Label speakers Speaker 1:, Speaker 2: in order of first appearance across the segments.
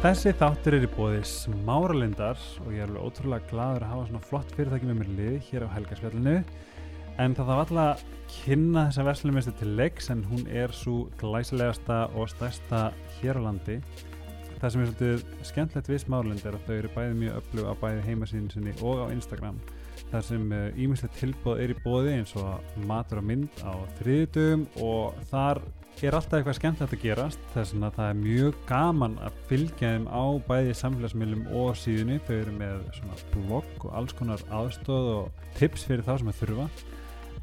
Speaker 1: Þessi þáttur er í bóði smáralindar og ég er alveg ótrúlega gladur að hafa svona flott fyrirtæki með mér lið hér á helgaspjallinu. En það þarf alltaf að kynna þessa verslumistu til leiks en hún er svo glæsilegasta og stærsta hér á landi. Það sem er svolítið skemmtlegt við smáralind er að þau eru bæði mjög öflug á bæði heimasíðinu sinni og á Instagram. Þar sem ímyndslegt tilbóð er í bóði eins og matur og mynd á þriðdugum og þar er alltaf eitthvað skemmtilegt að gerast þess að það er mjög gaman að fylgja þeim á bæði samfélagsmiðlum og síðunni, þau eru með svona blogg og alls konar aðstóð og tips fyrir þá sem að þurfa.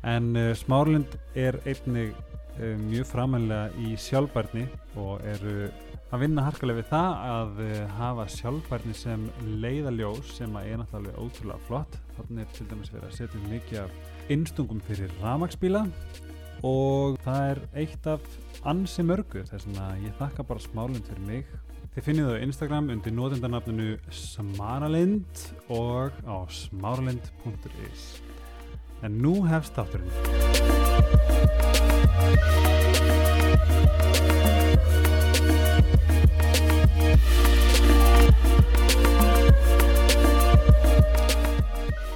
Speaker 1: En uh, Smárlind er einnig uh, mjög framænlega í sjálfbærni og eru að vinna harkalega við það að uh, hafa sjálfbærni sem leiðaljós sem að er náttúrulega ótrúlega flott. Þannig er til dæmis verið að setja mikið af innstungum fyrir ramagsbíla og það er eitt af ansi mörgu þess að ég þakka bara smálund fyrir mig. Þið finnið það á Instagram undir nótendarnafninu smaralind og á smaralind.is en nú hefst þátturinn.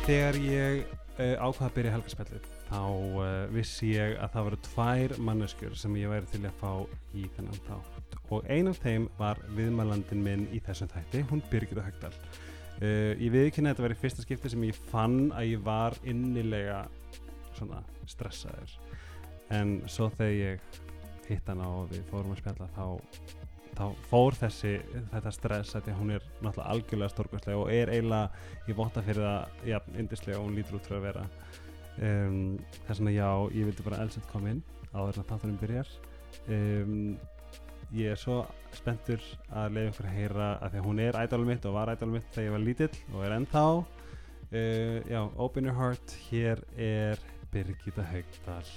Speaker 1: Þegar ég uh, ákvaða að byrja helgarspjallið þá uh, vissi ég að það voru tvær manneskjur sem ég væri til að fá í þennan þátt. Og ein af þeim var viðmælandin minn í þessum þætti, hún Birgitta Högdal. Uh, ég viðkynna að þetta var í fyrsta skipti sem ég fann að ég var innilega svona stressaður. En svo þegar ég hitt hana og við fórum að spjalla þá þá fór þessi, þetta stress að hún er náttúrulega algjörlega stórkvæslega og er eiginlega, ég votta fyrir það já, indislega og hún lítur út fyrir að vera um, þess vegna já, ég vildi bara elsett koma inn áður en þáttunum byrjar. Um, ég er svo spenntur að leiða ykkur að heyra að því að hún er ædálum mitt og var ædálum mitt þegar ég var lítill og er ennþá. Uh, já, open your heart hér er Birgitta Haugdal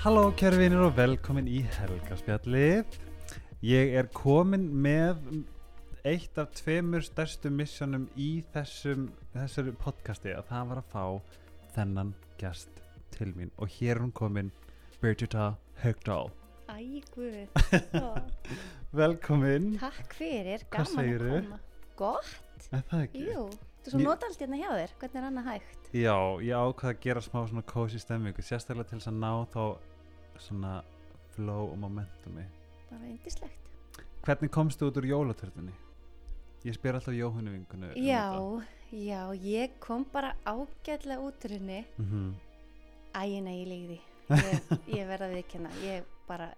Speaker 1: Halló kæru vinir og velkomin í Helgarspjallið Ég er komin með eitt af tveimur stærstu missjónum í þessum, þessari podcasti að það var að fá þennan gæst til mín. Og hér er hún komin Birgitta Högdal
Speaker 2: Æ, guð, Ó,
Speaker 1: Velkomin.
Speaker 2: Takk fyrir, gaman að koma. Gott,
Speaker 1: Er það ekki?
Speaker 2: jú, þú svo nota allt hérna hjá þér, hvernig er annað hægt?
Speaker 1: Já, ég ákvað að gera smá svona cozy stemmingu sérstaklega til þess að ná þá svona flow og momentumi
Speaker 2: Bara indislegt
Speaker 1: Hvernig komstu út úr jólatörðunni? Ég spyr alltaf Jóhannu vinkunu um
Speaker 2: Já, já, ég kom bara ágætlega út úr henni.
Speaker 1: Mm -hmm.
Speaker 2: Æ, nei, ég líði Ég, ég verða að viðkenna, ég bara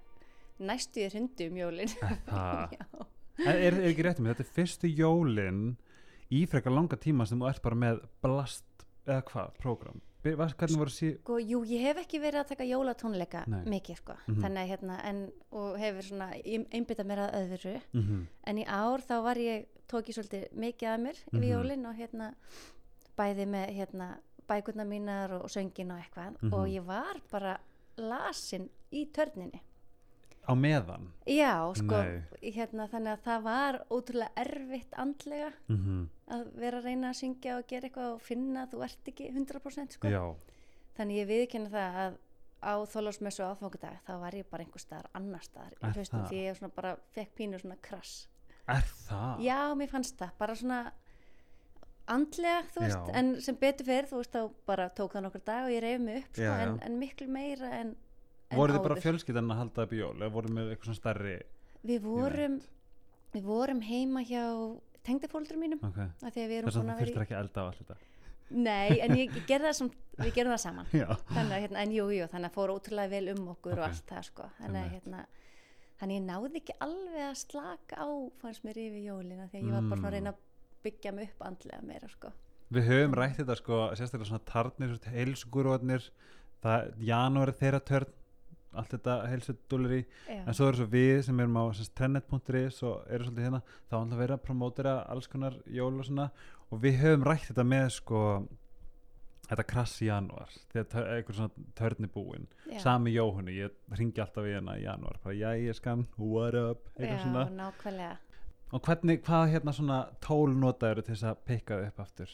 Speaker 2: næstu ég hundu um jólin.
Speaker 1: En er, er ekki rétt með þetta er fyrstu jólin í frekar langa tíma sem þú ert bara með blast eða hvað, var- hvernig voru sí
Speaker 2: sko, jú, ég hef ekki verið að taka jólatónleika
Speaker 1: Nei.
Speaker 2: mikið, sko
Speaker 1: Mhm.
Speaker 2: Þannig að hérna, en, og hefur svona einbytta mér að öðru
Speaker 1: mm -hmm.
Speaker 2: en í ár þá var ég tók ég svolítið mikið að mér
Speaker 1: Mhm.
Speaker 2: yfir jólin og hérna bæði með hérna bækurnar mínar og söngin og eitthvað
Speaker 1: Mhm.
Speaker 2: og ég var bara lasin í törninni
Speaker 1: á meðan
Speaker 2: já sko hérna þannig að það var ótrúlega erfitt andlega
Speaker 1: mm -hmm.
Speaker 2: að vera að reyna að syngja og gera eitthvað og finna að þú ert ekki 100% sko
Speaker 1: Já,
Speaker 2: þannig ég viðkynna það að á þólasmessu áfangadag þá var ég bara einhver staðar annar staðar í haustum því ég bara fekk pínu svona krass
Speaker 1: er það?
Speaker 2: Já, mér fannst það, bara svona andlega, þú veist,
Speaker 1: Já.
Speaker 2: en sem betur fyrir, þú veist, þá bara tók það nokkur dag og ég reyf mig upp, sko,
Speaker 1: Já, já.
Speaker 2: en, en miklu meira en
Speaker 1: voru þið bara fjölskyldan að halda upp í jól eða voru með eitthvað svona stærri
Speaker 2: Við vorum, við vorum heima hjá tengdafóldrum mínum,
Speaker 1: okay. þess að
Speaker 2: vera
Speaker 1: þurftir ekki elda á allt þetta
Speaker 2: nei, en ég, ég gerði það sem, við gerum það saman, þannig hérna, en jú, jú, þannig að fór ótrúlega vel um okkur
Speaker 1: Ok.
Speaker 2: og allt það, sko, þannig að, hérna, þannig ég náði ekki alveg að slaka á, fannst mér yfir jólina, því að ég var bara að
Speaker 1: Mm.
Speaker 2: reyna að byggja mig upp andlega meira, sko.
Speaker 1: við höfum rætt þetta sko sérstaklega svona tarnir, heilsugurotnir það, janúar er þeirra törn allt þetta heilsudúlir í en svo eru svo við sem erum á trennet.is og eru svolítið hérna. Þá er alltaf verið að promótera alls konar jól og svona. Og við höfum rætt þetta með sko þetta krass í janúar. Þegar tö- einhver svona törn er búinn.
Speaker 2: Já.
Speaker 1: sami Jóhannu, ég ringi alltaf í hana í janúar. Bara ég skan, what up? Eitthvað
Speaker 2: Já,
Speaker 1: svona.
Speaker 2: nákvæmlega.
Speaker 1: og hvernig, hvað hérna svona tól notaður til þess að pikka þið upp aftur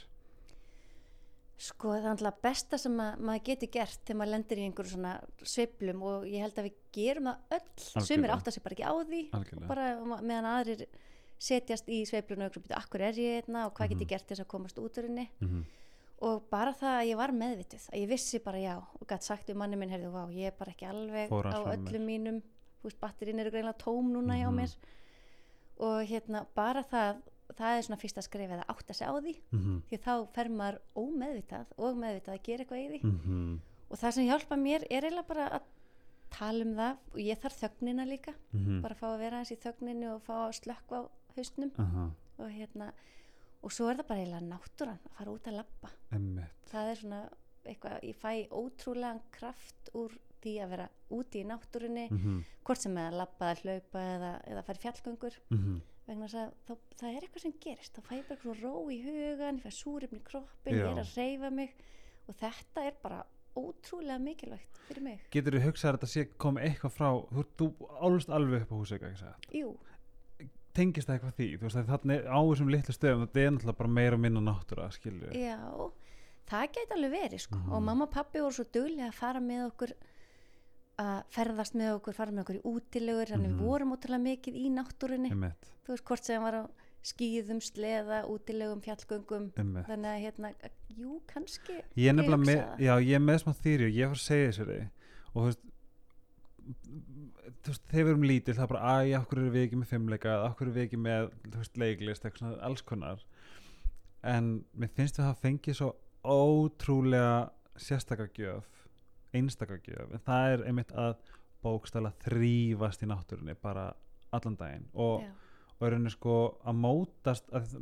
Speaker 2: Sko það er alltaf besta sem að, maður getur gert þegar maður lendir í einhverju svona sveiflum og ég held að við gerum það öll, sumir
Speaker 1: Algjörlega.
Speaker 2: átta sig bara ekki á því
Speaker 1: algjörlega
Speaker 2: bara ma- meðan aðrir setjast í sveiflunum og hugsa, "Bíddu, akkur er ég einna og hvað get
Speaker 1: Mhm.
Speaker 2: ég gert til þess að komast út úr henni
Speaker 1: Mhm.
Speaker 2: og bara það að ég var meðvituð að ég vissi bara já og gætt sagt við manni minn heyrðu, vá, ég er bara ekki alveg
Speaker 1: Fór
Speaker 2: á öllum mínum batterín eru greinlega tóm núna hjá
Speaker 1: Mhm.
Speaker 2: mér og hérna, bara það það er svona fyrsta skrefið að átta sig á því
Speaker 1: Mhm.
Speaker 2: því þá fer maður ómeðvitað og meðvitað að gera eitthvað í því
Speaker 1: Mhm.
Speaker 2: og það sem hjálpa mér er eiginlega bara að tala um það og ég þarf þögnina líka
Speaker 1: Mhm.
Speaker 2: bara að fá að vera eins í þögninu og fá að slökka á haustnum
Speaker 1: Aha,
Speaker 2: og hérna og svo er það bara eiginlega náttúran að fara út að
Speaker 1: emmitt
Speaker 2: það er svona eitthvað, ég fæ ótrúlegan kraft úr því að vera úti í náttúrunni
Speaker 1: Mhm.
Speaker 2: hvort sem er að labba eða hlaupa eða, eða fara fjallgöngur
Speaker 1: Mhm.
Speaker 2: Vegna að þá, það er eitthvað sem gerist. Þá fæ ég bara svona ró í hugan ég fæ súrefni í kroppin,
Speaker 1: Já.
Speaker 2: ég er að reyfa mig og þetta er bara ótrúlega mikilvægt fyrir mig.
Speaker 1: Getur þú hugsað að þetta sé komið eitthvað frá þú, þú álust alveg upp á satt?
Speaker 2: Jú,
Speaker 1: tengist það eitthvað því, þú veist þarna á þessum litlu stöðum, þetta er náttúrulega bara meira og minna náttúra,
Speaker 2: já það gæti alveg verið sko.
Speaker 1: Mhm.
Speaker 2: og mamma og pappi voru svo duglega að fara með okkur að ferðast með okkur fara með okkur í útilegur þannig
Speaker 1: Mhm.
Speaker 2: við vorum ótrúlega mikið í náttúrunni.
Speaker 1: Emmitt,
Speaker 2: þú veist hvort sem var á skýðum, sleða, útilegum, fjallgöngum.
Speaker 1: Emmitt
Speaker 2: þannig að hérna, jú, kannski
Speaker 1: Ég er nefnilega með,
Speaker 2: það.
Speaker 1: já, ég er með smá þýri og ég var að segja þessu og þú veist þú veist, þegar við erum lítil það er bara, æ, okkur eru við ekki með fimmleika okkur eru við ekki með, þú veist, leiklist eitthvað svona, alls konar? En mér finnst við að hafa fengið svo ótrúlega sérstaka gjöf einstaka gjöf, en það er einmitt að bókstala þrýfast í náttúrunni bara allan daginn. Og, og er henni sko að mótast að,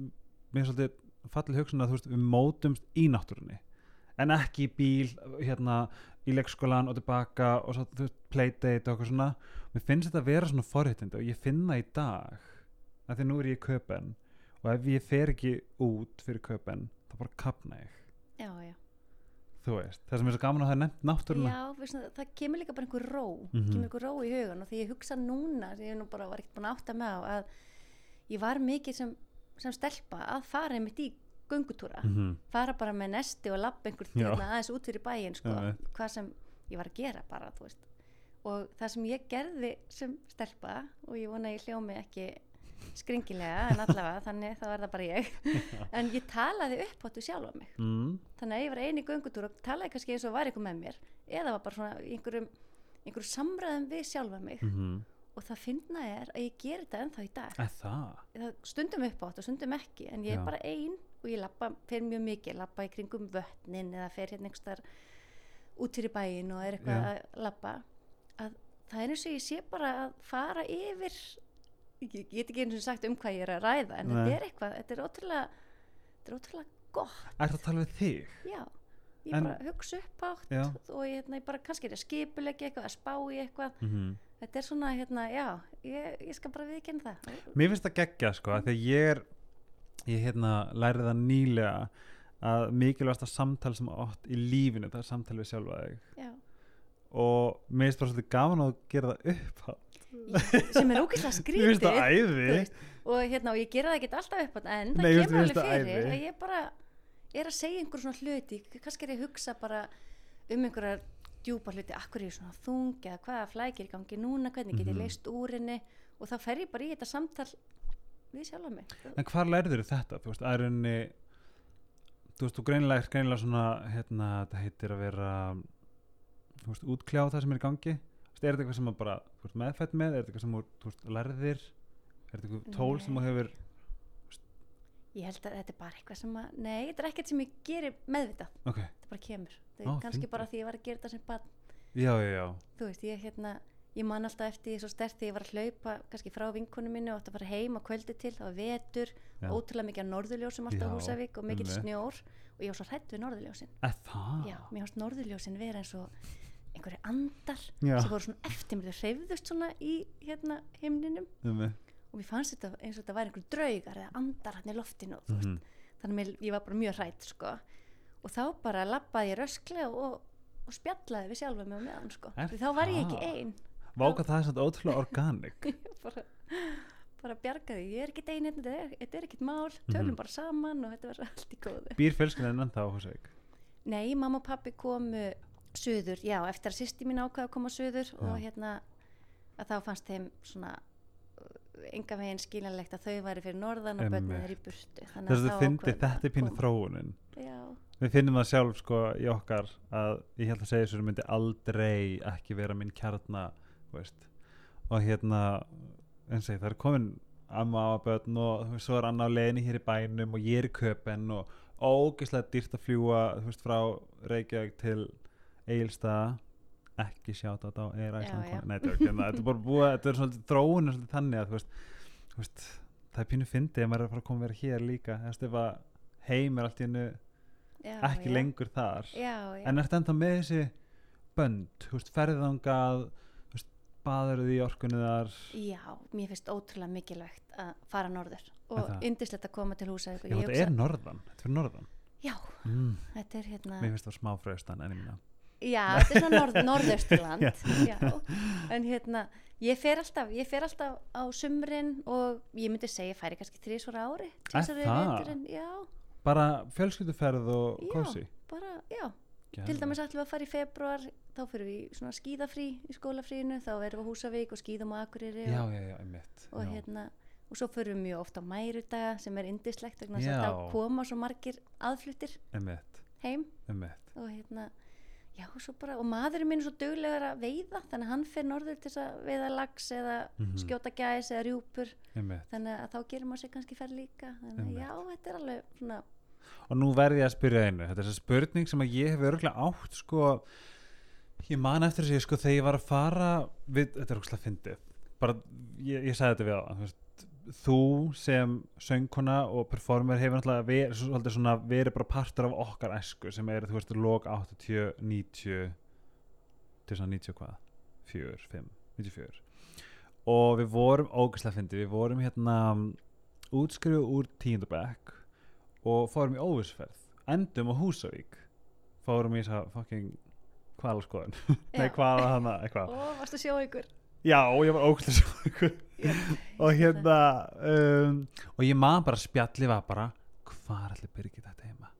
Speaker 1: mér er svolítið fallið hugsun að þú veist, við mótumst í náttúrunni. En ekki í bíl hérna í leikskólan og tilbaka og svo þú veist, playdate og eitthvað svona. Mér finnst þetta að vera svona forréttindi og ég finna í dag að því nú er ég í köpen og ef ég fer ekki út fyrir köpen þá bara kapna ég þú veist, það sem er svo gaman að það er nefnt náttúruna
Speaker 2: Já, veist, það, kemur líka bara einhver ró
Speaker 1: Mhm.
Speaker 2: kemur einhver ró í hugan og því ég hugsa núna því ég nú bara var ekkert búin að átta mig á að ég var mikið sem, sem stelpa að fara einmitt í göngutúra
Speaker 1: Mhm.
Speaker 2: fara bara með nesti og labba einhver tíðna aðeins út fyrir bæinn sko,
Speaker 1: Einmitt.
Speaker 2: hvað sem ég var að gera bara og það sem ég gerði sem stelpa og ég vona ég hljómi ekki skringilega en allavega þannig þá er það bara ég en ég talaði upp áttu sjálfa mig
Speaker 1: mm.
Speaker 2: þannig að ég var eini í göngutúr og talaði kannski eins og var eitthvað með mér eða var bara svona í einhverjum, einhverjum samræðum við sjálfa mig
Speaker 1: Mm
Speaker 2: og það finna er að ég ger þetta ennþá í dag
Speaker 1: það?
Speaker 2: stundum upp átt og stundum ekki en ég
Speaker 1: Já.
Speaker 2: er bara ein og ég lappa fyrir mjög mikið, lappa í kringum vötnin eða fer hérna einhver út fyrir bæin og er eitthvað
Speaker 1: Já.
Speaker 2: að lappa að það er eins og ég sé bara að fara yfir ég, get ekki eins og sagt um hvað ég er að ræða en
Speaker 1: Nei.
Speaker 2: þetta er eitthvað, þetta er ótrúlega þetta er ótrúlega gott.
Speaker 1: Er það að tala við þig?
Speaker 2: Já, ég
Speaker 1: En-
Speaker 2: bara hugsa upp átt
Speaker 1: Já.
Speaker 2: og ég, hérna, ég bara kannski er að skipulegja eitthvað, að spá í eitthvað.
Speaker 1: Mm
Speaker 2: þetta er svona, hérna, já ég, ég skal bara viðkynna það.
Speaker 1: Mér finnst það geggja sko að Þegar ég er Ég hérna lærið það nýlega að mikilvægasta samtal sem átt í lífinu það er samtal við sjálfa og mér finnst bara svolítið gaman að gera það upp á
Speaker 2: sem er ógeðslega skrítið og, hérna, og ég gera það ekki alltaf upp en það
Speaker 1: Nei,
Speaker 2: kemur alveg fyrir
Speaker 1: æði.
Speaker 2: að ég bara er að segja einhver svona hluti. Kannski er ég að hugsa bara um einhverjar djúpa hluti, akkur er ég svona þung eða hvaða flækir í gangi núna? Hvernig get ég
Speaker 1: Mhm.
Speaker 2: leist úr henni? Og þá fer ég bara í þetta samtal við sjálfa mig.
Speaker 1: En hvar lærður þetta? Þú veist, að rauninni Þú veist, þú greinilega er greinilega svona hérna, þetta heitir að vera þú veist, útkljá það sem er í gangi er þetta eitthvað sem að bara þú veist, meðfætt með, er þetta eitthvað sem veist, lærðir? Er þetta eitthvað tól sem þú
Speaker 2: Nei.
Speaker 1: hefur
Speaker 2: ég held að þetta er bara eitthvað sem að nei, þetta er ekkert sem ég gerir meðvitað.
Speaker 1: Ok,
Speaker 2: þetta bara kemur, þetta er kannski bara því ég var að gera þetta sem barn.
Speaker 1: Já, já, já.
Speaker 2: Þú veist, ég hérna ég man alltaf eftir því svo stert þegar ég var að hlaupa kannski frá vinkunum minni og átti að fara heim á kvöldi til það var vetur, ótrúlega mikið af norðurljósum alltaf Húsavík og
Speaker 1: einmitt.
Speaker 2: snjór og ég var svo hrætt við norðurljósin.
Speaker 1: Er það?
Speaker 2: já, mér fannst norðurljósin vera eins og einhverju andar
Speaker 1: Já.
Speaker 2: sem voru svona eftir mér, þau hreyfðust svona í hérna himninum
Speaker 1: Um,
Speaker 2: og mér fannst þetta eins og þetta væri einhverju draugar eða andar hann í loftinu
Speaker 1: mm
Speaker 2: þannig að ég var bara mjög hrætt sko. og þá bara lappaði ég rösklega og, og spjallaði við sjálfa mig á meðan sko. Þá var ég ekki
Speaker 1: það?
Speaker 2: ein
Speaker 1: Váka það er svona ótrúlega organic
Speaker 2: Ég bara, bara bjargaði, ég er ekki ein þetta er, þetta er ekkit mál, tölum
Speaker 1: Mhm.
Speaker 2: bara saman og þetta verður allt í góðu
Speaker 1: Býr fjölskyldan ennþá á Húsavík?
Speaker 2: nei, mamma og pappi komu suður, já, eftir að sýsti mín ákveða að koma suður og hérna að þá fannst þeim svona uh, enga veginn skiljanlegt að þau væri fyrir norðan og börnin er í burtu.
Speaker 1: Þess að fyndi
Speaker 2: ákváðum
Speaker 1: þetta
Speaker 2: að
Speaker 1: er pínu þróunin.
Speaker 2: Já,
Speaker 1: við finnum það sjálf sko í okkar að ég held að segja þessu myndi aldrei ekki vera minn kjarna þú veist. og hérna eins og það er komin amma á börn og svo er annað á leiðinni hér í bænum og ég er í köpen og ógeðslega dýrt að fljúa veist, frá Reykjavík til Egilstaða ekki sjáta þetta á Air Iceland Nei, þetta er þetta er bara búið þetta er svolítið þróun er svolítið þannig að veist, veist, það er pínu fyndið að maður er að fara að koma að vera hér líka. Veist, ef að heim er allt í hennu ekki
Speaker 2: já.
Speaker 1: lengur þar.
Speaker 2: Já, já.
Speaker 1: en ertu ennþá með þessi bönd, ferðangað baðurðu í orkunni þar?
Speaker 2: Já, mér finnst ótrúlega mikilvægt að fara norður
Speaker 1: Er
Speaker 2: og yndislegt að koma til húsa
Speaker 1: já, þetta er norðan, þetta er norðan.
Speaker 2: Já,
Speaker 1: mm.
Speaker 2: þetta er hérna
Speaker 1: mér finnst það smá fröstan en ég minna
Speaker 2: Já, þetta er svona norð, norðausturland
Speaker 1: Já.
Speaker 2: já. En hérna ég fer alltaf, ég fer alltaf á sumrin og ég myndi segja ég færi kannski ári tvisvar í
Speaker 1: það?
Speaker 2: veturinn, Já,
Speaker 1: bara fjölskylduferð og
Speaker 2: Já.
Speaker 1: kósi
Speaker 2: bara, já Til dæmis ætlum við að fara í februar þá fyrir við svona skíðafrí í skólafríinu þá erum við á Húsavík og skíðum á Akureyri
Speaker 1: já,
Speaker 2: og,
Speaker 1: já, já,
Speaker 2: og
Speaker 1: já.
Speaker 2: hérna og svo fyrir við mjög ofta á mærudaga sem er indislegt
Speaker 1: Já.
Speaker 2: að þá koma svo margir aðfluttir heim og hérna já, bara, og maðurinn minn er svo duglegur að veiða þannig að hann fer norður til þess að veiða lags eða
Speaker 1: Mhm.
Speaker 2: skjóta gæs eða rjúpur.
Speaker 1: Einmitt.
Speaker 2: Þannig að þá gerir maður sér kannski ferð líka. Þannig að já, þetta er alveg svona
Speaker 1: og nú verð ég að spyrja einu. Þetta er þess spurning sem að ég hef örgulega átt sko ég man eftir þessi sko þegar ég var að fara við, þetta er ógslag fyndið. Bara, ég, ég sagði þetta við á þú, veist, þú sem söngkona og performer hefur náttúrulega verið, svona, verið bara partur af okkar esku sem er þú veist lók 80, 90 til svona 90 hvað? 4, 5, 94 og við vorum ógæslega fyndið, við vorum hérna útskrifu úr tíundabæk og fórum í óvisferð endum á Húsavík. Fórum í þess að fucking hvalaskoðun. Nei
Speaker 2: Já.
Speaker 1: hvala hana eitthvað.
Speaker 2: Ó, varstu að sjá ykkur
Speaker 1: já ég var svo ykkur og hérna um, og ég man bara spjalli var bara hvað er allir byrgið þetta heima?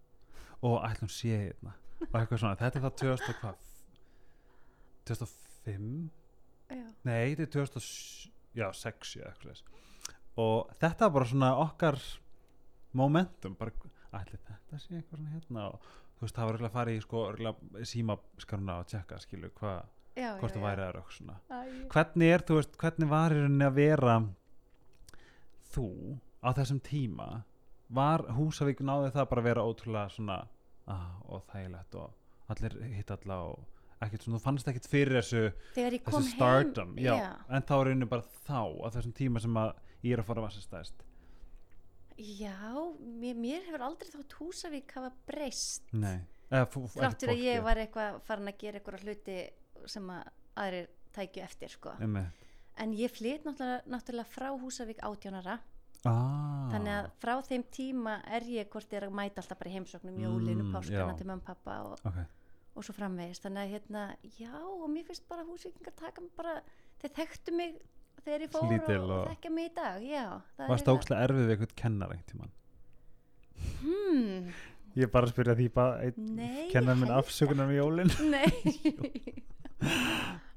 Speaker 1: Og ætlum sé hérna? Og eitthvað svona, þetta er það 2000 og hvað? 2005
Speaker 2: já,
Speaker 1: nei, þetta er 2006 já, 6 já, eitthvað og þetta var bara svona okkar momentum, bara ætli þetta sé eitthvað svona hérna? Og þú veist, það var örugglega að fara í sko örugglega símaskaruna og tjekka skilu hvað,
Speaker 2: já,
Speaker 1: hvort
Speaker 2: já,
Speaker 1: það væri aðra eitthvað svona.
Speaker 2: Æ,
Speaker 1: hvernig er, þú veist, hvernig var rauninni að vera þú á þessum tíma? Var Húsavík náði það bara að vera ótrúlega svona ah, og þægilegt og allir hitt alla og ekkert svona, þú fannst ekkert fyrir þessu þessu stardom,
Speaker 2: heim
Speaker 1: já,
Speaker 2: já,
Speaker 1: en þá er rauninni bara þá á þessum tíma sem að ég er að fara að vassa stæðst
Speaker 2: já mér, mér hefur aldrei þótt Húsavík hafa breyst.
Speaker 1: Nei, eða
Speaker 2: þráttur að ég var eitthvað farin að gera eitthvað hluti sem að aðrir tækju eftir sko. En ég flyt náttúrulega, náttúrulega frá Húsavík átjónara
Speaker 1: ah,
Speaker 2: þannig að frá þeim tíma er ég hvort ég er að mæta alltaf bara í heimsóknum jólinu,
Speaker 1: Mm,
Speaker 2: páskana til mömmu pappa og,
Speaker 1: ok,
Speaker 2: og svo framvegist þannig að hérna, já og mér finnst bara húsvíkingar taka mig bara þeir þekktu mig þegar ég fór
Speaker 1: Lítil
Speaker 2: og, og
Speaker 1: og-
Speaker 2: þekkja mig í dag já, það
Speaker 1: varst
Speaker 2: er
Speaker 1: ókslega erfið við eitthvað kennar einhvern tímann?
Speaker 2: Hmm,
Speaker 1: ég er bara að spyrja því
Speaker 2: nei,
Speaker 1: kennar minn afsökunar með jólin.
Speaker 2: nei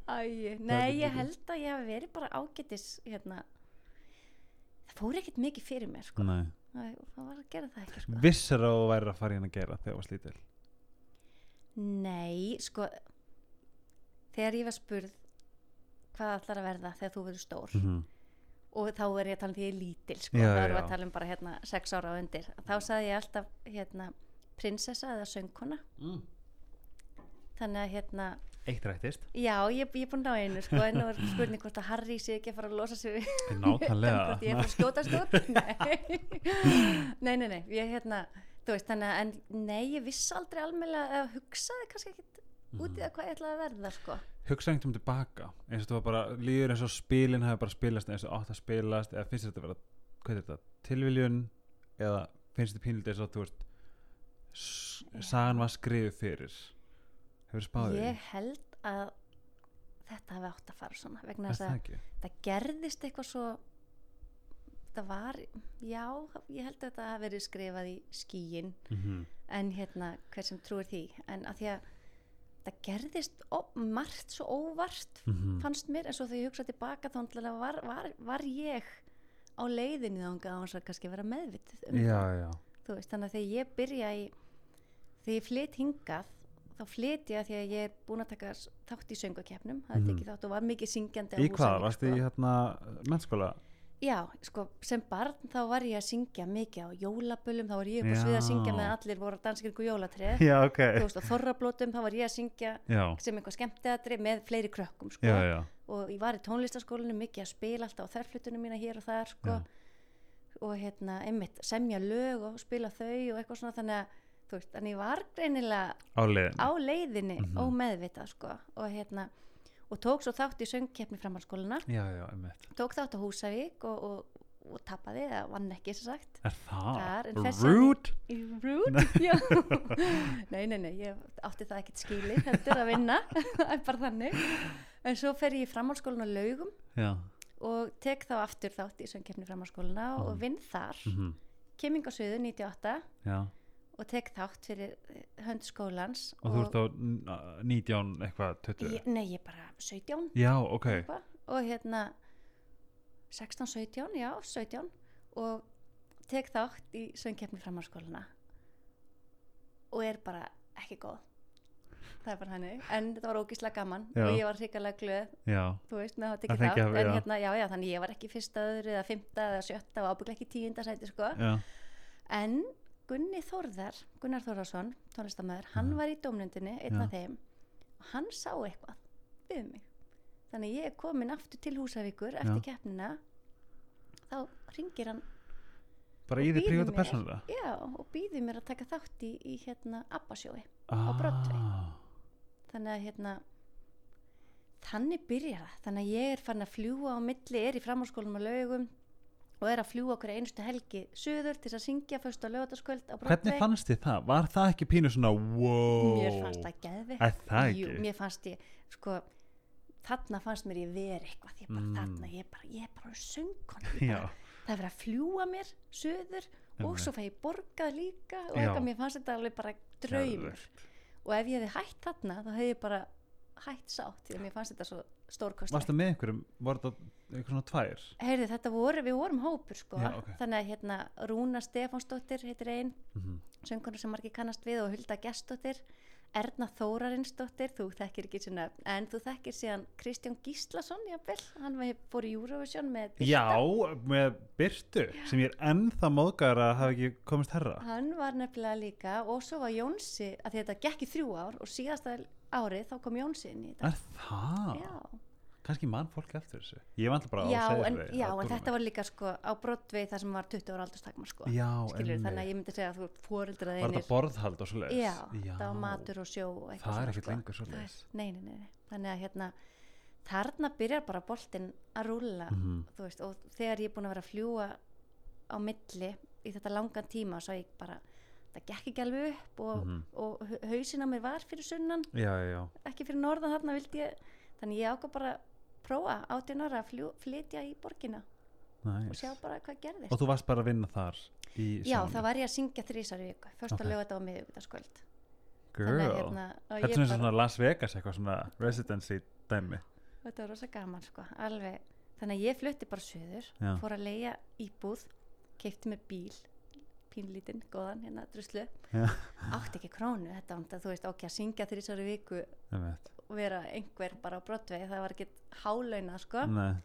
Speaker 2: Æ, nei, ég held að ég hef verið bara ágætis hérna það fór ekkert mikið fyrir mér sko.
Speaker 1: Nei.
Speaker 2: það, það var að gera það ekki sko.
Speaker 1: vissir að þú væri að fara hann að gera þegar þú varst lítil
Speaker 2: Nei, sko þegar ég var spurð hvað ætlar að verða þegar þú verður stór
Speaker 1: -hmm.
Speaker 2: og þá er ég að tala um því ég er lítil sko,
Speaker 1: Já,
Speaker 2: þá erum við að tala um bara hérna sex ára á undir, þá sagði ég alltaf hérna prinsessa eða söngkona
Speaker 1: mm.
Speaker 2: þannig að hérna,
Speaker 1: eitt rættist.
Speaker 2: Já, ég, ég er búin að ná einu sko, en nú er spurning hvort að Harry sé ekki að fara að losa sig
Speaker 1: nákvæmlega.
Speaker 2: Hvort ég er að að skjóta stór nei. nei, nei, nei ég hérna, þú veist, þannig að en nei, ég vissi aldrei almennilega eða hugsaði kannski ekkit út í það hvað ég ætlaði að verða sko.
Speaker 1: Hugsa einhvern veginn tilbaka eins og þú var bara, líður eins og spilin hafi bara spilast eins og átt að spilast eða finnst þetta að vera, hvað er þetta, tilviljun eða finnst þetta pínlítið eins og þú veist sagan var skrifið fyrir hefur spáðið
Speaker 2: ég held að þetta hafi átt að fara svona vegna þess að það gerðist eitthvað svo það var, já, ég held að þetta hafi verið skrifað í skíin
Speaker 1: Mhm.
Speaker 2: en hérna, hver sem trúir því. En að því að það gerðist margt svo óvart
Speaker 1: Mhm.
Speaker 2: fannst mér, en svo þegar ég hugsa tilbaka þá var, var, var ég á leiðinni þangað á hans að kannski vera meðvitið um
Speaker 1: já, já,
Speaker 2: veist, þannig að þegar ég byrja í þegar ég flyt hingað þá flyt ég að því að ég er búin að taka þátt í söngukeppnum, það
Speaker 1: Mhm.
Speaker 2: tekið þátt og var mikið syngjandi
Speaker 1: í hvað, varstu
Speaker 2: sko.
Speaker 1: í hérna mennskóla?
Speaker 2: Já, sko, sem barn þá var ég að syngja mikið á jólabölum, þá var ég upp á svið að syngja með allir voru ykkur jólatrið,
Speaker 1: já, ok,
Speaker 2: þú veist, á þorrablótum þá var ég að syngja
Speaker 1: já,
Speaker 2: sem eitthvað skemmteatri með fleiri krökkum, sko,
Speaker 1: já, já.
Speaker 2: Og ég var í tónlistaskólinu mikið að spila alltaf á þerflutunum mína hér og þar, sko, og hérna, einmitt, semja lög og spila þau og eitthvað svona, þannig að, veist, þannig var greinilega
Speaker 1: á leiðin
Speaker 2: á leiðinni
Speaker 1: Mhm.
Speaker 2: ómeðvitað, sko, og hérna, og tók svo þátt í söngkeppni framhalskóluna, tók þátt á Húsavík og, og, og tapaði, eða vann ekki, sem sagt,
Speaker 1: er það,
Speaker 2: Í Rude? Já. nei, nei, nei, ég átti það ekkert skilið heldur að vinna, það bara þannig. En svo fer ég í framhalskólan á laugum
Speaker 1: já,
Speaker 2: og tek þá aftur þátt í söngkeppni framhalskólana og
Speaker 1: Mhm.
Speaker 2: vinn þar,
Speaker 1: mhm,
Speaker 2: keming á söðu 98
Speaker 1: já
Speaker 2: og tek þátt fyrir eh, hönd skólans.
Speaker 1: og þú ert á n- 19 eitthvað 20
Speaker 2: ég, Nei, ég er bara 17
Speaker 1: já, ok,
Speaker 2: eitthvað, og hérna 16, 17, já, 17 og tek þátt í söngkeppni framhalskólana og er bara ekki góð. Það er bara hannig, en þetta var ógíslega gaman.
Speaker 1: Já.
Speaker 2: og ég var hrikalega glöð
Speaker 1: já,
Speaker 2: þú veist, með að
Speaker 1: fengja
Speaker 2: þátt. en
Speaker 1: já.
Speaker 2: hérna, já, já, þannig ég var ekki fyrsta öðru eða fymta eða sjötta og ábygglega ekki tíunda sæti sko.
Speaker 1: já,
Speaker 2: en Gunni Þórðar Gunnar Þórðarsson, tónlistamæður hann var í dómnendinni, einn af þeim og hann sá eitthvað við mig. Þannig ég er komin aftur til Húsavíkur eftir keppnina. Þá ringir hann
Speaker 1: bara
Speaker 2: Og
Speaker 1: í því prívat
Speaker 2: mér.
Speaker 1: persónulega?
Speaker 2: Já, og býði mér að taka þátt í, í hérna Abbasjói
Speaker 1: ah,
Speaker 2: Broadway. þannig að hérna þannig byrjar það. Þannig að ég er fann að fljúa á milli er í framháskólum á laugum og er að fljúa okkur einustu helgi söður til að syngja fyrst á lögataskvöld
Speaker 1: hvernig fannst þið það? var það ekki pínu svona wow
Speaker 2: mér fannst það
Speaker 1: það ekki?
Speaker 2: mér fannst ég sko þarna fannst mér ég veri eitthvað. Ég bara
Speaker 1: Mm.
Speaker 2: þarna, ég bara, ég bara söngkon það er verið að fljúa mér söður og svo fæ ég borgað líka og eitthvað. Mér fannst þetta alveg bara draumur. Og ef ég hefði hætt þarna þá hefði ég bara hætt sátt því að mér fannst þetta svo stórkostlegt.
Speaker 1: Varstu með einhverjum, var þetta eitthvað svona tvær.
Speaker 2: Heyrðu, þetta voru, við vorum hópur sko.
Speaker 1: Já, ok.
Speaker 2: þannig að hérna Rúna Stefánsdóttir heitir einn,
Speaker 1: mm
Speaker 2: söngkona sem margir kannast við og Hulda Gestóttir Erna Þórarinsdóttir, þú þekkir ekki svona en þú þekkir síðan Kristján Gíslason jafnvel, hann var- fór í Eurovision með Birta.
Speaker 1: já, með Byrtu sem ég er ennþá móðgæður að hafa ekki komist herra.
Speaker 2: Hann var nefnilega líka og svo var Jónsi, að þetta gekk í þrjú ár og síðasta árið þá kom Jónsi inn í þetta.
Speaker 1: Er það?
Speaker 2: Já,
Speaker 1: kannski mann fólk eftir þessu. Ég vant bara
Speaker 2: já, en,
Speaker 1: Seyðisfirði
Speaker 2: já
Speaker 1: að
Speaker 2: en þetta var líka sko á Broadway það sem var 20 ára aldurstakmar sko.
Speaker 1: Já,
Speaker 2: skilur, þannig að ég myndi segja að þú fóreldrað
Speaker 1: var þetta borðhald og svo leiðis
Speaker 2: já, það var matur og sjó og
Speaker 1: það er ekkert
Speaker 2: sko.
Speaker 1: lengur svo
Speaker 2: Það
Speaker 1: leiðis
Speaker 2: nei, nei, nei, nei, þannig að hérna þarna byrjar bara boltinn að rúlla
Speaker 1: Mhm.
Speaker 2: þú veist, og þegar ég er búin að vera að fljúa á milli í þetta langan tíma svo ég bara, það gekk ekki alveg upp og,
Speaker 1: Mhm.
Speaker 2: og hau- hausinn á mér var fyrir sunnan,
Speaker 1: já, já, já,
Speaker 2: ekki fyrir norðan þarna vildi ég, þannig ég ákvað bara að prófa átján ára að flytja í borgina og
Speaker 1: nice.
Speaker 2: sjá bara hvað gerðist
Speaker 1: og þú varst bara að vinna þar
Speaker 2: Já, það var ég að syngja þrísar í viku Först
Speaker 1: Ok.
Speaker 2: að löga þetta á miðvíkudagskvöld
Speaker 1: girl
Speaker 2: hérna, og
Speaker 1: þetta er svona,
Speaker 2: bara-
Speaker 1: svona Las Vegas eitthvað svona residency dæmi
Speaker 2: Þetta var rosa gaman sko, alveg Þannig að ég flutti bara söður
Speaker 1: Já.
Speaker 2: Fór að leia íbúð Keipti með bíl Pínlítinn, góðan, hérna druslu. Átti ekki krónu, þetta þú veist Ok, að syngja þrísar í viku
Speaker 1: Einmitt.
Speaker 2: Og vera einhver bara á Broadway Það var ekki hálauna sko.
Speaker 1: Nei.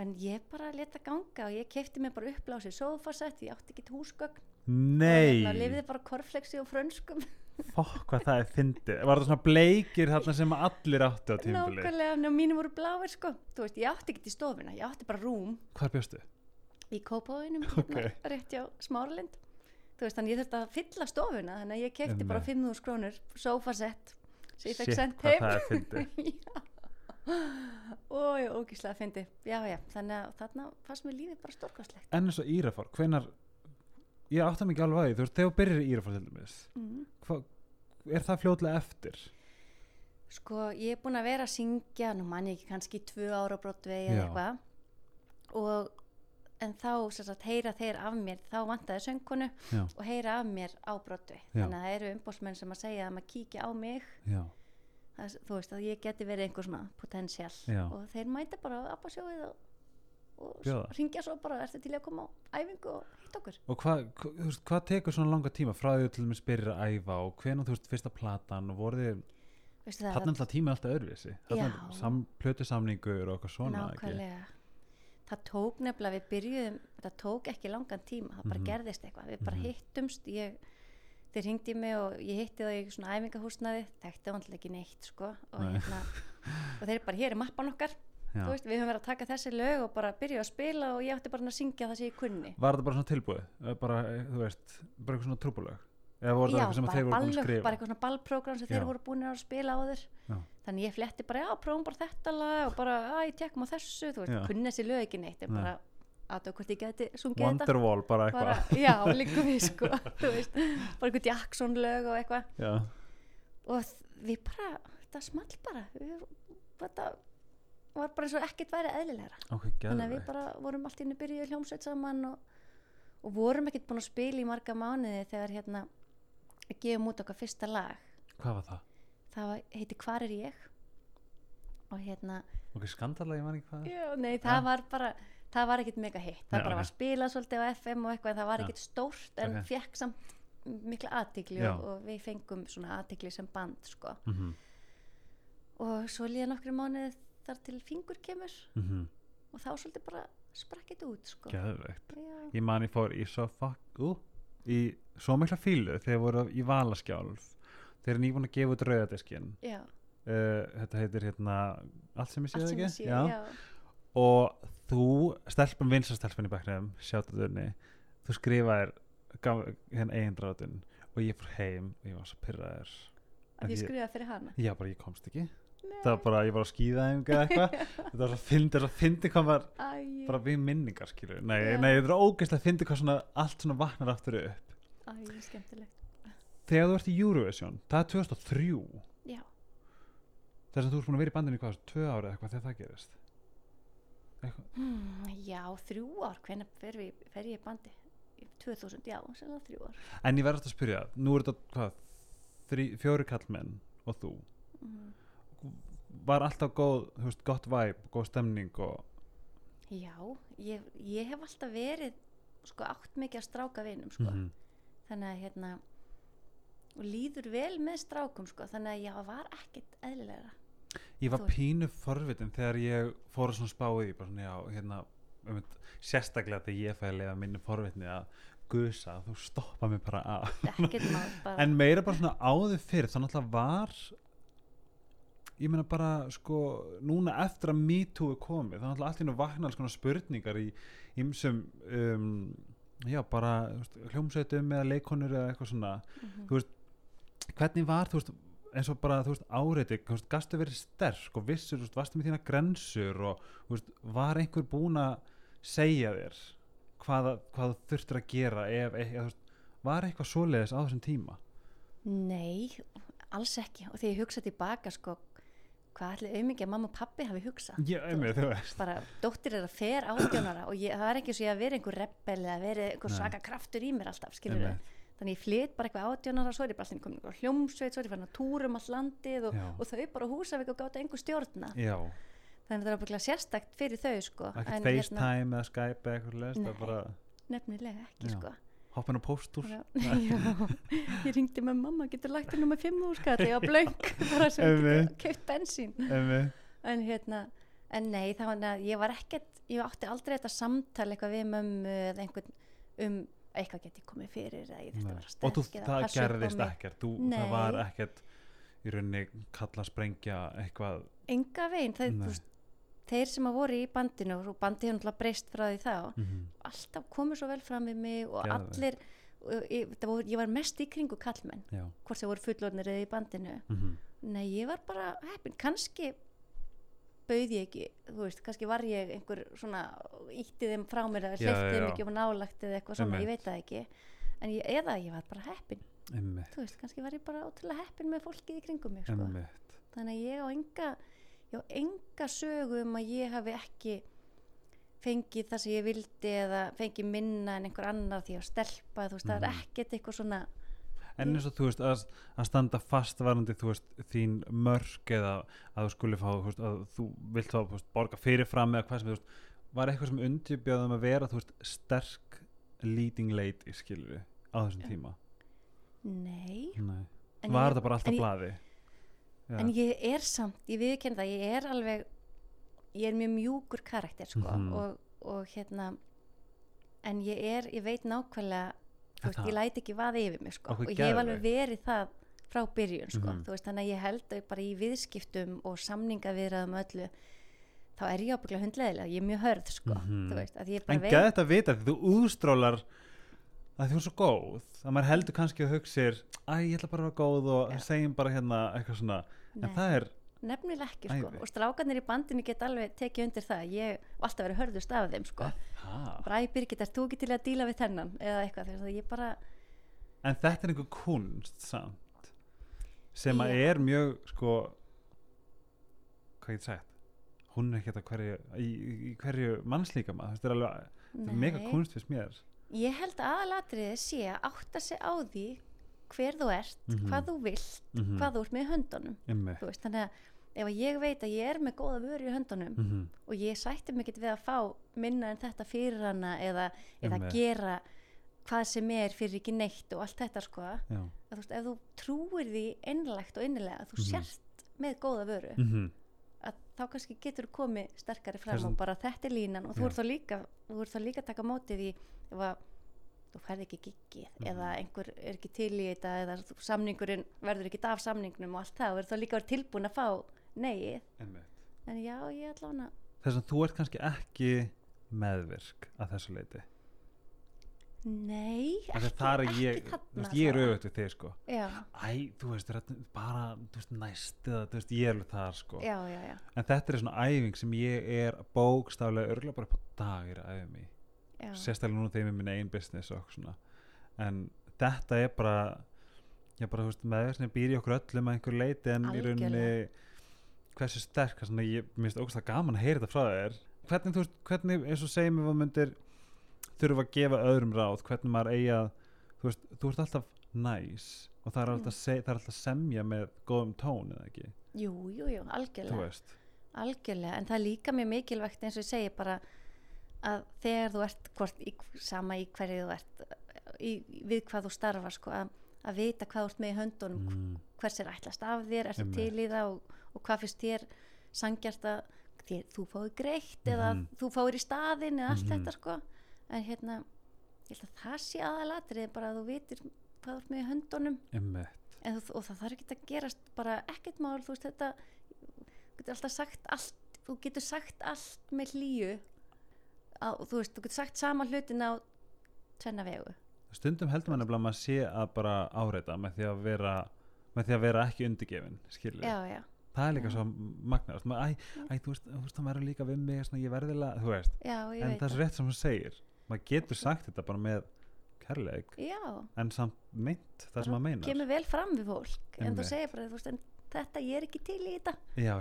Speaker 2: En ég bara leta ganga Og ég keipti mig bara uppblásið sofasett Ég átti ekki húsgögn.
Speaker 1: Nei,
Speaker 2: Og lifði bara korflexi og frönskum.
Speaker 1: Fokk hvað það er fyndið. Var það svona bleikir þarna sem allir áttu á tímfili
Speaker 2: Nákvæmlega, en mínum voru bláir sko. Þú veist, ég átti ekki í stofuna, ég átti bara rúm.
Speaker 1: Hvar bjóstu?
Speaker 2: í kópáinum hérna, rétt hjá Smáralind. Þú veist, þannig ég þurfti að fylla stofuna þannig að ég kefti bara
Speaker 1: Einmitt.
Speaker 2: 5.000 krónur sofasett sem ég fekk sendt
Speaker 1: hvað
Speaker 2: heim
Speaker 1: fyndið
Speaker 2: Ói, ógíslega fyndi Já, já, þannig að þarna fannst mér lífið bara stórkostlegt
Speaker 1: En eins og Írafár, hvenar Ég átta mikið alveg að því, þú veist, þegar í Írafár til dæmis
Speaker 2: mm.
Speaker 1: hva, Er það fljótlega eftir?
Speaker 2: Sko, ég er búin að vera að syngja nú mann ég ekki kannski tvö ára brotvegi
Speaker 1: Já.
Speaker 2: eða eitthvað og en þá sagt, heyra þeir af mér þá vantaði söngkonu
Speaker 1: já,
Speaker 2: og heyra af mér á
Speaker 1: Já.
Speaker 2: þannig að það eru umbósmenn sem að segja að maður kíkja á mig. Það, þú veist að ég geti verið einhver svona potensial og þeir mæta bara á abbasjóið og, og ringja svo bara ertu til að koma á æfingu og hitt okkur?
Speaker 1: Og hvað hva, hvað tekur svona langa tíma frá því til dæmis byrjar að æfa og hvenær þú veist fyrsta platan og voru þið
Speaker 2: Veistu það,
Speaker 1: þarna er alltaf tíma öðruvísi. Þarna er
Speaker 2: Já.
Speaker 1: sam, plötu samningur og eitthvað svona ekki?
Speaker 2: Það tók nefnilega, við byrjuðum það tók ekki langan tíma, það bara
Speaker 1: Mhm.
Speaker 2: gerðist eitthvað við bara
Speaker 1: Mhm.
Speaker 2: hittumst ég, þeir hringdi mig og ég hitti það í svona æfingahúsnaði þekkti vantilega ekki neitt sko og,
Speaker 1: Nei.
Speaker 2: hérna, og þeir bara, hér er mappan okkar veist, við höfum verið að taka þessi lög og bara byrja að spila og ég átti bara að syngja það sem ég kunni
Speaker 1: var þetta bara svona tilbúið bara, veist, bara eitthvað svona trúbulög
Speaker 2: já, bara
Speaker 1: skrifa
Speaker 2: bara eitthvað svona ballprogram sem
Speaker 1: Já.
Speaker 2: þeir voru búin að spila áður
Speaker 1: Já.
Speaker 2: Þannig ég fletti bara, já, prófum bara þetta lag og bara, að ég tekkum á þessu. Þú veist,
Speaker 1: Já.
Speaker 2: kunni þessi lög ekki neitt en bara, aðtöku hvort ég geti sungið þetta.
Speaker 1: Wonderwall bara eitthvað.
Speaker 2: Já, líka við sko þú veist, bara eitthvað Jackson lög og eitthvað.
Speaker 1: Já,
Speaker 2: og við bara, þetta small bara við, þetta var bara eins og ekkert væri eðlilegra.
Speaker 1: Ok,
Speaker 2: þannig að við bara vorum allt í innu byrjuð hljómsveit saman og, og vorum ekkert búin að spila í marga mánuði þegar hérna við gefum út okkar fyrsta lag.
Speaker 1: Hvað var það?
Speaker 2: Það heiti Hvar er ég? Og hérna
Speaker 1: ok, skandala, ég man ekki hvað
Speaker 2: já, nei, það
Speaker 1: Ja.
Speaker 2: var bara það var ekkert mega hitt, það
Speaker 1: Nei,
Speaker 2: bara
Speaker 1: ok.
Speaker 2: var spilað svolítið á FM og eitthvað en það var
Speaker 1: Ja.
Speaker 2: ekkert stórt en
Speaker 1: Ok.
Speaker 2: fekk samt mikla aðtikli og, og við fengum svona aðtikli sem band sko.
Speaker 1: Mm
Speaker 2: og svo líða nokkru mánuði þar til fingur kemur.
Speaker 1: -hmm.
Speaker 2: og þá svolítið bara sprakkið út sko.
Speaker 1: Ég man ég fór í svo fuck ú, í svo mikla fílu þegar voru í Valaskjálf þeir eru nýbúin að gefa út rauðadiskin
Speaker 2: já,
Speaker 1: uh, þetta heitir hérna allt sem ég sé
Speaker 2: allt
Speaker 1: það
Speaker 2: sem
Speaker 1: ekki?
Speaker 2: sé já.
Speaker 1: og þú stelpum vinsastelpun í bekknum sjátaðurni þú skrifaðir hérna eigin drátun og ég fór heim og ég var svo pyrraður
Speaker 2: að ég skrifaði fyrir hana?
Speaker 1: Já bara ég komst ekki.
Speaker 2: Nei.
Speaker 1: það var bara ég var skíðaðing eða eitthvað. Þetta var svo svo fyndi hvað var bara við minningar skilur nei,
Speaker 2: Já.
Speaker 1: nei þetta er ógeðslega fyndi hvað svona allt svona vaknar aftur upp.
Speaker 2: Æ, skemmtilegt
Speaker 1: þegar þú ert í Eurovision það er 2003
Speaker 2: já,
Speaker 1: þess að þú ert búin að vera í bandinu í hvað tvö ára eitthvað þegar það gerist?
Speaker 2: Hmm, já, þrjú ár. Hvernig fer, við, fer ég í bandi Í 2000, já, sennilega þrjú ár.
Speaker 1: En ég verðast að spyrja, nú er þetta fjóri kallmenn og þú,
Speaker 2: mm.
Speaker 1: var alltaf góð, þú veist, gott væp, góð stemning og,
Speaker 2: já, ég, ég hef alltaf verið sko átt mikið að stráka vinum sko.
Speaker 1: Mhm.
Speaker 2: þannig að hérna og líður vel með strákum sko, þannig að ég var ekkert eðlilegra.
Speaker 1: Ég var pínu forvitin þegar ég fór að svona spá í hérna, um, sérstaklega þegar ég fæði að minni forvitni að gusa, þú stoppa mig bara
Speaker 2: bara,
Speaker 1: En meira bara svona áður fyrir, þannig að var, ég meina bara, sko, núna eftir að MeToo er komið, þannig að allt í nú vakna alls konar spurningar í ymsum, um, já, bara hljómsveitum eða leikonur eða eitthvað svona,
Speaker 2: Mhm.
Speaker 1: þú veist, hvernig var, þú veist, eins og bara, þú veist, veist, gastu verið sterk og vissur, varstu með þína grensur og, veist, var einhver búin að segja þér hvað, hvað þú þurftir að gera ef, ef, þú veist, var eitthvað svoleiðis á þessum tíma?
Speaker 2: nei, alls ekki og þegar ég hugsa tilbaka sko, hvað ætli auðmikið að mamma og pappi hafi hugsað
Speaker 1: Já, veist.
Speaker 2: bara dóttir er að fer átjónara og ég, það er ekki svo ég að vera einhver reppel eða vera einhver svaka kraftur í mér alltaf skilur
Speaker 1: Einmitt.
Speaker 2: Þannig ég flyt bara eitthvað átjónara svo er ég bara alltaf komin einhver hljómsveit svo er ég farin að túrum all landið og, og þau bara húsavík og gáta einhver stjórna.
Speaker 1: Já,
Speaker 2: þannig það er bara sérstakt fyrir þau sko.
Speaker 1: Ekkert
Speaker 2: En hérna,
Speaker 1: FaceTime eða Skype eitthvað leist,
Speaker 2: Nei.
Speaker 1: bara
Speaker 2: nefnilega ekki sko.
Speaker 1: Hoppin á
Speaker 2: já, ég ringdi með mamma getur lagt inn um að 5 úrskall ég var blöng bara sem geti keift bensín. En hérna en nei þá var að ég var ekkert ég átti aldrei þetta samtal eitthvað við mömmu eða einhvern um eitthvað geti komið fyrir eða ég þurfti að vera
Speaker 1: Og þú,
Speaker 2: sterk
Speaker 1: það gerðist ekkert, þú, það var ekkert í rauninni kalla sprengja eitthvað,
Speaker 2: enga veginn, það, þeir sem að voru í bandinu og bandið hefur náttúrulega breyst frá því þá
Speaker 1: mm
Speaker 2: alltaf komið svo vel fram við mig og
Speaker 1: Geðveikt.
Speaker 2: allir og ég, það voru, ég var mest í kringu kallmenn
Speaker 1: já.
Speaker 2: hvort þeir voru fullornir eða í bandinu.
Speaker 1: Mm
Speaker 2: nei, ég var bara heppin, kannski bauð ég ekki, þú veist, kannski var ég einhver svona, ítti þeim frá mér eða hleypti þeim ekki á nálagt eða eitthvað svona, ég veit það ekki. En ég, eða ég var bara heppin.
Speaker 1: Einmitt,
Speaker 2: þú veist, kannski var ég bara ótrúlega heppin með fólkið í kringum mig, sko.
Speaker 1: Einmitt.
Speaker 2: þannig að ég á enga ég á enga sögu um að ég hafi ekki fengið það sem ég vildi eða fengið minna en einhver annar því að stelpa, þú veist, það er
Speaker 1: Mhm.
Speaker 2: ekkert eitthvað svona
Speaker 1: En eins og þú veist að, að standa fastvarandi þú veist þín mörg eða að þú skuli fá þú veist, að þú vilt þú veist, borga fyrirfram eða hvað sem þú veist var eitthvað sem undirbjöðum að vera þú veist sterk leading lady skilur við á þessum tíma
Speaker 2: nei,
Speaker 1: Nei. Var
Speaker 2: ég-
Speaker 1: þetta bara alltaf
Speaker 2: en ég-
Speaker 1: blaði Já.
Speaker 2: en ég er samt ég viðkenn það, ég er alveg ég er mjög mjúkur karakter sko,
Speaker 1: Mhm.
Speaker 2: og, og hérna en ég er, ég veit nákvæmlega veist, ég læt ekki vaða yfir mig sko, og ég hef alveg verið það frá byrjun sko, þú veist, þannig að ég held að bara í viðskiptum og samningaviðraðum öllu þá er ég ábygglega hundleðilega, ég er mjög hörð sko, þú veist, að
Speaker 1: En
Speaker 2: veit
Speaker 1: gæði þetta að vita þú úðstrólar að þú er svo góð að maður heldur kannski að hugsir æ, ég ætla bara að vera góð og
Speaker 2: Já.
Speaker 1: segjum bara hérna eitthvað svona.
Speaker 2: Nei.
Speaker 1: en það er,
Speaker 2: nefnilega ekki sko,
Speaker 1: Æði.
Speaker 2: og strákarnir í bandinu get alveg tekið undir það, ég hef alltaf verið hörðust af þeim sko, bara æ Birgit, ert þú ekki til að díla við þennan? Eða eitthvað, þess að ég bara
Speaker 1: en þetta er einhver kunst samt sem að er mjög sko hvað ég sagt? Hún er ekki þetta hverju í, í hverju mannslíka maður þetta er alveg, þetta er mega kunst fyrst mér.
Speaker 2: Ég held að aðalatriði sé að átta sig á því hver þú ert,
Speaker 1: Mhm.
Speaker 2: hvað þú vilt
Speaker 1: Mhm.
Speaker 2: hvað þú ert með höndunum. Veist, þannig að ef að ég veit að ég er með góða vöru í höndunum
Speaker 1: Mhm.
Speaker 2: og ég sætti mig ekki við að fá minna en þetta fyrir hana eða, eða
Speaker 1: Einmitt.
Speaker 2: gera hvað sem er fyrir ekki neitt og allt þetta sko að
Speaker 1: Já.
Speaker 2: þú veist, ef þú trúir því einlægt og innilega að þú
Speaker 1: Mhm.
Speaker 2: sért með góða vöru
Speaker 1: Mhm.
Speaker 2: að þá kannski getur þú komið sterkari fram
Speaker 1: Þessum-
Speaker 2: og bara þetta er línan og þú ert þá líka þú ert þá líka að taka á móti því ef að þú færð ekki giggið
Speaker 1: Mhm.
Speaker 2: eða einhver er ekki til í þetta eða þú- samningurinn verður ekki af samningnum og allt það og er þá líka verið tilbúin að fá neið
Speaker 1: Einmitt.
Speaker 2: en já, ég ætla hana.
Speaker 1: Þess að þú ert kannski ekki meðvirk að þessu leiti
Speaker 2: nei,
Speaker 1: Af því
Speaker 2: ekki,
Speaker 1: að það er
Speaker 2: ekki
Speaker 1: ég, þú veist, ég er auðvitað við þig sko.
Speaker 2: Já,
Speaker 1: æ, þú veist, þetta- bara þú veist, næst eða þú veist, ég er alveg þar sko.
Speaker 2: Já, já, já,
Speaker 1: en þetta er svona æfing sem ég er bókstaflega örgulega bara upp á dag er að æfa mig í.
Speaker 2: já.
Speaker 1: sérstaklega núna þegar ég er með minna einn business og svona. En þetta er bara ég bara, þú veist, meðverðsni býr í okkur öllum að einhver leiti en í rauninni
Speaker 2: Algjörlega.
Speaker 1: Hversu sterk svona, ég minnst ógst gaman að heyra þetta frá þér. Hvernig, þú veist, hvernig, eins og segjum við myndir þurfa að gefa öðrum ráð hvernig maður eigi að þú veist, þú ert alltaf næs og það er alltaf, seg, það er alltaf semja með góðum tón eða ekki,
Speaker 2: jú, jú, jú, algjörlega. Algjörlega, en það er líka mjög mikilvægt eins og ég segi bara að þegar þú ert hvort, í, sama í hverju þú ert í, við hvað þú starfar sko, að, að vita hvað þú ert með í höndunum
Speaker 1: mm,
Speaker 2: hvers er ætlast af þér,
Speaker 1: Einmitt.
Speaker 2: til í það og, og hvað finnst þér sangjart að þér, þú fáið greitt eða
Speaker 1: Mhm.
Speaker 2: þú fáir í staðin eða allt
Speaker 1: Mhm.
Speaker 2: þetta sko. En hérna, ég held að það sé aðalatrið bara að þú vitir hvað ert með höndunum. En, þú- og það þarf ekki að gerast bara ekkert mál, þú veist þetta þú getur alltaf sagt allt þú getur sagt allt með hlýju þú veist, þú getur sagt sama hlutin á tvenna vegu.
Speaker 1: Stundum heldur nefnilega að maður sé að bara áreita með því að vera með því að vera ekki undirgefin skilur
Speaker 2: já, já,
Speaker 1: það er líka svo magnast æ, æ, þú veist, það verður líka við mig svona, ég verðilega, þú veist,
Speaker 2: já,
Speaker 1: en það er svo rétt sem hún segir maður getur sagt þetta bara með kærleik,
Speaker 2: já,
Speaker 1: en samt mynd það sem maður meinar.
Speaker 2: kemur vel fram við fólk en
Speaker 1: Einmitt.
Speaker 2: þú segir bara, þú veist, en þetta ég er ekki til í þetta.
Speaker 1: Já,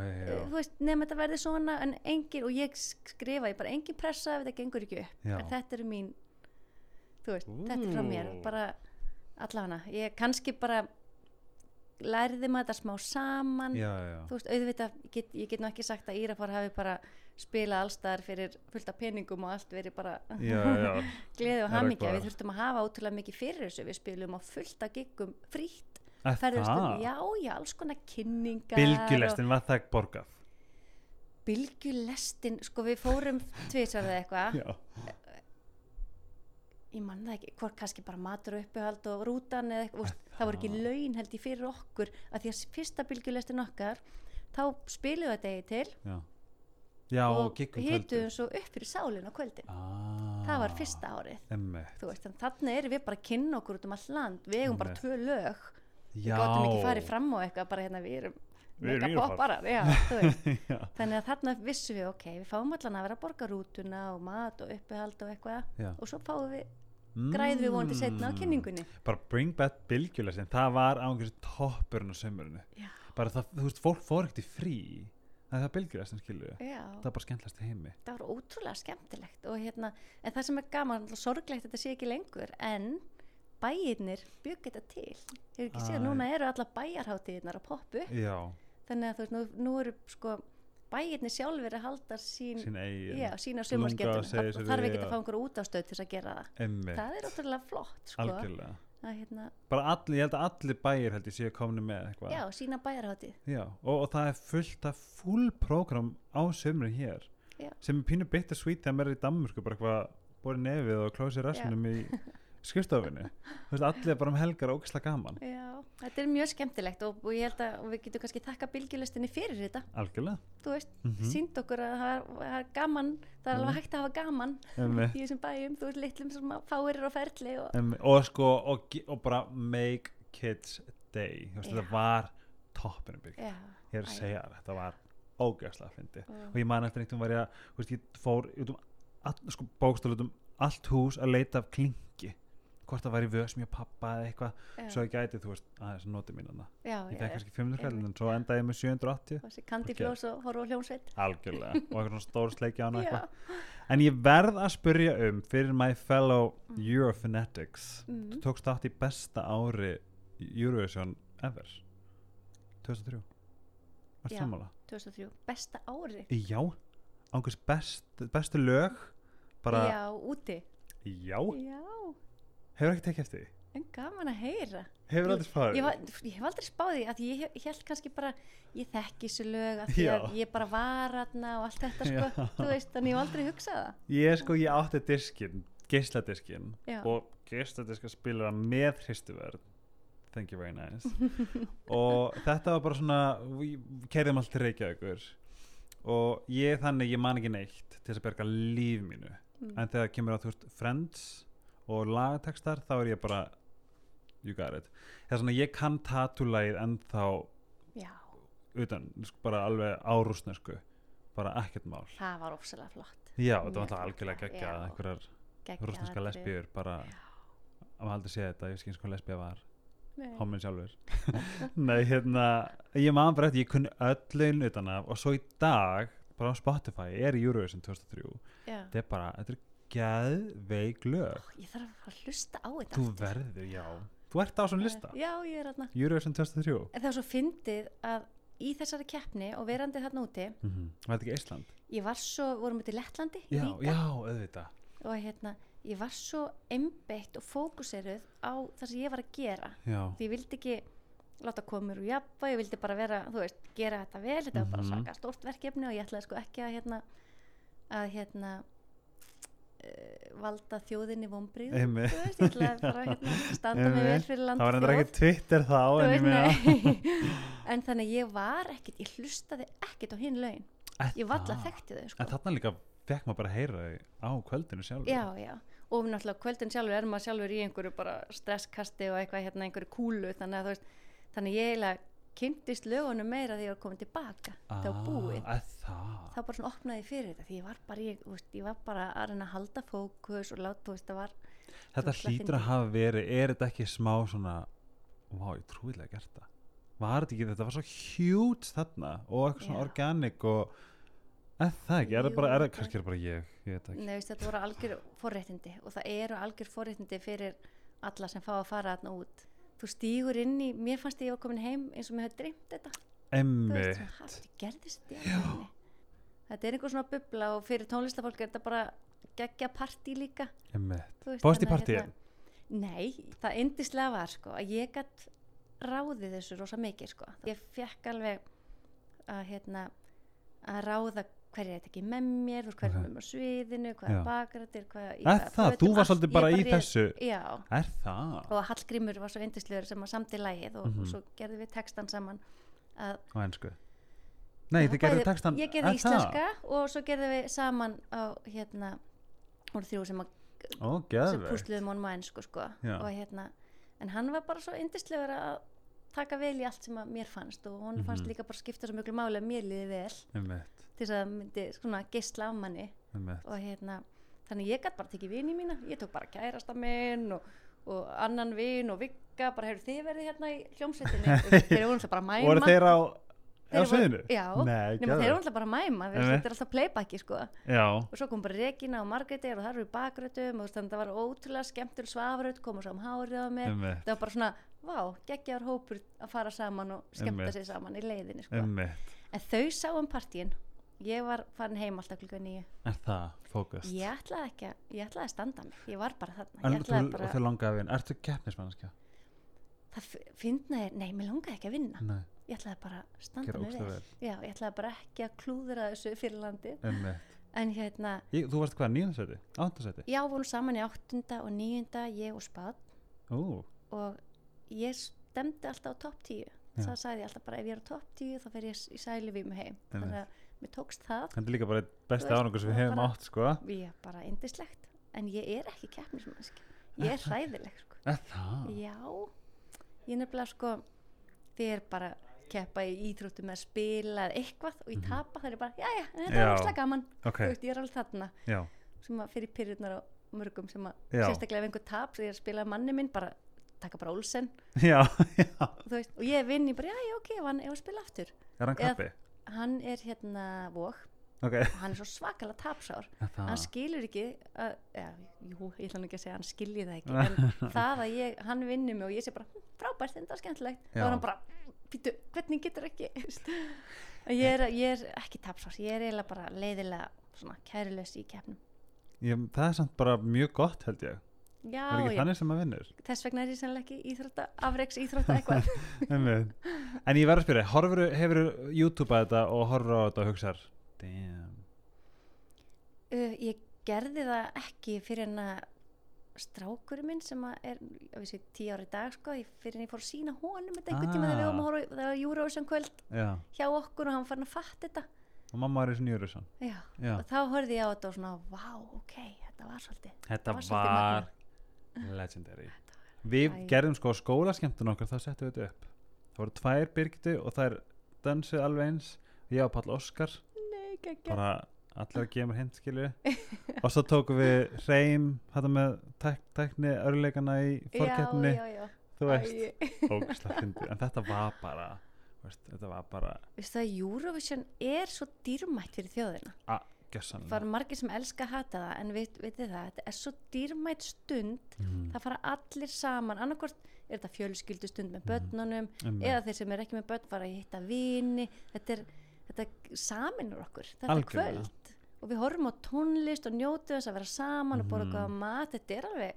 Speaker 2: þú veist, nefnum þetta verði svona en engin, og ég skrifa, ég bara engin pressa ef þetta gengur ekki upp, en þetta er mín þú veist, þetta er frá mér
Speaker 1: Ú.
Speaker 2: bara allafana, ég kannski bara lærði maður þetta smá saman.
Speaker 1: Já, já,
Speaker 2: þú veist, auðvitað, get, ég get nú ekki sagt að Írafár hafi bara spilað allstaðar fyrir fullt af peningum og allt verið bara gleði og hamingja, við þurftum að hafa ótrúlega mikið fyrir þessu, við spilum á fullt af giggum frítt,
Speaker 1: Er
Speaker 2: ferðumst um,
Speaker 1: það?
Speaker 2: já, já, alls konar kynningar
Speaker 1: bylgjulestin var það ekki borgað?
Speaker 2: Og bylgjulestin, sko við fórum tvisar eða eitthvað, ég man það ekki hvort kannski bara matur og uppihald og rútan eða eitthvað, það voru ekki laun held ég fyrir okkur, að því að fyrsta bylgjulestin okkar, þá spilum við þetta eigi til
Speaker 1: já. Já, og
Speaker 2: hituðum svo upp fyrir sálinn á kvöldin.
Speaker 1: Ah,
Speaker 2: það var fyrsta árið. Veist, þannig erum við bara að kynna okkur út um all land. Við eigum bara tvö lög.
Speaker 1: Já.
Speaker 2: við gáttum ekki farið fram á eitthvað bara hérna Við erum mega popparar þannig að þarna vissum við ok, við fáum allan að vera að borga rútuna og mat og uppihald og eitthvað
Speaker 1: já.
Speaker 2: og svo fáum við, græðum við vonandi setna á
Speaker 1: Mm.
Speaker 2: kynningunni.
Speaker 1: Bara bring back bylgjulestin það var ángjörs toppurinn á sömurinu
Speaker 2: Já.
Speaker 1: bara það, þú veist, fólk fór ekkert í frí. Það er bylgjurestin skilju
Speaker 2: já,
Speaker 1: það er bara skemmtilegast í heimi.
Speaker 2: Það var ótrúlega skemmtilegt og hérna, en það sem er gaman sorglegt þetta sé ekki lengur en bæirnir bygg þetta til. Hefur ekki séð, núna eru alla bæjarháttíðirnar að poppu.
Speaker 1: Já,
Speaker 2: þannig að þú veist, nú, nú eru sko bæirnir sjálfur að halda sín,
Speaker 1: sín eigin Lunga
Speaker 2: sumarskettum
Speaker 1: segir sér
Speaker 2: þarf ekki að fá einhver útástöð til þess að gera það.
Speaker 1: Emmi,
Speaker 2: það er ótrúlega flott sko.
Speaker 1: Algjörlega.
Speaker 2: Að hérna,
Speaker 1: bara allir, ég held að allir bæir held ég séu komni með eitthvað.
Speaker 2: Já, sína bæjarháttíð
Speaker 1: Já, og, og það er fullt af full program á sömri hér
Speaker 2: Já.
Speaker 1: sem er pínu bitter sweet þegar maður er í Danmörku bara eitthvað borið nefið og klósið rassinum í skrifstofinu þú veist, allir bara um helgar og ógislega gaman.
Speaker 2: Já, þetta er mjög skemmtilegt og, og ég held að og við getum kannski þakka bylgjulistinni fyrir þetta.
Speaker 1: Algjörlega.
Speaker 2: Þú veist,
Speaker 1: mm -hmm.
Speaker 2: sínd okkur að það er, það er gaman það er alveg hægt að hafa gaman í þessum bæjum, þú veist, litlum sem að fáir á ferli og,
Speaker 1: og sko og, og bara make kids day. Veist, þetta var toppinu bygg
Speaker 2: já,
Speaker 1: ég er að segja þér, þetta var ógæslega fyndi
Speaker 2: og,
Speaker 1: og ég man eftir einhvern var ég að ég fór um all, sko, bókstölu út um allt hús að leita af klingi hvort það væri vösmi og pappa eða eitthvað. Svo ég gæti, þú veist, aðeins að noti mín
Speaker 2: já,
Speaker 1: ég fekk kannski 500 kall en svo endaði ég með 780
Speaker 2: þessi Candy
Speaker 1: Ok.
Speaker 2: Floss og horfa á hljómsveit.
Speaker 1: Algjörlega. Og eitthvað svona stór sleiki á hana
Speaker 2: já,
Speaker 1: eitthvað. En ég verð að spyrja um fyrir my fellow Eurofanatics.
Speaker 2: Mm,
Speaker 1: þú tókst þátt í besta ári Eurovision ever. 2003 Varst
Speaker 2: Já.
Speaker 1: sammála?
Speaker 2: 2003, besta ári
Speaker 1: Já, ángurs best, bestu lög. Bara,
Speaker 2: já, úti.
Speaker 1: Já,
Speaker 2: já,
Speaker 1: hefur ekki tekið eftir því?
Speaker 2: En gaman að heyra.
Speaker 1: Hefur aldrei spáðið
Speaker 2: ég, ég hef aldrei spáði að ég held kannski bara ég þekki þessu lög að að ég bara var aðna og allt þetta sko,
Speaker 1: Já.
Speaker 2: þú veist, þannig ég hef aldrei hugsað það.
Speaker 1: Ég sko, ég átti diskin geisladiskin
Speaker 2: Já.
Speaker 1: og geisladiska spilar með hristuverð. Thank you very nice. Og þetta var bara svona við kerðum allt til Reykjavíkur og ég þannig, ég man ekki neitt til þess að berga líf mínu.
Speaker 2: Mm.
Speaker 1: en þegar kemur að þú veist Friends og lagatekstar þá er ég bara you got it. Það er svona ég kann tatúlægið ennþá
Speaker 2: já,
Speaker 1: utan, sko, bara alveg árúsnesku bara ekkert mál.
Speaker 2: Það var ofsalega flott.
Speaker 1: Já, þetta var alltaf algjörlega
Speaker 2: já.
Speaker 1: geggjað einhverjar rúsneska lesbíur bara að maður aldrei sé þetta, ég skins hvað lesbía var. Homin sjálfur. Nei, hérna, ég maður bara eftir ég kunni öllin utan af. Og svo í dag bara á Spotify er Eurovision 2003
Speaker 2: já.
Speaker 1: þetta er bara, þetta er geðveik lög.
Speaker 2: Ég þarf að fara að hlusta á þetta
Speaker 1: þú
Speaker 2: aftur.
Speaker 1: verður, já. Þú ert á svona lista,
Speaker 2: já, ég er aðna
Speaker 1: Eurovision 2003
Speaker 2: en það var svo fyndið að í þessari keppni og verandi þarna úti
Speaker 1: mm -hmm. var þetta ekki Ísland?
Speaker 2: ég var svo, vorum við til Lettlandi
Speaker 1: já,
Speaker 2: Riga,
Speaker 1: já, auðvitað.
Speaker 2: Og hérna, ég var svo einbeitt og fókuseruð á það sem ég var að gera.
Speaker 1: Já,
Speaker 2: því ég vildi ekki láta mér úr jafna ég vildi bara vera, þú veist, gera þetta vel. Þetta var bara
Speaker 1: Mhm.
Speaker 2: svaka stórt verkefni og ég ætlaði sko ekki að hérna að hérna valda þjóðinni veist, ég ætlaði bara hérna, standa mig vel fyrir land
Speaker 1: það var endur ekki Twitter þá en
Speaker 2: en þannig ég var ekkit ég hlustaði ekkit á hinn laun. Ég valla þekkti þau sko.
Speaker 1: en þarna líka fekk maður bara að heyra á kvöldinu sjálf
Speaker 2: já, já, og náttúrulega kvöldin sjálfur er maður sjálfur í einhverju bara stresskasti og eitthvað hérna einhverju kúlu þannig að þú veist, þannig ég eiginlega kynntist lögunum meira þegar ég var komin tilbaka. Það var búið,
Speaker 1: að
Speaker 2: þá bara svona opnaði fyrir þetta því ég var bara, ég, veist, ég var bara að reyna að halda fókus og láta, þú veist, það var
Speaker 1: þetta hlýtur að hafa verið er þetta ekki smá svona vá, ég trúilega gert það? Var þetta ekki, þetta var svo hjút þarna og eitthvað svona
Speaker 2: Já.
Speaker 1: organic og eða það ekki, er það bara, er það kannski er bara ég ég veit ekki,
Speaker 2: Nei, veist, þetta voru algjör forréttindi og það eru algjör forréttindi fyrir alla sem fá að fara þarna út þú stígur inn í, mér fannst ég var komin heim eins og mér hefði dreymt þetta. Þú
Speaker 1: emmi
Speaker 2: veist, svona, "Ha, þetta gerðist í alvörunni?" þetta er einhver svona bubla og fyrir tónlistafólk er þetta bara geggja partí líka.
Speaker 1: Fórstu í
Speaker 2: að
Speaker 1: partíið?
Speaker 2: hérna- Nei, það indislega var sko að ég gætt ráðið þessu rosa mikið sko. Ég fekk alveg að hérna að ráða hverju er þetta ekki með mér,
Speaker 1: Ok.
Speaker 2: er með mér sviðinu, hvað er bakrættir, hvað í
Speaker 1: er það,
Speaker 2: fötum,
Speaker 1: þú var
Speaker 2: allt-
Speaker 1: svolítið
Speaker 2: ég
Speaker 1: bara í þessu.
Speaker 2: Já,
Speaker 1: er það,
Speaker 2: og Hallgrímur var svo indislegur sem að samti lægið og,
Speaker 1: Mhm.
Speaker 2: og svo gerðum við textan saman.
Speaker 1: Á ennsku nei, þið gerðu
Speaker 2: bæði-
Speaker 1: textan
Speaker 2: Ég
Speaker 1: er
Speaker 2: gerði
Speaker 1: það?
Speaker 2: íslenska og svo gerðum við saman á hérna voru þrjú sem, sem púsluðum honum á ennsku sko. Og hérna, en hann var bara svo indislegur að taka vel í allt sem að mér fannst og hún fannst
Speaker 1: Mhm.
Speaker 2: líka bara skipta svo mjög máli að mér liði vel til þess að það myndi svona geisla af manni. Og hérna, þannig ég gætt bara tekið vini mína, ég tók bara kærasta minn og, og annan vin og vigga, bara hefur þið verið hérna í hljómsveitinni. Og þeir voru alltaf bara að mæma.
Speaker 1: Voru þeir á
Speaker 2: voru-
Speaker 1: sviðinu?
Speaker 2: já,
Speaker 1: Nei,
Speaker 2: nema þeir eru alltaf bara að mæma þetta er alltaf playbacki sko.
Speaker 1: Já,
Speaker 2: og svo kom bara Regina og Margrétir og það eru í bakrötum og þannig að það var ótrúlega skemmtur svafröð koma svo um hárið á
Speaker 1: emmitt,
Speaker 2: það var bara svona, vá, geggjar hópur að fara saman og skemmta sig saman í leiðinni sko. en þau sá um partíin ég var farin heim alltaf klukka nýju
Speaker 1: Er það fókust?
Speaker 2: ég ætlaði ekki að, ég ætlaði að standa mig ég var bara þarna, ég ætlaði bara
Speaker 1: og þau langaði að vinna. Ertu keppnismannskja?
Speaker 2: það f- fyndnaði, nei, mér langaði ekki að vinna
Speaker 1: Nei,
Speaker 2: ég ætlaði bara að standa
Speaker 1: gera
Speaker 2: mig
Speaker 1: ógsta
Speaker 2: vel
Speaker 1: vel.
Speaker 2: já, ég ætlaði bara ekki að klúðra þessu fyrir landi
Speaker 1: Emmitt.
Speaker 2: en hérna,
Speaker 1: Ég, þú varst hvað, nýjöndarsæti? Áttasæti?
Speaker 2: já, vorum saman í áttunda og níunda, ég og Spad
Speaker 1: Ú,
Speaker 2: og ég stemdi alltaf á topp 10
Speaker 1: Já.
Speaker 2: það sagði ég alltaf bara ef ég er á topp 10 þá fer ég s- í sæli við mig heim
Speaker 1: Einmitt.
Speaker 2: þannig að mér tókst það.
Speaker 1: Þetta er líka bara
Speaker 2: veist,
Speaker 1: árangur sem við
Speaker 2: og
Speaker 1: hefum átt, sko.
Speaker 2: ég er bara indislegt en ég er ekki keppnismannski ég er hræðileg sko. Já, ég er nefnilega sko þið er bara keppa í íþróttum með að spila eða eitthvað og ég tapa það er bara, já já, þetta
Speaker 1: Mhm.
Speaker 2: Er óslega gaman.
Speaker 1: Ok,
Speaker 2: Þú veist, ég er alveg þarna.
Speaker 1: Já,
Speaker 2: sem að fyrir pyrrurnar á mörgum sem að
Speaker 1: Já.
Speaker 2: sérstaklega ef einhver tap þegar ég er að spila manni minn bara taka bara Olsen.
Speaker 1: Já,
Speaker 2: þú veist, og ég vinn í bara, já, já, ok, hann ef hann spila aftur.
Speaker 1: Er hann kappi?
Speaker 2: Hann er hérna vók
Speaker 1: Ok,
Speaker 2: og hann er svo svakalega tapsár. Hann skilur ekki að, ja, jú, ég ætla nú ekki að segja hann skilji það ekki en það að ég, hann vinni mig og ég sé bara "Hm, frábært, þetta er skemmtilegt. Og hann bara, býtu, hvernig getur ekki? Ég er, ég er ekki tapsár ég er eiginlega bara leiðilega kærilegs í keppnum.
Speaker 1: Ég, það er samt bara mjög gott, held ég.
Speaker 2: Já,
Speaker 1: er ekki
Speaker 2: já,
Speaker 1: þannig sem maður vinnur?
Speaker 2: þess vegna er ég sannlega ekki íþrótta, afreiks íþrótta eitthvað.
Speaker 1: En ég verð að spyrja, horfur, hefur YouTube að þetta og horfur á þetta og hugsar Damn.
Speaker 2: Uh, ég gerði það ekki fyrir en að strákurinn minn sem að er vissi, tíu ári í dag sko, ég- fyrir en ég fór að sína honum þetta einhvern tíma þegar við
Speaker 1: Ah.
Speaker 2: vorum að horfa það var Eurovision kvöld
Speaker 1: Já,
Speaker 2: hjá okkur og hann fann að fatta þetta.
Speaker 1: Og mamma er í svona.
Speaker 2: Já, og þá horfði ég á þetta og svona vá, ok, þetta var svolítið
Speaker 1: þetta
Speaker 2: var svolítið
Speaker 1: var legendary. Við
Speaker 2: Æ.
Speaker 1: gerðum sko skólaskemmtun okkar, þá settum við þetta upp. Það voru tvær byrgtu og þær dansuð alveg eins. Ég og Pall Óskar. Bara allir að gefa mér hint skilju og svo tókum við hreim þetta með tek tekni örleikana í fórkeppni þú veist,
Speaker 2: Æ.
Speaker 1: ógæslega fyndið. En þetta var bara veist, þetta var bara
Speaker 2: Veistu það, Eurovision er svo dýrmætt fyrir þjóðina.
Speaker 1: Að
Speaker 2: Það eru margir sem elska að hata það en veit, vitið það, þetta er svo dýrmætt stund
Speaker 1: mm.
Speaker 2: það fara allir saman annarkvort er þetta fjölskyldu stund með
Speaker 1: Mhm.
Speaker 2: börnunum
Speaker 1: Einmitt.
Speaker 2: eða þeir sem er ekki með börn fara að hitta vini þetta er, þetta saminur okkur þetta
Speaker 1: Algjörlega.
Speaker 2: kvöld og við horfum á tónlist og njótum þess að vera saman og borða
Speaker 1: Mhm.
Speaker 2: góða mat, þetta er alveg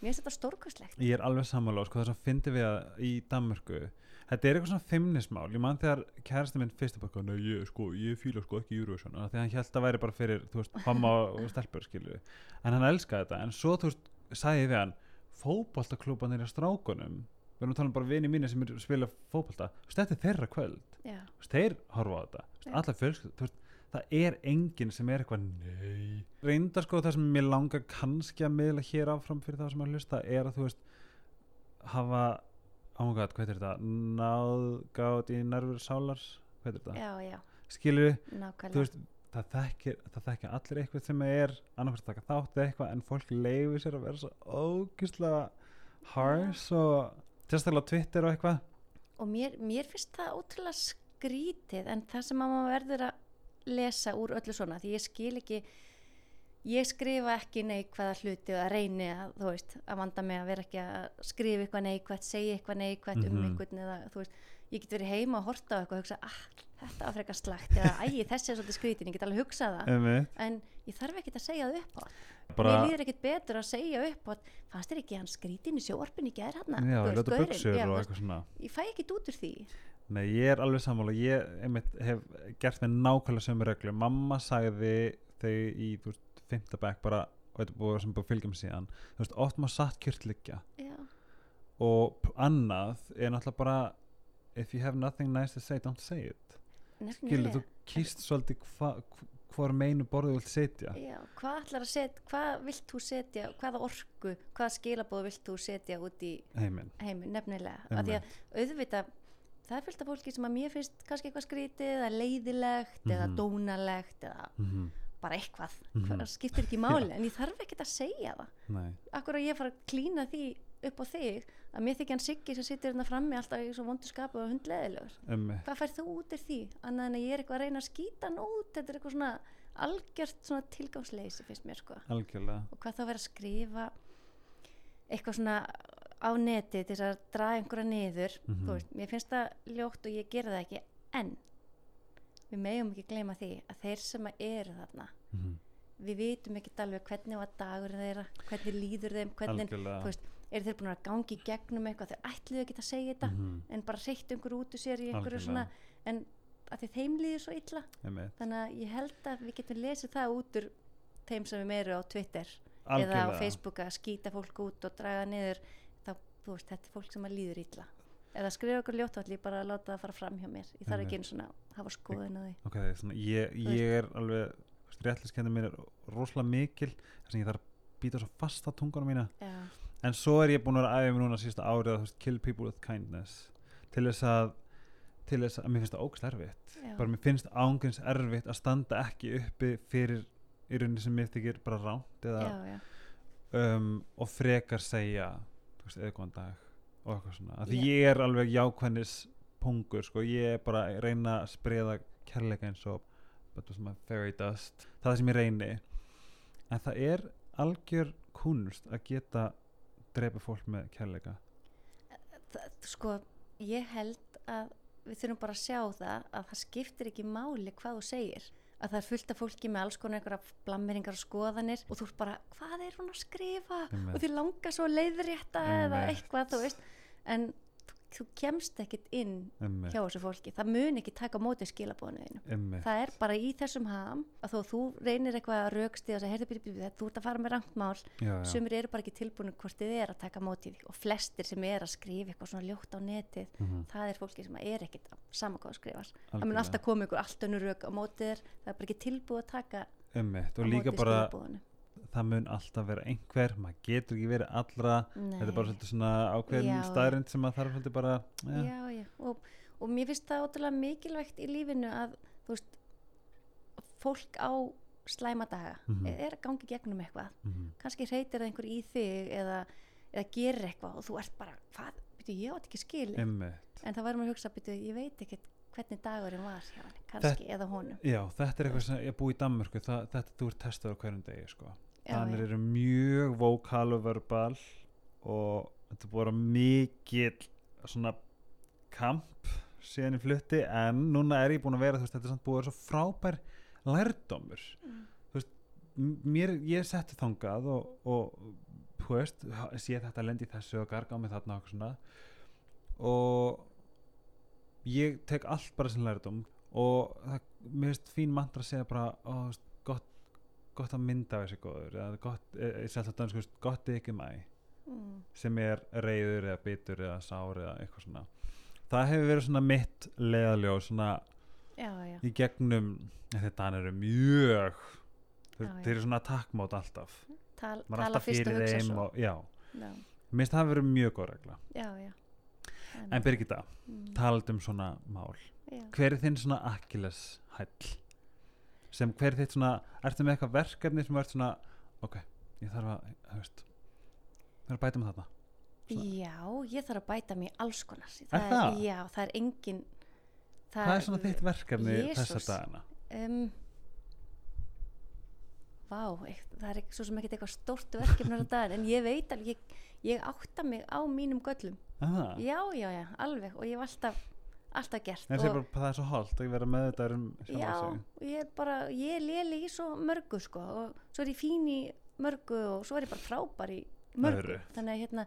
Speaker 2: mér finnst þetta stórkostlegt.
Speaker 1: Ég er alveg sammála sko þess að fyndi við að í Danmörku þetta er eitthvað svona feimnismál. Ég man þegar kærasta minn fyrst bara nei ég sko, ég fíla sko ekki Eurovision því að hann held að væri bara fyrir, þú veist, mamma og stelpur skilju, en hann elskaði þetta. En svo, þú veist, sagði ég við hann fótboltaklúbanir í strákunum við erum að tala um bara vini mínu sem er spila fótbolta þú veist, þetta er þeirra kvöld. Veist, þeir horfa á þetta. Allar fjölskyld, þú veist, það er enginn sem er eitthvað nei. Reyndar sko það sem mér langar kannski að miðla hér áfram fyrir það sem að hlusta er að þú veist hafa ámugað, hvað heitir þetta? Náðgátt í nervur sálar hvað heitir þetta, skilur þú veist það þekkir, það þekkir allir eitthvað sem er annarkvæmst taka þátt eitthvað en fólk leifir sér að vera svo ógislega harsh og sérstaklega Twitter og eitthvað.
Speaker 2: Og mér, mér finnst það ótrúlega skrítið en það sem að maður verður að lesa úr öllu svona því ég skil ekki ég skrifa ekki neikvæða hluti og að reyni að þú veist að vanda mig að vera ekki að skrifa eitthvað neikvætt segja eitthvað neikvætt um
Speaker 1: Mhm.
Speaker 2: einhvern eða þú veist ég get verið heima og horta á eitthvað og hugsa ah, þetta var frekar slagt eða æ, þessi er svolítið skrítin, ég get alveg hugsað það. En ég þarf ekkert að segja það upp á
Speaker 1: bara,
Speaker 2: mér líður ekkert betur að segja upp á fannst þér ekki hann skrítin í sjóarpin í gær hann
Speaker 1: já, ljóta buksur og eitthvað svona.
Speaker 2: ég fæ ekkert út úr því.
Speaker 1: Nei, ég er alveg sammála. Ég einmitt, hef gert með nákvæmlega sömu reglu. Mamma sagði þau í þú veist, fymta bekk bara og þetta búið sem búið að fylgja mig síðan þú veist, oft maður satt kjört liggja.
Speaker 2: Já,
Speaker 1: og annað er náttúrulega bara if you have nothing nice to say, don't say it. Skilur, þú
Speaker 2: nefnilega
Speaker 1: kýst svolítið hva, hvað meinu borðu þú vilt setja
Speaker 2: Já, hvað ætlar að setja, hvað vilt þú setja, hvaða orku, hvaða skilabóð vilt þú setja út í
Speaker 1: heiminn
Speaker 2: heiminn, nefnilega. Af því að auðvitað, það er fullt af fólki sem að mér finnst kannski eitthvað skrítið eða leiðilegt eða
Speaker 1: Mhm.
Speaker 2: dónalegt eða
Speaker 1: mm -hmm.
Speaker 2: bara eitthvað,
Speaker 1: Mhm.
Speaker 2: hvað skiptir ekki máli, en ég þarf ekkert að segja það.
Speaker 1: Nei,
Speaker 2: Akkur að ég fara að klína því upp á þig að mér þykja hann Siggi sem situr hérna frammi alltaf í svo vondu skapu og hundleðilegur
Speaker 1: Ummi,
Speaker 2: hvað færð þú út af því? Annað en að ég er eitthvað að reyna að skýta hann út. Þetta er eitthvað svona algjört svona tilgangsleysi finnst mér sko.
Speaker 1: Algjörlega.
Speaker 2: Og hvað þá verið að skrifa eitthvað svona á neti til að draga einhverja niður.
Speaker 1: Mhm.
Speaker 2: þú veist, mér finnst það ljótt og ég gera það ekki en við megum ekki gleyma því að þeir sem að eru þarna
Speaker 1: Mhm,
Speaker 2: við vitum ekki alveg hvernig var dagurinn þeirra hvernig líður þeim, hvernig
Speaker 1: algjörlega
Speaker 2: eru þeir búin að gangi gegnum eitthvað? Þeir ætluðu ekki að segja þetta
Speaker 1: Mhm,
Speaker 2: en bara reytt einhver út úr sér í einhverju
Speaker 1: Algjörlega.
Speaker 2: svona en að því þeim líður svo illa.
Speaker 1: Einmitt.
Speaker 2: þannig að ég held að við getum lesið það út úr þeim sem við meiru á Twitter eða á
Speaker 1: Algjörlega.
Speaker 2: Facebook að skýta fólk út og draga niður. Þá, þú veist, þetta er fólk sem að líður illa. Eða skrifa okkur ljótvalli bara að láta það fara fram hjá mér. Ég þarf ekki einu svona að hafa skoðun á því.
Speaker 1: Ok, svona, ég, ég er alveg réttliskendur mér er rosalega mikil þess að ég þarf að býta svo fast á tungunum mína.
Speaker 2: Já,
Speaker 1: en svo er ég búin að vera að mig núna sísta árið að kill people with kindness. Til þess að til þess að mér finnst það ógst erfitt.
Speaker 2: Já,
Speaker 1: bara mér finnst ángurins erfitt að standa ekki uppi fyrir í rauninni sem mér þykir bara ránt eða,
Speaker 2: já,
Speaker 1: um, og frekar segja veist, eða góðan dag og eitthvað svona, af því
Speaker 2: Já.
Speaker 1: ég er alveg jákvæðnis pungur, sko, ég er bara að reyna að spreða kærleika eins og fairy dust. Það sem ég reyni. En það er algjör kunst að geta drepa fólk með kærleika
Speaker 2: sko ég held að við þurfum bara að sjá það að það skiptir ekki máli hvað þú segir að það er fullt af fólki með alls konar einhverja blammeringar og skoðanir og þú ert bara, hvað er hún að skrifa
Speaker 1: Einmitt.
Speaker 2: og þið langar svo leiðrétta eða
Speaker 1: Einmitt.
Speaker 2: eitthvað, þú veist en þú, kemst ekkit inn
Speaker 1: Einmitt.
Speaker 2: hjá þessu fólki, það mun ekki taka á móti skilabónu þínu.
Speaker 1: Einmitt.
Speaker 2: það er bara í þessum ham að þó þú reynir eitthvað að raukst og segja, heyrðu, byrju, byrju, þú ert að fara með rangmál sumir eru bara ekki tilbúinu hvort þið er að taka mótið og flestir sem er að skrifa eitthvað svona ljótt á netið
Speaker 1: Mhm.
Speaker 2: það er fólki sem er ekkit sama hvað þú skrifar. Það mun
Speaker 1: Algjörlega.
Speaker 2: alltaf koma ykkur allt önnur rauk á mótið það er bara ekki tilbúið að taka á
Speaker 1: og líka bara það mun alltaf vera einhver maður getur ekki verið allra þetta er bara svolítið svona ákveðin staðrind sem maður þarf svolítið bara ja.
Speaker 2: já, já. Og, og mér finnst það ótrúlega mikilvægt í lífinu að veist fólk á slæma daga
Speaker 1: Mhm.
Speaker 2: er að gangi gegnum eitthvað
Speaker 1: Mhm.
Speaker 2: kannski reytir það einhver í þig eða, eða gerir eitthvað og þú ert bara hvað, byrju, ég átt ekki skil en það var maður að hugsa, byrju, ég veit ekki hvernig dagurinn var hjá hann, kannski eða honum
Speaker 1: Já, þetta er eitthvað sem ég búi í Danmörku það, þetta þú ert testaður á hverjum degi sko.
Speaker 2: Já.
Speaker 1: eru mjög vokal og verbal og þetta búið að vera mikill svona kamp síðan í flutti en núna er ég búin að vera þú veist, þetta er samt búið að vera svo frábær lærdómur
Speaker 2: Mm.
Speaker 1: þú veist, mér, ég setti þangað og, og þú veist, sé þetta lendi í þessu og garga á mig þarna og svona og ég tek allt bara sem lærdóm og það, mér finnst fín mantra að segja bara þú veist, gott, að mynda þessi góður eða gott, að dansku gott ekki mæ
Speaker 2: mm.
Speaker 1: sem er reyður eða bitur eða sár eða eitthvað svona. Það hefur verið svona mitt leðaljó svona
Speaker 2: já, já,
Speaker 1: í gegnum þetta hann eru mjög
Speaker 2: Já,
Speaker 1: þeir eru svona takkmátt alltaf.
Speaker 2: Tal,
Speaker 1: maður
Speaker 2: tala
Speaker 1: alltaf fyrir þeim og, já, finnst það hafa verið mjög góð regla.
Speaker 2: En,
Speaker 1: en Birgitta,
Speaker 2: mm,
Speaker 1: talað um svona mál. Hver er þinn svona Achilles hæll sem hver er þitt svona ertu með eitthvað verkefni sem er svona ok, ég þarf að veist, þarf að bæta með þarna Svona-
Speaker 2: já, ég þarf að bæta mig alls konar
Speaker 1: Er það?
Speaker 2: já, það er engin
Speaker 1: hvað er svona þitt verkefni
Speaker 2: Jesús.
Speaker 1: þessa dagana
Speaker 2: um, vá, eitt, það er ekki, svo sem ekkert eitthvað stórt verkefni á daginn, en ég veit alveg ég, ég átta mig á mínum göllum
Speaker 1: Aha.
Speaker 2: já, já, já, alveg og ég hef alltaf, alltaf gert
Speaker 1: en
Speaker 2: og,
Speaker 1: það er bara það er svo holdt að vera með þetta um
Speaker 2: já, ég er bara ég léli í svo mörgu sko og svo er ég fín í mörgu og svo er ég bara frábær í mörgu. Þannig að hérna,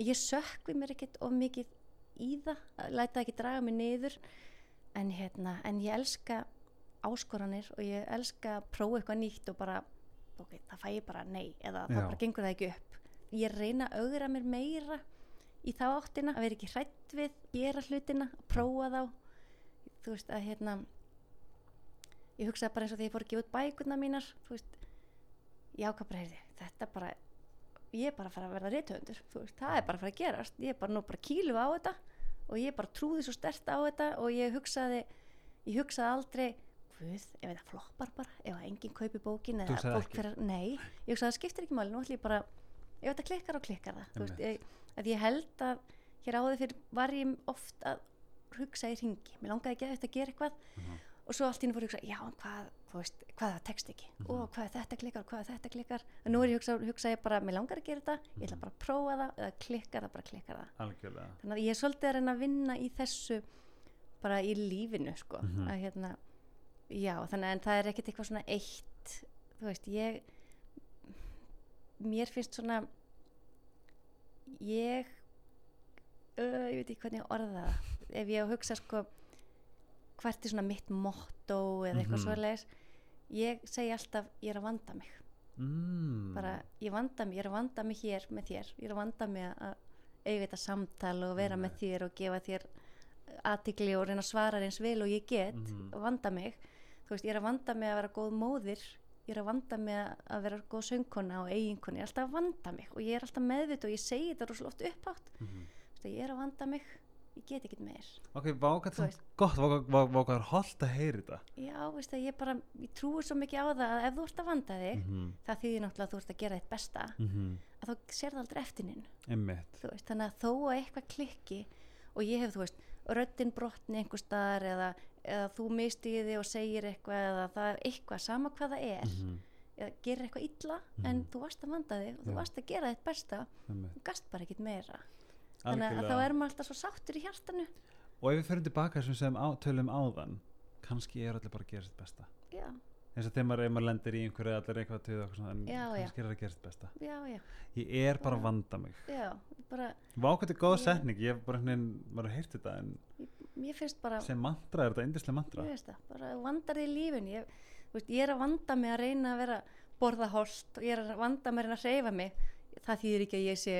Speaker 2: ég sökvi mér ekkert of mikið í það, að læta það ekki draga mig niður. En hérna, en ég elska áskoranir og ég elska að prófa eitthvað nýtt og bara ok, það fæ ég bara nei eða það
Speaker 1: Já.
Speaker 2: bara gengur það ekki upp. Ég reyna að augra mér meira í þá áttina, að vera ekki hrætt við gera hlutina, að prófa þá. Þú veist að hérna ég hugsaði bara eins og þegar ég fór að gefa út bækurna mínar þú veist, ég ákvað bara heyrði, þetta bara ég er bara að fara að verða rithöfundur þú veist, það er bara að fara að gerast. Ég er bara nú bara kílu á þetta og ég bara trúði svo stert á þetta og ég hugsaði ég hugsaði aldrei Guð, ef þetta floppar bara, ef að enginn kaupi bókin eða
Speaker 1: ekki?
Speaker 2: fyrir, nei, ég hugsaði það skiptir ekki máli, nú ætlum ég bara ef þetta klikkar og klikkar það. Þú veist, ég, að ég held að hér áður fyrir var ég oft að hugsa í ringi, mér langaði ekki að gera eitthvað
Speaker 1: Mhm.
Speaker 2: og svo allt í henni fór að hugsa já, hvað, veist, hvað það text ekki
Speaker 1: Mhm.
Speaker 2: og hvað er þetta klikkar, hvað er þetta klikkar en nú er ég hugsa, hugsa ég bara, mér langar að gera þetta ég ætla
Speaker 1: Mhm.
Speaker 2: bara að prófa það, eða klikkar það bara klikkar það
Speaker 1: algjörlega
Speaker 2: þannig að ég er svolítið að reyna að vinna í þessu bara í lífinu sko
Speaker 1: Mhm.
Speaker 2: að hérna já þannig að það er ekkert eitthvað svona eitt þú veist ég mér finnst svona ég uh, ég veit ekki hvernig ég orða það ef ég hugsa sko hvert er svona mitt motto eða eitthvað
Speaker 1: Mhm.
Speaker 2: svoleiðis ég segi alltaf ég er að vanda mig
Speaker 1: mm.
Speaker 2: bara ég vanda mig, ég er að vanda mig hér með þér ég er að vanda mig að þetta samtal og vera með
Speaker 1: Einmitt.
Speaker 2: þér og gefa þér aðtikli og reyna að svara eins vel og ég get og vanda mig þú veist, ég er að vanda mig að vera góð móðir ég er að vanda mig að vera góð söngkona og eiginkona, ég er alltaf að vanda mig og ég er alltaf meðvita og ég segi þetta rosalega oft
Speaker 1: Mhm.
Speaker 2: Þú veist, ég er að vanda mig ég get ekkert meir
Speaker 1: ok, vákað það gott, vákað er holdt að heyri þetta
Speaker 2: já, veist ég bara, ég trúi svo mikið á það að ef þú ert að vanda þig
Speaker 1: Mhm.
Speaker 2: það þýðir náttúrulega að þú ert að gera þitt besta
Speaker 1: Mhm.
Speaker 2: að þá sér það aldrei eftirnin þannig að þó að eitthvað klikki og ég hef, þú veist, röddin brotni einhver staðar eða, eða þú mistiði þig og segir eitthvað eða það er eitthvað, sama hvað það er
Speaker 1: Mhm.
Speaker 2: eða gerir eitthvað illa en
Speaker 1: Mhm.
Speaker 2: þú varst að vanda þig og þú
Speaker 1: Já.
Speaker 2: varst að gera þitt besta þú gast bara ekkit meira þannig að þá er maður alltaf svo sáttur í hjartanu
Speaker 1: og ef við fyrir tilbaka sem sem á, tölum áðan kannski er allir bara að gera sitt besta
Speaker 2: já,
Speaker 1: eins og þegar maður, maður lendir í einhverju allir eitthvað til eitthvað svona, en
Speaker 2: Já, já.
Speaker 1: kannski er það að gera sitt besta
Speaker 2: já, já,
Speaker 1: ég er bara að
Speaker 2: Já.
Speaker 1: vanda mig
Speaker 2: já bara,
Speaker 1: vákvæmt er góð setning, ég hef bara hérna maður heyrt þetta en
Speaker 2: mér finnst bara
Speaker 1: sem mantra er þetta indislega mantra?
Speaker 2: Ég veist það, bara vandar í lífin ég, veist, ég er að vanda mig að reyna að vera borða holt og ég er að vanda mig að reyna að hreyfa mig. Það þýðir ekki að ég sé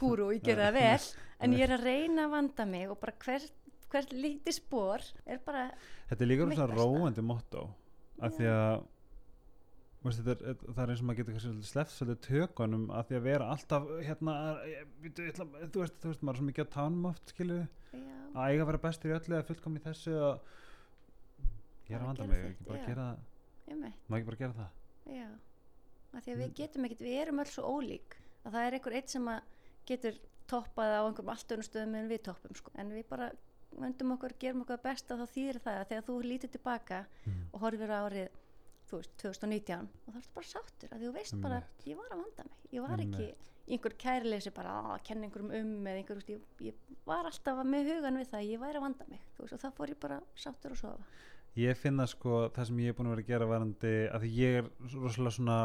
Speaker 2: gúru og ég gera það vel en ég er að reyna að vanda mig og bara hvert hvert lítið spór er bara
Speaker 1: þetta er líka
Speaker 2: Mitt
Speaker 1: svona róandi motto af því að veist, þetta er, það er eins og maður getur kannski svolítið tökunum af því að vera alltaf hérna, þú veist, þú veist, maður er svo mikið á tánum oft skilju, að eiga að vera bestur í öllu eða fullkom í þessu og ég er að vanda mig, ekki bara
Speaker 2: já.
Speaker 1: gera
Speaker 2: meit,
Speaker 1: maður ekki bara gera það?
Speaker 2: Já. Af því að við getum ekkert, við erum öll svo ólík. Að það er einhver eitt sem að getur toppað á einhverjum allt önnum stöðum en við toppum sko. en við bara vöndum okkur, gerum okkur besta þá þýðir það að þegar þú lítur tilbaka
Speaker 1: mm.
Speaker 2: og horfir á árið þú veist, 2019 og þá ertu bara sáttur að þú veist bara, ég var að vanda mig. Ég var ekki einhver kærleysi bara að kenna einhverjum um eða einhver, ég, ég var alltaf með hugan við það að ég væri að vanda mig veist, og þá fór ég bara sáttur að sofa
Speaker 1: Ég finna sko það sem ég er búin að vera að gera varandi að ég er rosalega svona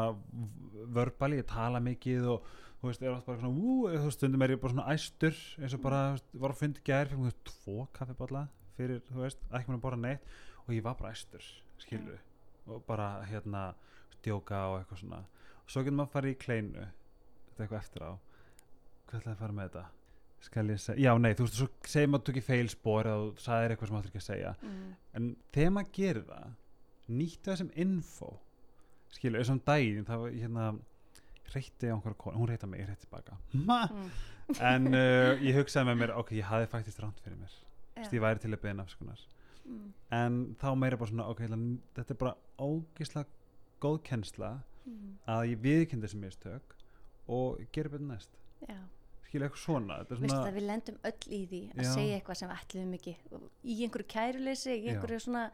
Speaker 1: vörbali, ég tala mikið og þú veist, er oft bara svona ú, þú veist, stundum er ég bara svona æstur eins og bara, þú veist, var að fundi gær fyrir tvo kaffiballa fyrir, þú veist, ekki mér að bora neitt og ég var bara æstur, skilu og bara hérna stjóka og eitthvað svona og svo getur maður að fara í kleinu þetta er eitthvað eftir á hvað ætlaði að fara með þetta? Skal ég segja, já nei, þú veist, svo segir maður tók í feilspor eða þú sagðir eitthvað sem maður ekki að segja
Speaker 2: mm.
Speaker 1: en þegar maður gerir það nýttu það sem info skilu, eins og um daginn það var hérna reytti á einhverja konu, hún reytti mig, ég reytti Ma!
Speaker 2: Mm.
Speaker 1: en uh, ég hugsaði með mér, ok, ég hafði faktist ránt fyrir mér. Þess, ég væri til að beina afskunar
Speaker 2: Mm.
Speaker 1: en þá meira bara svona, ok, ég ætla að- þetta er bara ógislega góð kennsla
Speaker 2: Mm.
Speaker 1: að ég viðkynna þessi mistök og gera betur næst
Speaker 2: já
Speaker 1: skilu, eitthvað svona, svona
Speaker 2: það, við lendum öll í því að
Speaker 1: Já.
Speaker 2: segja eitthvað sem við ætluðum ekki í einhverju kæruleysi, í einhverju svona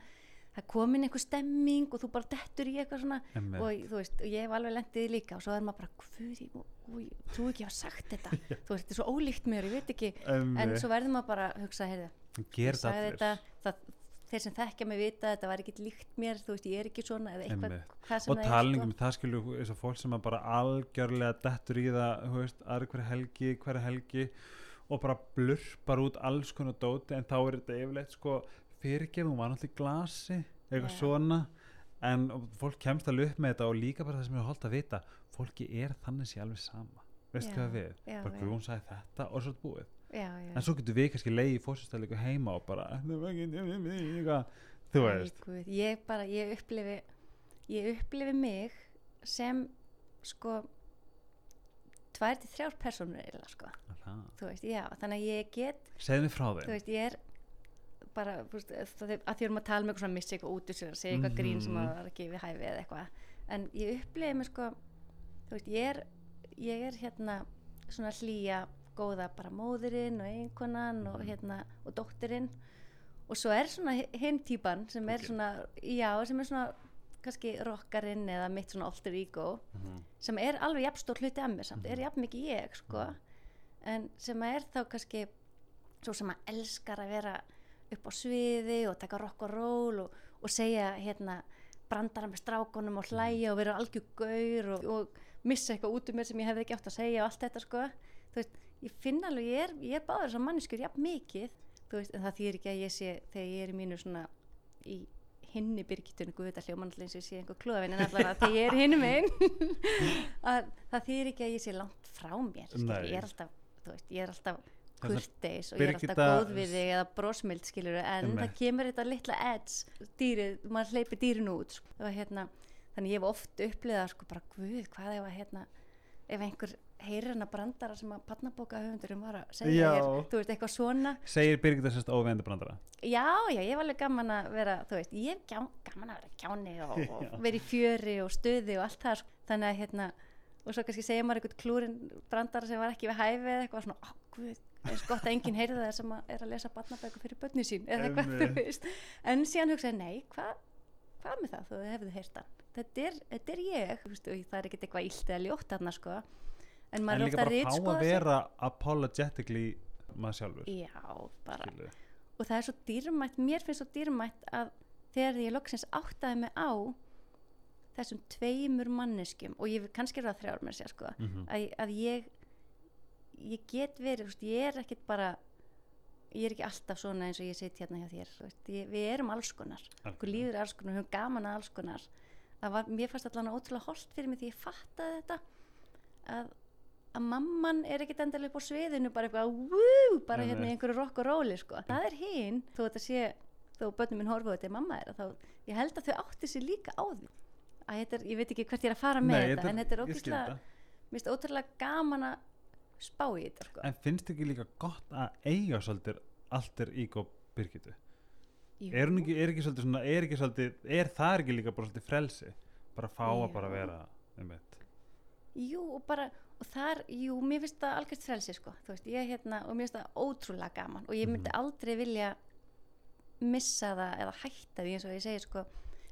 Speaker 2: það komin einhver stemming og þú bara dettur í eitthvað svona
Speaker 1: Einmitt.
Speaker 2: og þú veist, og ég hef alveg lendið líka og svo er maður bara, hvað ég, trú ekki að hafa sagt þetta, þú veist, þetta er svo ólíkt mér ég veit ekki, en
Speaker 1: Einmitt.
Speaker 2: svo verður maður bara að hugsa, heyrðu, ég sagði
Speaker 1: þetta
Speaker 2: það, þeir sem þekkja mig vita að þetta var ekki líkt mér, þú veist, ég er ekki svona eða eitthvað, hvað sem
Speaker 1: og
Speaker 2: það er
Speaker 1: talningum það skilur eins og fólk sem að bara algjörlega dettur í það þú veist, aðri hverja helgi, hverja helgi og bara blurpar út alls konar dóti en þá er þetta yfirleitt sko fyrirgefum, hún var náttúrulega í glasi eitthvað
Speaker 2: Já.
Speaker 1: svona. En fólk kemst alveg upp með þetta og líka bara það sem er holdt að vita fólki er þannig sé alveg sama. Veist
Speaker 2: Já,
Speaker 1: hvað við,
Speaker 2: já,
Speaker 1: bara
Speaker 2: já.
Speaker 1: Guðrún sagði þetta og svo er þetta búið. En svo getur við kannski leiði fórsistæðleiku heima og bara þú veist.
Speaker 2: Ég bara, ég upplifi ég upplifi mig sem sko tvær til þrjár personur eiginlega sko.
Speaker 1: Það.
Speaker 2: þú veist, já, þannig að ég get
Speaker 1: segðu mig frá
Speaker 2: þú
Speaker 1: þeim
Speaker 2: veist, ég er bara, þú veist, að því að erum að tala með eitthvað svona missi eitthvað út úr sér að segja eitthvað grín sem
Speaker 1: Mhm.
Speaker 2: að var ekki við hæfi eða eitthvað en ég upplifi mig sko veist, ég er ég er hérna svona hlýja góða bara móðurinn og einkonan og
Speaker 1: Mhm.
Speaker 2: hérna og dóttirinn og svo er svona hi- hinn típan sem er
Speaker 1: Ok.
Speaker 2: svona, já, sem er svona kannski rockarinn eða mitt svona alter ego
Speaker 1: Mhm.
Speaker 2: sem er alveg jafn stór hluti af mér samt, er
Speaker 1: Mhm.
Speaker 2: jafn mikið ég sko, en sem er þá kannski svo sem að elskar að vera upp á sviði og taka rock og roll og, og segja hérna brandara með strákunum og hlæja og vera algjör gaur og, og missa eitthvað út um mér sem ég hefði ekki átt að segja og allt þetta sko. Þú veist, ég finn alveg, ég er, ég er báður þessar manneskur jafn mikið, þú veist, en það þýr ekki að ég sé þegar ég er í mínu svona í hinni byrgitunni, guð þetta hljóman alltaf eins og ég sé einhver klófin en allavega þegar ég er hinni megin. Að það þýr ekki að ég sé langt frá mér
Speaker 1: Nei.
Speaker 2: ég er alltaf, þú veist, ég er alltaf kurteis og ég er alltaf góð við þig eða brosmild skilur en það kemur þetta litla edge dýrið, maður hleypir dýrin út sko. Var, hérna, þannig ég hef oft upplifað sko bara guð, hvað ef að hérna ef einhver heyrir hana brandara sem að patnabóka höfundurum var að segja þér, þú veist, eitthvað svona
Speaker 1: segir Birgitta sérst óvegandi brandara
Speaker 2: já, já, ég hef alveg gaman að vera þú veist, ég gjá, gaman að vera kjáni og, og vera í fjöri og stuði og allt það, sko. þannig að hérna og svo kannski segja maður einhvern klúrin brandara sem var ekki við hæfi eða eitthvað svona, ó, guð eins gott að enginn heyrði það sem að er að lesa barnabæku fyrir börni sín eða eitthvað, þú
Speaker 1: Einmitt.
Speaker 2: veist en síðan hugsaði, nei, hvað hvað með það, þú hefðu heyrt hann þetta er, þetta er ég, þú veist, og það er ekkert eitthvað illt eða ljótt þarna, sko en
Speaker 1: en
Speaker 2: maður er
Speaker 1: líka
Speaker 2: ofta að
Speaker 1: bara fá að vera apologetically maður sjálfur
Speaker 2: já, bara
Speaker 1: skilurðu.
Speaker 2: og það er svo dýrmætt, mér finnst svo dýrmætt að þegar ég loksins áttaði mig á þessum tveimur manneskjum og ég kannski er það þrjár með sér sko
Speaker 1: Mhm.
Speaker 2: að, að ég ég get verið, þú veist, ég er ekkert bara ég er ekki alltaf svona eins og ég sitt hérna hjá þér, veist, ég, við erum alls konar. Okkur líður alls konar, við höfum gaman að alls konar. Var, mér fannst allan ótrúlega holdt fyrir mig því ég fattaði þetta að, að mamman er ekkert endalega upp á sviðinu bara eitthvað, wú, bara
Speaker 1: Nei,
Speaker 2: hérna í einhverju rock og róli, sko. Það er hinn, þó þetta sé þó börnum minn horfa þetta er mamma er þá, ég held að þau átti sér líka á því. Að þetta er, ég veit ekki hvert ég er að fara með
Speaker 1: Nei,
Speaker 2: þetta, en þetta er ótrúlega
Speaker 1: þetta.
Speaker 2: finnst ótrúlega gaman að spá í þetta, sko.
Speaker 1: En finnst ekki líka gott að eiga svolítið alter ego Birgittu?
Speaker 2: Jú.
Speaker 1: er ekki, er ekki svolítið svona er ekki svolítið, er það ekki líka bara svolítið frelsi? Bara fá að bara vera einmitt.
Speaker 2: Jú, og bara, og þar, jú, mér finnst það algjört frelsi, sko, þú veist, ég hérna, og mér finnst það ótrúlega gaman. Og ég myndi
Speaker 1: Mhm.
Speaker 2: aldrei vilja missa það eða hætta því eins og ég segi, sko,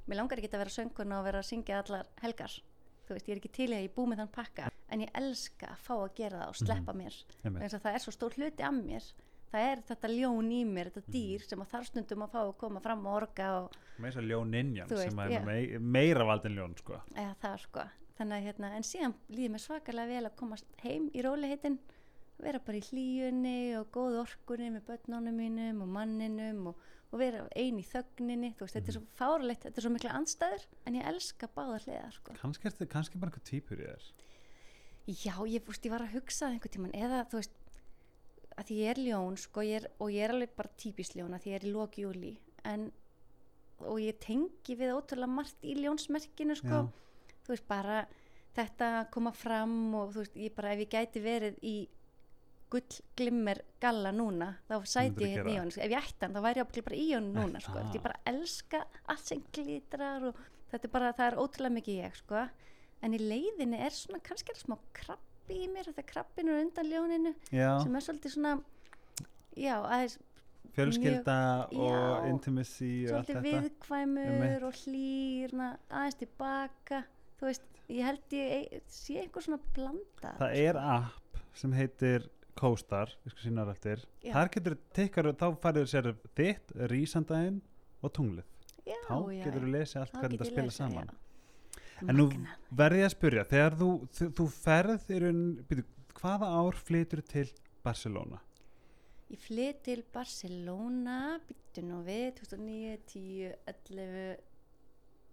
Speaker 2: mér langar ekki að vera sönguna og vera að syngja allar helgar, þú veist, ég er ekki til í að ég búi með þann pakka, en ég elska að fá að gera það og sleppa mér, eins og það er svo stór hluti af mér, það er þetta ljón í mér, þetta dýr sem að þar stundum að fá að koma fram og orga og
Speaker 1: með þess að ljón
Speaker 2: veist,
Speaker 1: sem er
Speaker 2: já.
Speaker 1: mei, meira vald en ljón sko.
Speaker 2: eða það sko. Þannig að hérna, en síðan líður mér svakalega vel að komast heim í róliheitin vera bara í hlýjunni og góð orkunni með börnunum mínum og manninum og, og vera ein í þögninni veist, þetta er svo fárleitt, þetta er svo mikla anstæður en ég elska báðar hliðar sko.
Speaker 1: kannski, kannski bara einhver típur í þér.
Speaker 2: Já, ég, veist, ég var að hugsa það einhvern tíman eða þú veist að ég er ljón sko, ég er, og ég er alveg bara típist ljón að ég er í lók júli en og ég tengi við ótrúlega margt í ljónsmerkinu sko. Þú veist bara þetta að koma fram og þú veist ég bara ef ég gæti verið í gull glimmer galla núna þá sæti ég hérna í honum ef ég ætti hann þá væri ég bara í honum núna sko.
Speaker 1: það?
Speaker 2: ég bara elska allt sem glitrar og þetta er bara það er ótrúlega mikið ég sko. en í leiðinni er svona kannski er smá krabbi í mér þegar krabbin er undan ljóninu
Speaker 1: já,
Speaker 2: sem er svolítið svona já, aðeins
Speaker 1: fjölskylda og
Speaker 2: já,
Speaker 1: intimacy og allt
Speaker 2: svolítið
Speaker 1: þetta
Speaker 2: viðkvæmur
Speaker 1: Einmitt.
Speaker 2: og hlýrna aðeins tilbaka þú veist, ég held ég ei- sé einhver svona blanda
Speaker 1: það er app sem heitir CoStar, ég skal sína þar eftir.
Speaker 2: Já.
Speaker 1: þar getur tekkar, þá færður sér þitt, rísandaginn og tunglið.
Speaker 2: Já,
Speaker 1: þá getur þú lesið allt hvernig það spila saman. En nú verði ég að spyrja þegar þú, þú, þú ferð raun, byrju, hvaða ár flytur til Barcelona?
Speaker 2: Ég flytt til Barcelona byttu nú við 2009, 10, 11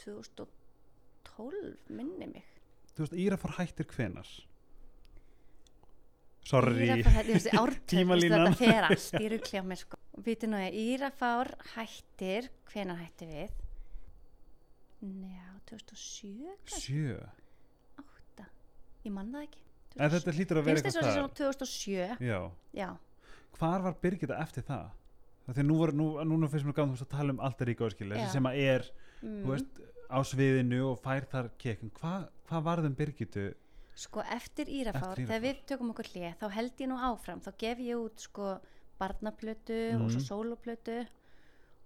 Speaker 2: 2012 minni mig.
Speaker 1: Þú veist, Írafár hættir hvenar sorry. Tímalínan.
Speaker 2: þetta fer allt. Í rugli á mér sko. Býtu nú ég, Írafár hættir, hvenær hættir við? Njá, 2007,
Speaker 1: sjö
Speaker 2: 8, ég man það ekki.
Speaker 1: en þetta hlýtur að vera eitthvað
Speaker 2: svona 2007,
Speaker 1: já,
Speaker 2: já,
Speaker 1: hvar var Birgitta eftir það? Það því nú, var, nú, núna finnst mér gaman þú að tala um allt er ríka áskil
Speaker 2: Já.
Speaker 1: sem að er
Speaker 2: mm.
Speaker 1: veist, á sviðinu og fær þar hvað hva varðum Birgittu
Speaker 2: Sko eftir Írafár,
Speaker 1: Eftir
Speaker 2: þegar
Speaker 1: Írafár.
Speaker 2: við tökum okkur hlið, þá held ég nú áfram, þá gef ég út sko barnaplötu og svo
Speaker 1: Mhm.
Speaker 2: sóloplötu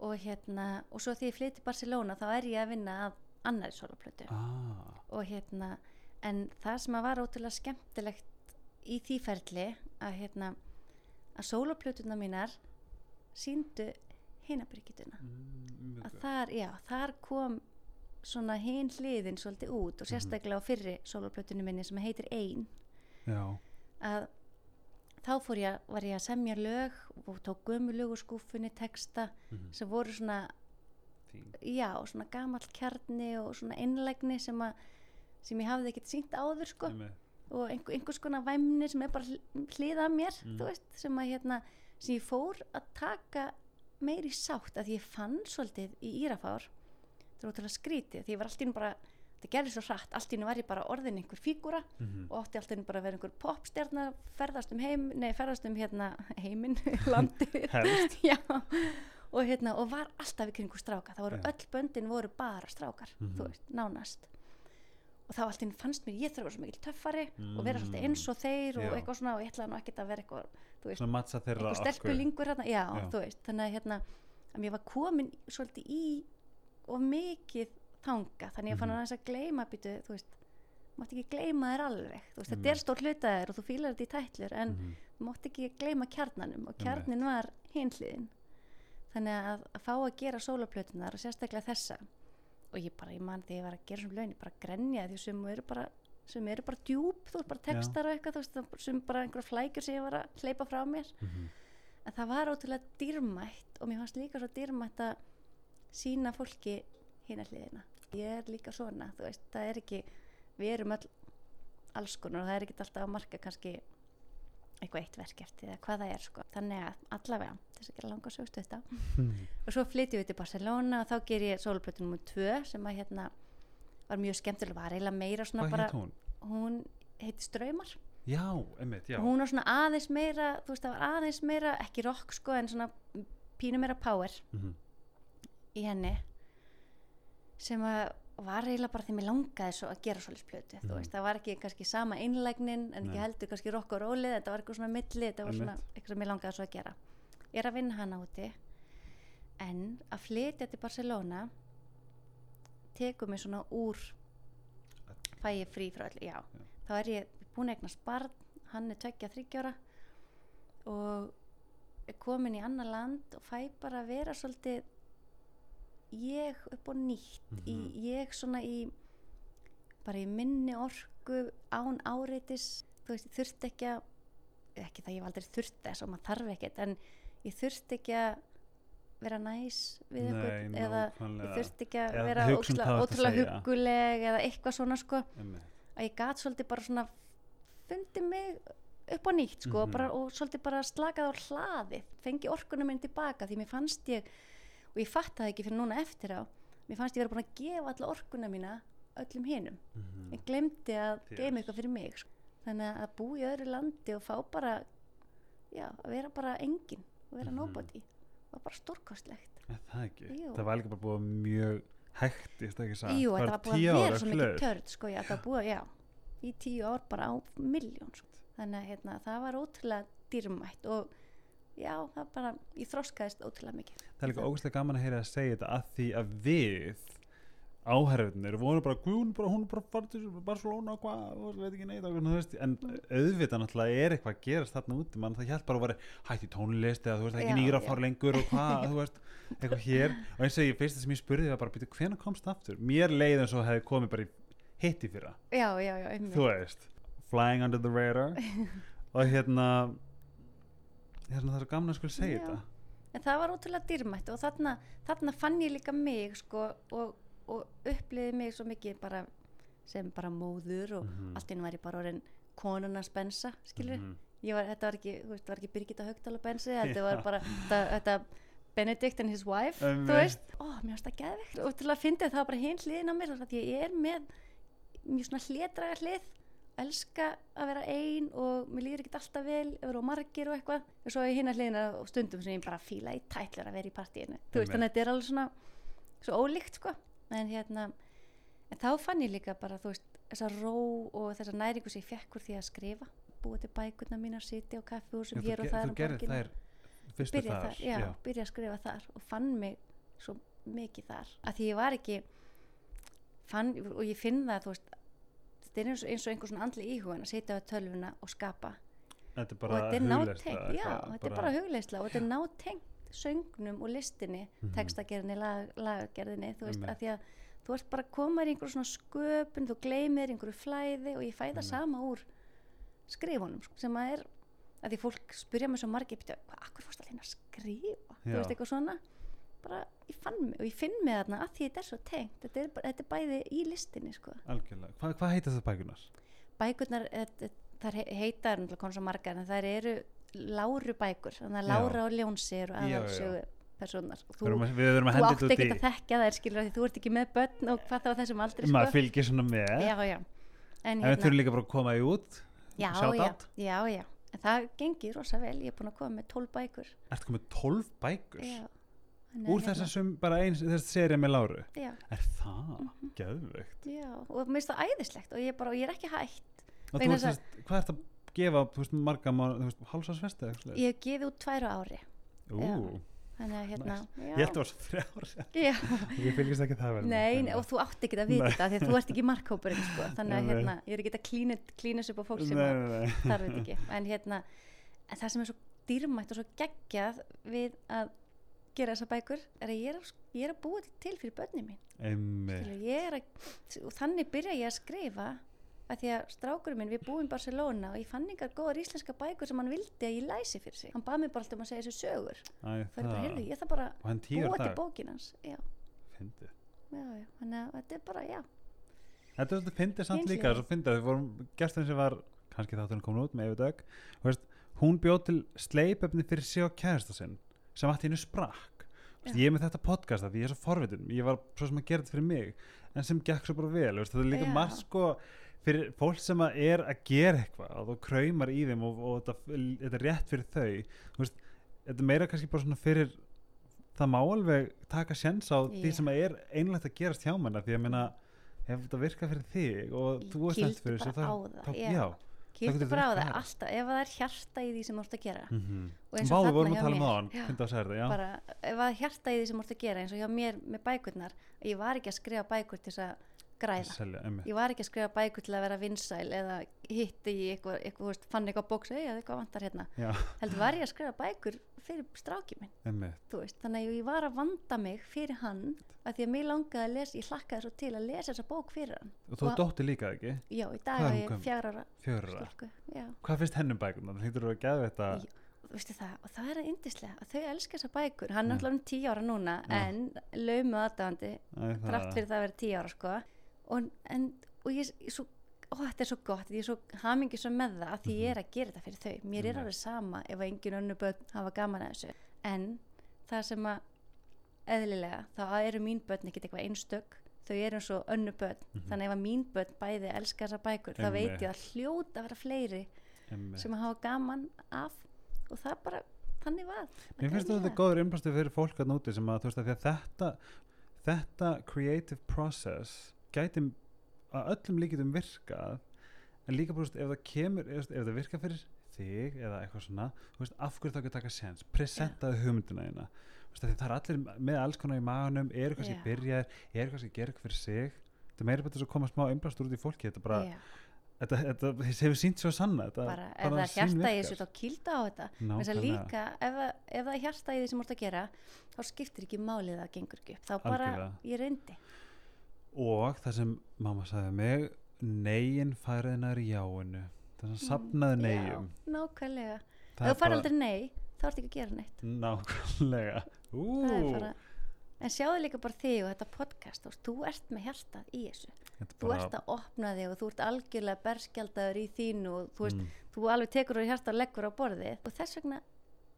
Speaker 2: og hérna, og svo því ég flytti Barcelona þá er ég að vinna að annari sóloplötu.
Speaker 1: Ah,
Speaker 2: og hérna, en það sem að var ótrúlega skemmtilegt í því ferli að hérna, að sóloplötuna mínar síndu hinabyrgituna
Speaker 1: mm,
Speaker 2: að þar, já, þar kom svona hin hliðin svolítið út og sérstaklega á fyrri sóloplötunum minni sem heitir Ein
Speaker 1: já,
Speaker 2: að þá fór ég, var ég að semja lög og tók gömu lög úr skúfunni texta
Speaker 1: Mhm.
Speaker 2: sem voru svona
Speaker 1: fín
Speaker 2: já, svona gamall kjarni og svona einlægni sem að sem ég hafði ekkert sínt áður sko
Speaker 1: Einmitt.
Speaker 2: og einhver, einhvers konar væmni sem er bara hl- hliðað mér,
Speaker 1: Mm.
Speaker 2: þú veist sem að hérna, sem ég fór að taka meiri sátt að ég fann svolítið í Írafár það var ótrúlega skrítið, því ég var allt í einu bara það gerði svo hratt, allt í einu var ég bara orðin einhver fígúra
Speaker 1: Mhm.
Speaker 2: og átti allt í einu bara að vera einhver popstjarnar ferðast um heim, nei ferðast um hérna heiminn, landið já, og hérna og var alltaf í kringu stráka, það voru
Speaker 1: Já.
Speaker 2: öll böndin voru bara strákar,
Speaker 1: Mhm.
Speaker 2: þú veist, nánast og þá allt í einu fannst mér ég þurfa svo mikil töffari og vera svolítið eins og þeir og
Speaker 1: Mm. Já.
Speaker 2: eitthvað svona og ég ætlaði nú ekkert að vera eitthvað þú veist, einhver stelpulingur hérna, já,
Speaker 1: Já.
Speaker 2: þú veist, þannig að hérna að mér var komin svolítið í og mikið þanga þannig að ég fann
Speaker 1: Mhm.
Speaker 2: að að gleyma býtu, þú veist mátti ekki gleyma þér alveg þú veist, þetta er stór hlutaðir og þú fílar þetta í tætlur en
Speaker 1: Mhm.
Speaker 2: þú mátti ekki gleyma kjarnanum og kjarnin var hinliðin þannig að, að fá að gera sólaplötunar og sérstaklega þessa og ég bara, ég man þegar ég var að gera svona laun ég bara grenja því sem eru bara sem eru bara djúb, þú veist, bara textar og eitthvað þú veist, sem bara einhverja flækjur sem ég var að hleypa frá mér
Speaker 1: Mhm.
Speaker 2: en það var ótrúlega dýrmætt og mér fannst líka svo dýrmætt að sína fólki hina hliðina ég er líka svona, þú veist, það er ekki við erum öll alls konar og það er ekki alltaf að marka kannski eitthvað eitt verk eftir eða hvað það er sko. þannig að allavega, þess að gera langa sögstu þetta
Speaker 1: Mhm.
Speaker 2: og svo flytjum við til Barcelona og þá ger ég sólplötu nr. 2 sem að hérna var mjög skemmtileg, var eiginlega meira svona
Speaker 1: hvað
Speaker 2: bara,
Speaker 1: hún?
Speaker 2: hún heiti Ströymar
Speaker 1: já, emmitt, já
Speaker 2: hún var svona aðeins meira þú veist það var aðeins meira, ekki rock sko en svona pínu meira power
Speaker 1: Mhm.
Speaker 2: Í henni sem að var eiginlega bara því mér langaði svo að gera svolítið plötu
Speaker 1: Mhm.
Speaker 2: veist, það var ekki kannski sama einlægnin en ekki
Speaker 1: Nei.
Speaker 2: heldur kannski rock og rólið þetta var eitthvað svona milli, þetta var svona eitthvað sem mér langaði svo að gera ég er að vinna hana úti en að flytja til Barcelona tekur mig svona úr fæ ég frí frá öllu, já,
Speaker 1: Já.
Speaker 2: þá er ég búin að eignast barn, hann er tveggja þryggjára og er komin í annar land og fæ bara að vera svolítið ég upp á nýtt í,
Speaker 1: Mhm.
Speaker 2: ég svona í bara í minni orku án áreitis þú veist, ég þurfti ekki að ekki það ég hef aldrei þurft þess og maður þarf ekkert en ég þurfti ekki að vera næs við
Speaker 1: Nei,
Speaker 2: einhvern eða ég þurfti ekki að
Speaker 1: Eða
Speaker 2: vera
Speaker 1: um
Speaker 2: ótrúlega,
Speaker 1: að
Speaker 2: ótrúlega
Speaker 1: segja.
Speaker 2: hugguleg eða eitthvað svona sko
Speaker 1: Einmitt.
Speaker 2: að ég gat svolítið bara svona fundi mig upp á nýtt sko
Speaker 1: Mhm.
Speaker 2: bara, og svolítið bara slakað á hlaði fengi orkunum minn tilbaka því mér fannst ég og ég fattaði ekki fyrir núna eftir á mér fannst ég vera búin að gefa alla orkuna mína öllum hinum
Speaker 1: Mhm.
Speaker 2: ég glemdi að
Speaker 1: Þér.
Speaker 2: geima eitthvað fyrir mig sko. þannig að búa í öðru landi og fá bara já, að vera bara engin og vera
Speaker 1: Mhm.
Speaker 2: nobody var bara stórkostlegt
Speaker 1: það það var líka bara búið mjög hektist ekki satt
Speaker 2: Jú, þetta var búið að vera svo mikið törd sko, já, það var búið, já í tíu ár bara á miljón sko. þannig að hérna, það var ótrúlega dýrmætt og já, það bara ég þroskaðist ótrúlega mikið
Speaker 1: það er líka ógæslega gaman að heyra að segja þetta að því að við áherfinir voru bara, hún bara, hún bara farið til Barcelona og hvað, veit ekki neitt og, þú veist, en
Speaker 2: Mm.
Speaker 1: auðvitað náttúrulega er eitthvað að gerast þarna úti, mann það hjælt bara að vera hætt í tónlist eða þú veist, ekki nýra
Speaker 2: já.
Speaker 1: fár lengur og hvað, þú veist eitthvað hér, og eins og ég fyrst sem ég spurði var bara, býtu, hvena komst aftur? Mér leið eins og hefði komið bara í hitti fyrra
Speaker 2: já, já, já, einmitt.
Speaker 1: þú veist, flying under the radar og hérna hérna það er gaman að skul segja þetta.
Speaker 2: En það var ótrúlega dýrmætt og þarna, þarna fann ég líka mig sko, og, og uppliði mig svo mikið bara sem bara móður og
Speaker 1: Mhm.
Speaker 2: allt inn var ég bara orðin konunars bensa, skilur
Speaker 1: Mhm.
Speaker 2: ég var, þetta var ekki, veist, var ekki Birgitta Haugdala bensi, þetta var bara þetta, þetta Benedict and his wife
Speaker 1: Einmitt.
Speaker 2: þú veist, ó, mér finnst það geðveikt. Og til að fyndi það var bara hinn hliðin á mér þannig að ég er með mjög svona hliðdraga hlið elska að vera ein og mér líður ekkert alltaf vel að vera á margir og eitthvað. Og svo er hinn að hliðina og stundum sem ég bara fíla í tætlur að vera í partíinu. Þú veist, þannig að þetta er alveg svona svo ólíkt sko. En hérna, en þá fann ég líka bara þú veist, þessa ró og þessa næringu sem ég fekk úr því að skrifa. Búið til bækurna mín að sitja á kaffihúsum
Speaker 1: Já,
Speaker 2: hér og þar
Speaker 1: þú gerir þær fyrstu
Speaker 2: byrja
Speaker 1: þar
Speaker 2: þar, já, byrja að skrifa þar og fann mig svo mikið þar. Að því ég var ekki fann, og ég finn það þú veist þetta er eins og, eins og einhver svona andli íhugun að sitja á tölvuna og skapa
Speaker 1: þetta
Speaker 2: og þetta er nátengt já, þetta er bara hugleisla og þetta er nátengt söngnum og listinni
Speaker 1: Mhm.
Speaker 2: textagerðinni, lag, lagagerðinni þú veist,
Speaker 1: Einmitt.
Speaker 2: að því að þú ert bara að koma í einhver svona sköpun, þú gleymir einhverju flæði og ég fæ það
Speaker 1: Einmitt.
Speaker 2: sama úr skrifunum sko, sem að er að því fólk spyrja mig svo "Bíddu, hvað, akkur fórst allir að skrifa þú
Speaker 1: Já.
Speaker 2: veist eitthvað svona bara, ég fann mig og ég finn mig þarna að því þetta er svo tengt þetta er, þetta er bæði í listinni sko.
Speaker 1: algjörlega, Hva, hvað heita þetta bækunar?
Speaker 2: bækurnar, þetta- þær he- heita er náttúrulega komið svo margar en þær eru láru bækur, þannig að. Lára og Ljónsi eru
Speaker 1: Já, já.
Speaker 2: aðalsögu personar og
Speaker 1: Við
Speaker 2: þú,
Speaker 1: erum að, erum að
Speaker 2: þú átt ekki að þekka þær skilur af því þú ert ekki með börn og hvað þá á þessum aldrei
Speaker 1: í maður
Speaker 2: sko.
Speaker 1: fylgir svona með
Speaker 2: já, já. en
Speaker 1: en við þurfum líka bara að koma í út
Speaker 2: já, já, já, já en það gengir rosa vel, ég er búin að koma með 12 bækur
Speaker 1: Ertu komið 12 bækur?
Speaker 2: já, Þannig
Speaker 1: Úr þess að bara eins þess serið með Láru.
Speaker 2: Já,
Speaker 1: Er það?
Speaker 2: Mhm.
Speaker 1: Geðveikt?
Speaker 2: Já, og mér finnst það æðislegt og ég, er bara, og ég er ekki Vegna
Speaker 1: veist, hvað ert að gefa veist, marga, eitthvað
Speaker 2: ég hef gefið út tvær á ári. Já. þannig að hérna
Speaker 1: ég held að það var svo þrjár
Speaker 2: já,
Speaker 1: Ég fylgist ekki það vel með,
Speaker 2: Nei, nei, og þú átt ekki að vita þetta því að þú ert ekki markhópurinn sko. þannig að hérna, ég er ekki að klína, klínus upp á fólk sem þarf þetta ekki. En hérna, en það sem er svo dýrmætt og svo geggjað við að gera þessa bækur er að ég er, að- ég er að búa til fyrir börnin mín. Að, og þannig byrja ég að skrifa að því að strákurinn minn, við búum í Barcelona og ég fann yngar góðar íslenska bækur sem hann vildi að ég læsi fyrir sig. Hann bað mér bara alltaf um að segja þessu sögur.
Speaker 1: Æ,
Speaker 2: það er bara, heyrðu, ég þarf bara að búa til
Speaker 1: dag
Speaker 2: bókin hans. Já,
Speaker 1: Fyndið.
Speaker 2: Já, já, þannig að þetta er bara, já.
Speaker 1: Þetta er þetta fyndið samt líka
Speaker 2: Einhliða.
Speaker 1: Svo fyndið að við vorum Gesturinn sem var kannski þátturinn komin út með Þú veist, Hún bjóð til sleipefni fyrir sig og kærasta sinn sem allt í hennu sprakk
Speaker 2: Já.
Speaker 1: Ég er með þetta podcast að ég er svo forvitin Ég var svo sem að gera þetta fyrir mig En sem gekk svo bara vel veist, Það er líka
Speaker 2: Já.
Speaker 1: margt sko fyrir fólk sem að er að gera eitthvað og þú kraumar í þeim og, og þetta, þetta er rétt fyrir þau veist, þetta er meira kannski bara svona fyrir það má alveg taka sjens á því
Speaker 2: Já.
Speaker 1: sem að er einlegt að gerast hjá manna því að meina ef þetta virkar fyrir þig og þú
Speaker 2: kýldu
Speaker 1: næst fyrir þessu þá- þá-
Speaker 2: já.
Speaker 1: Getur
Speaker 2: bara á það alltaf ef það er hjarta í því sem þú ert að gera.
Speaker 1: Mm
Speaker 2: og eins og
Speaker 1: vorum
Speaker 2: þarna hjá
Speaker 1: um
Speaker 2: mér. Já.
Speaker 1: já.
Speaker 2: bara ef það er hjarta í því sem þú ert að gera eins og hjá mér með bækurnar ég var ekki að skrifa bækur til þess að græða.
Speaker 1: Selja,
Speaker 2: ég var ekki að skrifa bækur til að vera vinsæl eða hitti í eitthvað, eitthvað fann eitthvað bóks eða eitthvað vantar hérna. Heldur var ég að skrifa bækur fyrir stráki minn.
Speaker 1: Einmitt.
Speaker 2: Þú veist, þannig að ég var að vanda mig fyrir hann að því að mér langaði að lesa ég hlakkaði svo til að lesa þessa bók fyrir hann.
Speaker 1: Og þú dóttir líka ekki,
Speaker 2: já, í dag
Speaker 1: er
Speaker 2: ég
Speaker 1: gömul?
Speaker 2: fjár ára
Speaker 1: fjörra
Speaker 2: stúlku já.
Speaker 1: Hvað finnst hennum bækunar, það hlýtur að geða þetta
Speaker 2: það, og það er að yndislega að þau elska þessa bækur, hann er náttúrulega um tíu ára núna
Speaker 1: Já.
Speaker 2: en laumu aðdáðandi þrátt fyrir það að vera tíu ára sko. Og, en, og ég svo ó, þetta er svo gott, ég er svo hamingi svo með það að því ég er að gera þetta fyrir þau. Mér er
Speaker 1: Mhm.
Speaker 2: alveg sama ef engin önnu börn hafa gaman að þessu. En það sem að eðlilega, þá eru mín börn ekkert eitthvað einstök. Þau eru eins og önnu börn.
Speaker 1: Mhm.
Speaker 2: þannig ef að mín börn bæði elska þessa bækur þá veit ég að hljóta að vera fleiri
Speaker 1: einmitt.
Speaker 2: sem að hafa gaman af. Og það bara, þannig var
Speaker 1: Mér finnst þetta góður innbæstu fyrir fólk að núti sem að að þetta þetta creative process gæti að öllum líkitum virkað en líka bara ef það kemur ef, það virkar fyrir þig eða eitthvað svona þú veist, af hverju þá ekki taka sens presentaði hugmyndina þína. Það er allir með alls konar í maganum eru kannski
Speaker 2: Já.
Speaker 1: byrjaðir, eru kannski eitthvað fyrir sig. Þetta er meira þess að koma smá innbæstur út í fólki þetta bara,
Speaker 2: Já,
Speaker 1: þetta, þetta, hefur sínt svo sanna þetta
Speaker 2: bara ef það er hjarta í þessu þá kýlda á þetta. Þess að líka, ef, ef það er hjarta í því sem þú ert að gera þá skiptir ekki málið að það gengur ekki upp. Þá bara,
Speaker 1: Algjörlega.
Speaker 2: ég reyndi
Speaker 1: og það sem mamma sagði mig negin færiðinar í jáinu. Það sem sapnaði negjum
Speaker 2: Já, nákvæmlega. Ef þú fær aldrei nei, þá ertu ekki að gera neitt.
Speaker 1: Nákvæmlega.
Speaker 2: Bara en sjáðu líka bara þig og þetta podcast veist, þú ert með hjartað í þessu.
Speaker 1: Er
Speaker 2: þú
Speaker 1: bara-
Speaker 2: ert að opna þig og þú ert algjörlega berskjaldaður í þínu og þú veist,
Speaker 1: Mm.
Speaker 2: þú alveg tekur úr hjarta og leggur á borðið og þess vegna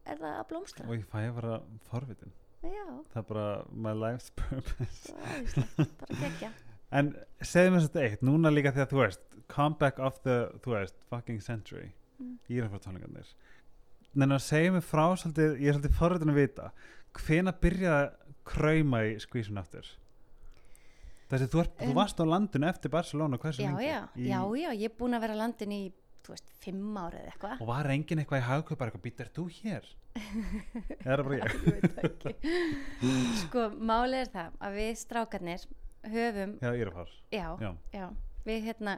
Speaker 2: er það að blómstra.
Speaker 1: Og ég fæ að vera forvitin
Speaker 2: já,
Speaker 1: það er bara my life's purpose.
Speaker 2: Er bara gegja
Speaker 1: en segðu mér þetta eitt, núna líka að þú veist comeback of the, þú veist fucking century,
Speaker 2: Mm.
Speaker 1: En að segja mér frá svolítið, ég er svolítið forvitin að vita hvena byrjaði að krauma í skvísun aftur Þessi, þú, þú
Speaker 2: Um,
Speaker 1: varst á landinu eftir Barcelona hversu
Speaker 2: já,
Speaker 1: lengi?
Speaker 2: já,
Speaker 1: Í-
Speaker 2: já, já, ég er búin að vera á landinu í, þú veist, fimm árið eitthvað
Speaker 1: Og var enginn eitthvað í hagkaup bara eitthvað, býttir þú hér? Eða er það bara ég?
Speaker 2: ég veit ekki sko, málið er það að við strákarnir höfum,
Speaker 1: Já, ég er að fara.
Speaker 2: já,
Speaker 1: Já.
Speaker 2: já við hérna,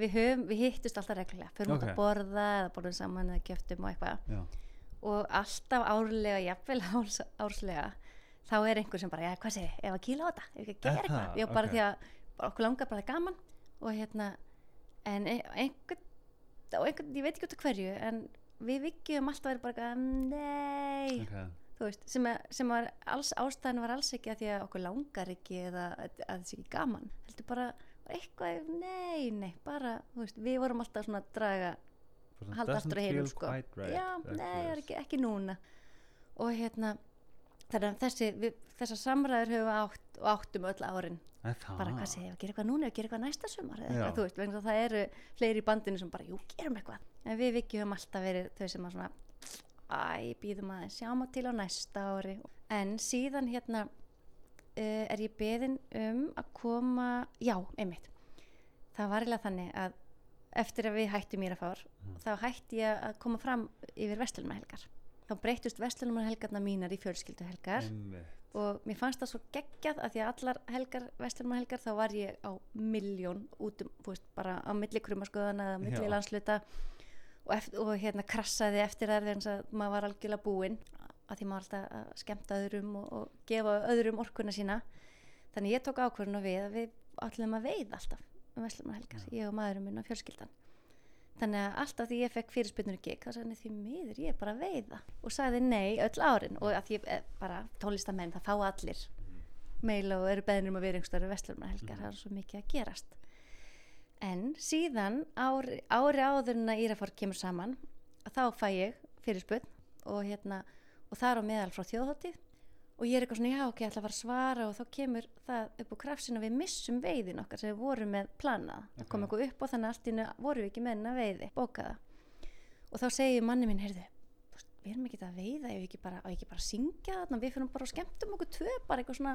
Speaker 2: við höfum við hittust alltaf reglulega, fyrir út
Speaker 1: Ok.
Speaker 2: að borða eða borðum saman eða gjöftum og eitthvað
Speaker 1: Já.
Speaker 2: og alltaf árlega, jafnvel árs, árslega þá er einhver sem bara, já, hvað segir, ef að kýla á þetta ef ekki að
Speaker 1: Er
Speaker 2: gera eitthvað, já, bara
Speaker 1: Ok.
Speaker 2: því að okkur langar bara gaman og hérna en ein- einhvern, og einhvern, ég veit ekki út af hverju en við vikjum alltaf verið bara eitthvað, nei.
Speaker 1: Okay.
Speaker 2: veist, sem, að, sem var alls ástæðan var alls ekki að því að okkur langar ekki eða að, að það sé ekki gaman. Heldur bara, bara eitthvað, nei, nei bara, veist, við vorum alltaf svona að draga halda aftur að heyrum sko.
Speaker 1: Right,
Speaker 2: já, er ekki, ekki núna. Og hérna að þessi, þessar samræður höfum átt og áttum öll árin
Speaker 1: Það?
Speaker 2: bara hvað segja, gera eitthvað núna, gera eitthvað næsta sumar eða veist, að það eru fleiri í bandinu sem bara, jú, gerum eitthvað en við vikki höfum alltaf verið þau sem að svona æ, býðum að sjáum að til á næsta ári en síðan hérna uh, er ég beðin um að koma já, einmitt það var eiginlega þannig að eftir að við hættum Írafár
Speaker 1: Mm.
Speaker 2: þá hætti ég að koma fram yfir vestlunumhelgar þá breytust vestlunumhelgarna mínar í fjölskylduhelgar
Speaker 1: Einmitt.
Speaker 2: Og mér fannst það svo geggjað að því að allar helgar, vestlunumhelgar þá var ég á miljón út um, þú veist, bara á milli krumaskoðana eða milli
Speaker 1: Já.
Speaker 2: landsluta og, eftir, og hérna krassaði eftir það þegar að maður var algjörlega búinn að því maður alltaf að skemmta öðrum og, og gefa öðrum orkuna sína þannig ég tók ákvörðun og við að við ætlum að veiða alltaf um vestlunumhelgar,
Speaker 1: Já.
Speaker 2: ég og maðurinn minn og fjölskyldan þannig að alltaf því ég fekk fyrirspyrnur í gig þá sagði hann því miður ég er bara að veiða. Og sagði nei öll árin. Og að ég eh, bara tónlistamenn það fá allir. Meil og eru beðnir um að vera einhverstaður vestlurna helgar,
Speaker 1: Mhm.
Speaker 2: það er svo mikið að gerast. En síðan ári, ári áður en að Írafár kemur saman þá fæ ég fyrirspurn og hérna og það er á meðal frá þjóðhóttið og ég er eitthvað svona, já ok, ég ætla að fara að svara og þá kemur það upp á krafsinu að við missum veiðin okkar sem við vorum með planað. Það kom eitthvað upp og þannig að allt í einu vorum við ekki með hennar veiði, bókaða. Og þá segir manni minn, heyrðu við erum ekki að veiða, ef við ekki bara, ekki bara að syngja þarna, við fyrir bara og skemmtum okkur tvö, bara eitthvað svona,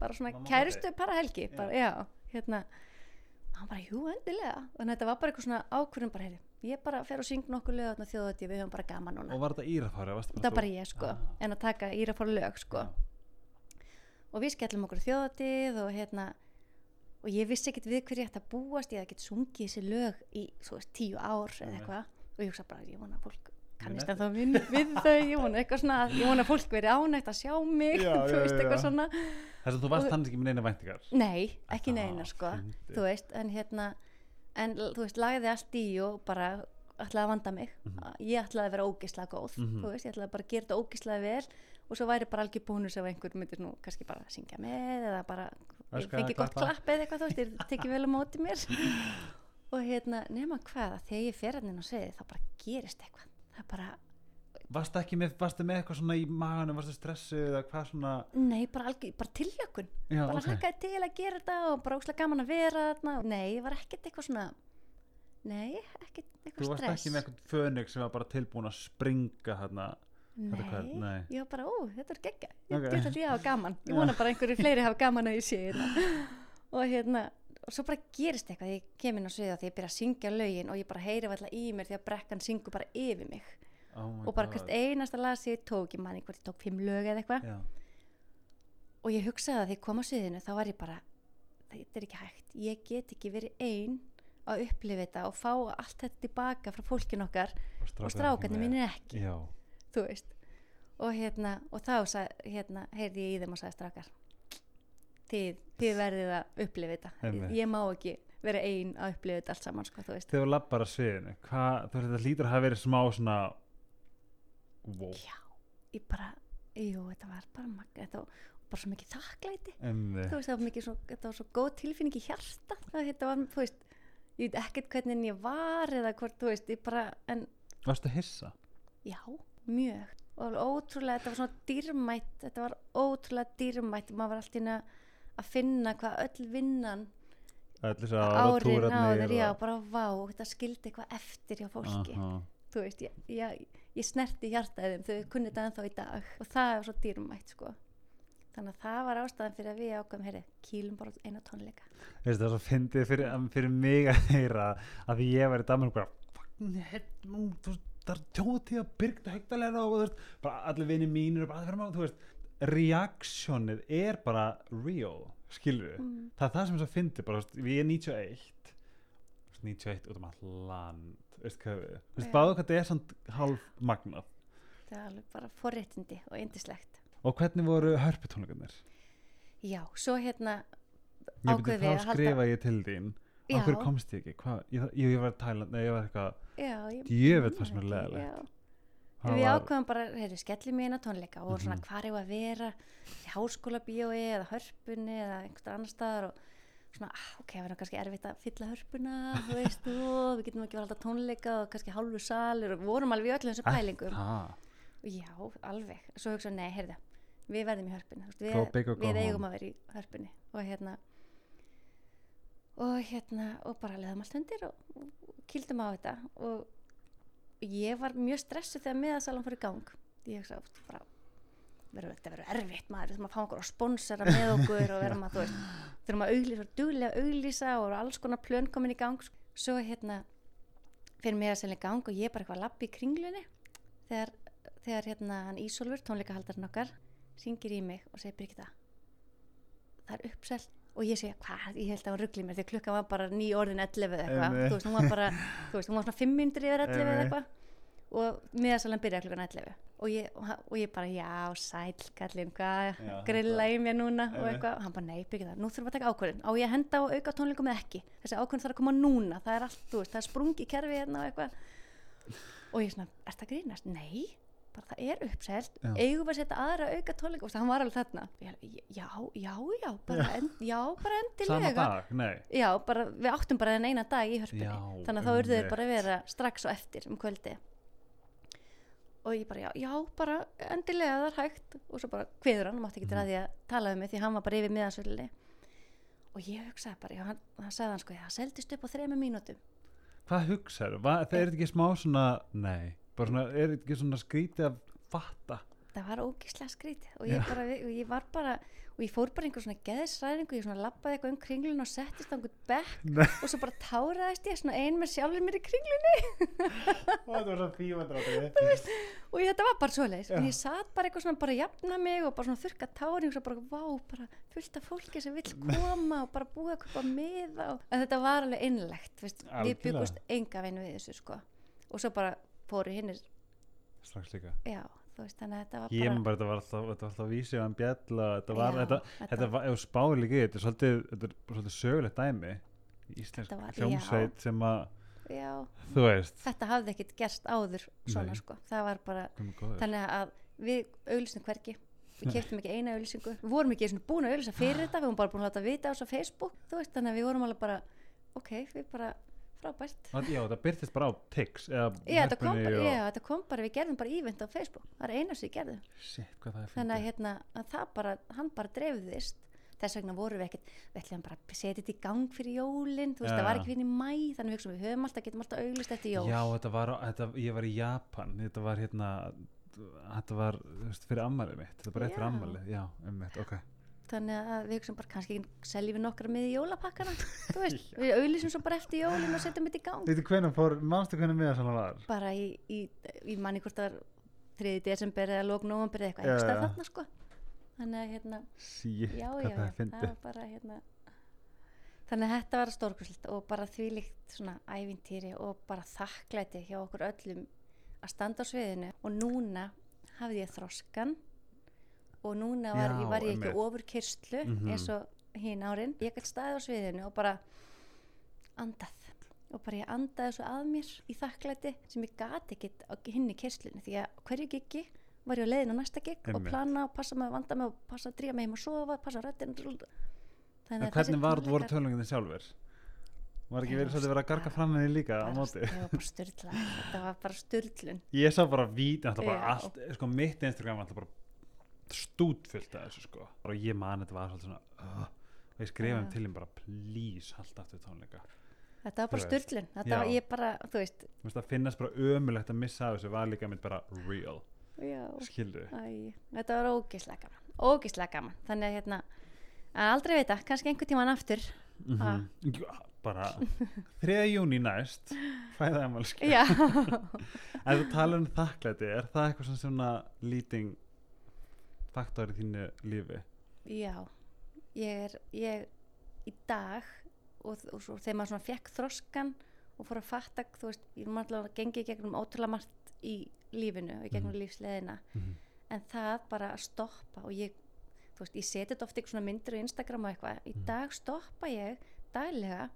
Speaker 2: bara svona
Speaker 1: Mamma
Speaker 2: kærustu para helgi,
Speaker 1: Já.
Speaker 2: bara, já, hérna. Hann bara, jú, endilega. Og þetta var bara eitthvað svona ákvörðum bara, heyrðu ég bara fer og syng nokkur lög þarna þjóðatíð við höfum bara gaman núna
Speaker 1: Og var þetta írafári?
Speaker 2: þetta var bara ég sko,
Speaker 1: Ah.
Speaker 2: en að taka íra fór lög sko, og við skellum okkur á þjóðatíð og hérna og ég vissi ekkert við hverju ég ætti að búast ég hafði ekkert sungið þessi lög í veist, tíu ár eða eitthvað og ég hugsa bara, ég vona að fólk kannist en þá við, við þau ég vona eitthvað svona, ég vona að fólk veri ánægt að sjá mig
Speaker 1: Já,
Speaker 2: þú veist, eitthvað
Speaker 1: já.
Speaker 2: svona
Speaker 1: Þess að þú varst
Speaker 2: Og-
Speaker 1: hann ekki með neina væntingar?
Speaker 2: nei, ekki
Speaker 1: Það
Speaker 2: neina sko þú veist, en hérna en þú veist, lagði allt í og bara ætlaði að vanda mig
Speaker 1: Mhm.
Speaker 2: ég ætlaði að vera ógislega góð
Speaker 1: Mhm.
Speaker 2: þú veist, ég ætlaði bara að gera þetta ógislega vel og svo væri bara algjör bónus ef einhver myndir nú kannski bara að syngja með eða bara ég fengi gott klapp eða eitthvað þú veist, ég tekið vel á móti mér og hérna, nema hvað að þegar ég fer inn á sviði þá bara gerist eitthvað það er bara,
Speaker 1: Varstu ekki með, með eitthvað svona í maganum, varstu stressuð eða hvað svona?
Speaker 2: nei, bara bara tiljökun,
Speaker 1: Já,
Speaker 2: bara
Speaker 1: ok.
Speaker 2: hlakkaði til að gera þetta og bara óslega gaman að vera þarna nei, ég var ekkert eitthvað svona nei, ekkert
Speaker 1: Þú
Speaker 2: eitthvað
Speaker 1: varst
Speaker 2: stress
Speaker 1: ekki með eitthvað fönig sem var bara tilbúin að springa þarna. þetta
Speaker 2: Nei,
Speaker 1: hvað- nei.
Speaker 2: ég var bara, ó, þetta er geggja ég
Speaker 1: Ok.
Speaker 2: okay. get að ég hafa gaman ég vona bara að einhverju fleiri hafa gaman að ég sé hérna. og hérna og svo bara gerist eitthvað, ég kem inn á sviða því ég byrja að syngja lögin og ég bara heyri alltaf í mér því að brekkan syngur bara yfir mig
Speaker 1: Oh
Speaker 2: og bara hvert einasta lag sem ég tók ég manni hvort ég tók fimm lög eða eitthvað.
Speaker 1: Já,
Speaker 2: og ég hugsaði að því ég kom á sviðinu þá var ég bara, þetta er ekki hægt. Ég get ekki verið ein að upplifa þetta og fá allt þetta tilbaka frá fólkin okkar og strákarnir mínir ekki.
Speaker 1: Já,
Speaker 2: þú veist. Og hérna, og þá sag, hérna, heyrði ég í þeim og sagði strákar þið, þið verðið að upplifa þetta.
Speaker 1: Einmitt.
Speaker 2: ég má ekki vera ein að upplifa þetta allt saman sko, þú veist.
Speaker 1: Þegar þú lappar að sviðinu, hvað, þú veist þetta lítur að hafa verið smá svona, wow,
Speaker 2: já, ég bara, jú, þetta var bara magga, þetta var bara svo mikið þakklæti. Þú veist, það var mikið svo, þetta var svo góð tilfinning í hjarta. Þetta var, þú veist ég veit ekkert hvernig ég var eða hvort, þú veist, ég bara, en
Speaker 1: varstu hissa?
Speaker 2: Já, mjög. Og ótrúlega, þetta var svona dýrmætt þetta var ótrúlega dýrmætt. Maður var alltaf inn að að finna hvað öll vinnan
Speaker 1: Öll þess að
Speaker 2: árin áður, já, bara vá þetta skildi eitthvað eftir hjá fólki.
Speaker 1: Aha.
Speaker 2: þú veist, ég, ég, ég snerti hjartaðum þau kunni þetta ennþá í dag. Og það er svo dýrmætt sko. Þannig að það var ástæðan fyrir að við ákveðum heyrði, kýlum bara eina tónleika.
Speaker 1: Veistu, það er svo fyndið fyrir, fyrir mig að heyra að ég var í bara "Fucking hell, nú, þú veist, það er tjóti að byrgta hegtalega og þú veist, bara allir vinni mínir og bara það fyrir maður, þú veist, reaksjónið er bara real, skilur við
Speaker 2: mm.
Speaker 1: það er það sem svo fyndið, bara, veist, við er 91 þú veist, 91 út um all land, veist hvað við veist, báðu hvað þetta er samt hálf magnað
Speaker 2: það var alveg bara forréttindi og indislegt
Speaker 1: og hvernig voru hörputónleikarnir?
Speaker 2: já, svo hérna
Speaker 1: Ég byrja
Speaker 2: við
Speaker 1: þá
Speaker 2: að halda-
Speaker 1: skrifa ég til þín. Af hverju komst ég ekki? Hvað? Ég, ég, ég var í Thailand, nei ég var eitthvað
Speaker 2: ég, man
Speaker 1: fannst mér leiðinlegt.
Speaker 2: já.
Speaker 1: það
Speaker 2: við
Speaker 1: var-
Speaker 2: ákveðum bara, heyrðu, skellum í eina tónleika og svona
Speaker 1: Mhm.
Speaker 2: hvar er að vera í háskóla bíói eða hörpunni eða einhver annar staðar og svona, ah, ok, það verður kannski erfitt að fylla hörpuna, þú veist, og við getum ekki verið alltaf tónleika og kannski hálfu salur og vorum alveg í öllum þessum pælingum.
Speaker 1: Ah,
Speaker 2: já, alveg, svo hugsa, nei, heyrðu við verðum í
Speaker 1: Go
Speaker 2: við, við eigum að vera í hörpunni. Og hérna og hérna, og bara leðum allt undir og, og, kýldum á þetta. Og ég var mjög stressuð þegar miðasalan fór í gang. Ég hugsa, "Úst, bara verður þetta verður erfitt maður, við þurfum að fá okkur að sponsora með okkur og verðum að, þú veist, þurfum að auglýsa, duglega að auglýsa og alls konar plön komin í gang. Svo hérna fyrir miðasalin í gang og ég bara eitthvað að lappa í kringlunni þegar, þegar hérna hann Ísólfur, tónleikahaldarinn okkar syngir í mig og segir Birgitta það er uppselt. Og ég segja hvað, ég held að hann ruggli mér því að klukkan var bara ný orðin 11 eða eitthvað. Þú veist, hún var bara, þú veist, hún var svona 5 minnur yfir 11 eða eitthvað. Og miðasalan byrjaði klukkan 11 og ég, og, og ég bara, já, sæl kallinn, hvað,
Speaker 1: Já,
Speaker 2: grilla í mér núna og
Speaker 1: Einmitt.
Speaker 2: eitthvað, hann bara, nei, Birgitta, nú þurfum við að taka ákvörðin á ég að henda á auka tónleikum eða ekki? Þessi ákvörðin þarf að koma núna, það er allt, veist það er sprungi kerfi hérna og eitthvað. Og ég svona, ert það grínast? Nei, bara það er uppselt.
Speaker 1: Já.
Speaker 2: eigum við að setja aðra auka tónleika og hann var alveg þarna. Ég, já, já, já, bara, en, já, bara endilega.
Speaker 1: Dag, nei.
Speaker 2: Já, bara, við áttum bara þennan eina dag í hörpunni.
Speaker 1: Já,
Speaker 2: þannig að þá urðu þeir
Speaker 1: einmitt.
Speaker 2: bara að vera strax og eftir um kvöldi og ég bara, já, já, bara endilega það er hægt og svo bara kveður hann, hann mátti ekki
Speaker 1: Mhm.
Speaker 2: til að því að tala um mig því hann var bara yfir miðansvöldinni og ég hugsaði bara, já, hann, hann sagði hann sko, það seldist upp á þrema mínútum
Speaker 1: Hvað hugsaður? Það er ekki smá svona Nei, bara svona, er ekki svona skrítið að fatta
Speaker 2: það var ógislega skrítið og ég, bara, og ég var bara og ég fór bara einhver svona geðsræðingu ég svona lappaði eitthvað um kringlun og settist á einhvern bekk
Speaker 1: Nei,
Speaker 2: og svo bara táraðist ég svona ein með sjálfur mér í kringlunni.
Speaker 1: Þetta var svo fímandráttið
Speaker 2: og ég, þetta var bara svoleiðis
Speaker 1: Já.
Speaker 2: en ég satt bara eitthvað svona bara jafna mig og bara svona þurka táring og svo bara vá, bara fullt af fólki sem vill koma og bara búið að köpa miða og en þetta var alveg innlegt við byggust enga veginn við þessu sko. Og svo bara fóru hinnir
Speaker 1: Strax líka.
Speaker 2: Já, veist, þannig að þetta var
Speaker 1: Ég
Speaker 2: bara
Speaker 1: man bara, þetta var alltaf, þetta var alltaf vísið um bjall og þetta var,
Speaker 2: Já,
Speaker 1: þetta,
Speaker 2: þetta-
Speaker 1: þetta var, ef líka í þetta er svolítið, þetta er svolítið sögulegt dæmi íslensk
Speaker 2: Þetta var-
Speaker 1: hljómsveit sem að,
Speaker 2: já,
Speaker 1: þú veist.
Speaker 2: Þetta hafði ekkert gerst áður svona
Speaker 1: Nei.
Speaker 2: sko, það var bara
Speaker 1: Guð minn góður.
Speaker 2: þannig að við auðlýstum hvergi. Við keftum ekki eina auðlýsingu við vorum ekki svona búin að auðlýsa fyrir þetta við vorum bara búin að láta vita á svo Facebook þú veist, þannig að við vorum alveg bara ok, við bara frábært.
Speaker 1: Og- Já, það byrtist bara á Tix
Speaker 2: já þetta, kom bara,
Speaker 1: og-
Speaker 2: já, þetta kom bara, við gerðum bara ívent á Facebook. Það er eina sem við gerðum.
Speaker 1: Shit, það
Speaker 2: þannig að, hérna, að það bara, hann bara dreifðist. Þess vegna vorum við ekkert við ætlum bara að setja þetta í gang fyrir jólin. Þú veist,
Speaker 1: Já.
Speaker 2: það var ekki fyrir í mæ þannig hugsaum, við höfum alltaf, getum alltaf auglýst eftir jól.
Speaker 1: Já, þetta var, þetta, ég var í Japan. Þetta var hérna þetta var, þú veist, fyrir ammælið mitt. Þetta var bara eftir
Speaker 2: Já.
Speaker 1: ammælið, já, um mitt, ok
Speaker 2: þannig að við hugsaum bara kannski seljum við nokkra með í jólapakkana þú veist, við auðlýsum svo bara eftir jólin og setjum þetta í gang
Speaker 1: Veitu hvernig fór, manstu hvernig miða svona var?
Speaker 2: bara í, í, í manni hvort það var 3. desember eða lók nóvambur eða eitthvað,
Speaker 1: Já,
Speaker 2: einhvers
Speaker 1: já.
Speaker 2: staðar þarna sko þannig að hérna, já,
Speaker 1: hvað það
Speaker 2: það bara hérna þannig að þetta var stórkursilt og bara þvílíkt svona ævintýri og bara þakklæti hjá okkur öllum að standa á sviðinu og núna hafði ég þroskan og núna var,
Speaker 1: Já,
Speaker 2: var ég ekki
Speaker 1: einmitt.
Speaker 2: ofur kyrslu
Speaker 1: Mhm.
Speaker 2: eins og hinn árin ég gæti staðið á sviðinu og bara andað og bara ég andaði svo að mér í þakklæti sem ég gati ekkit á hinni kyrslunni því að hverju giggi var ég á leiðin á næsta gig og
Speaker 1: Einmitt.
Speaker 2: plana og passa með að vanda með og passa að dríja mig heim og sofa, passa á rættin
Speaker 1: En hvernig var, voru tölunginni sjálfur? Var ekki verið svolítið verið að garga fram henni líka á móti?
Speaker 2: það var bara styrla þetta var bara styrlun
Speaker 1: Ég sá bara víti, alltaf bara allt, sko mitt Instagram var alltaf bara stútfullt af þessu sko. Og ég man þetta var svolítið svona uh, og ég skrifaði
Speaker 2: Já.
Speaker 1: um til þeim bara please halda aftur tónleika.
Speaker 2: Þetta var bara styrlun þetta
Speaker 1: já.
Speaker 2: var ég bara, þú veist.
Speaker 1: Þú veist að finnast bara ömulegt að missa þessu var líka mitt bara real,
Speaker 2: já,
Speaker 1: skildu
Speaker 2: þetta var ógeðslega gaman. Ógislega gaman. Þannig að hérna að aldrei veita, kannski einhver tíman aftur.
Speaker 1: Mm bara 3. júni næst fæða emalski
Speaker 2: já,
Speaker 1: en þú talar um þakklæti er það eitthvað svona, svona lýting faktor í þínu lífi
Speaker 2: já ég er, ég í dag og, og svo þegar maður svona fekk þroskan og fór að fatta, þú veist, ég er maður að gengi gegnum ótrúlega margt í lífinu og gegnum
Speaker 1: Mhm.
Speaker 2: lífsleðina
Speaker 1: mm
Speaker 2: en það bara að stoppa og ég, þú veist, ég seti þetta ofta eitthvað svona myndir á Instagram og eitthvað í
Speaker 1: Mhm.
Speaker 2: dag stoppa ég daglega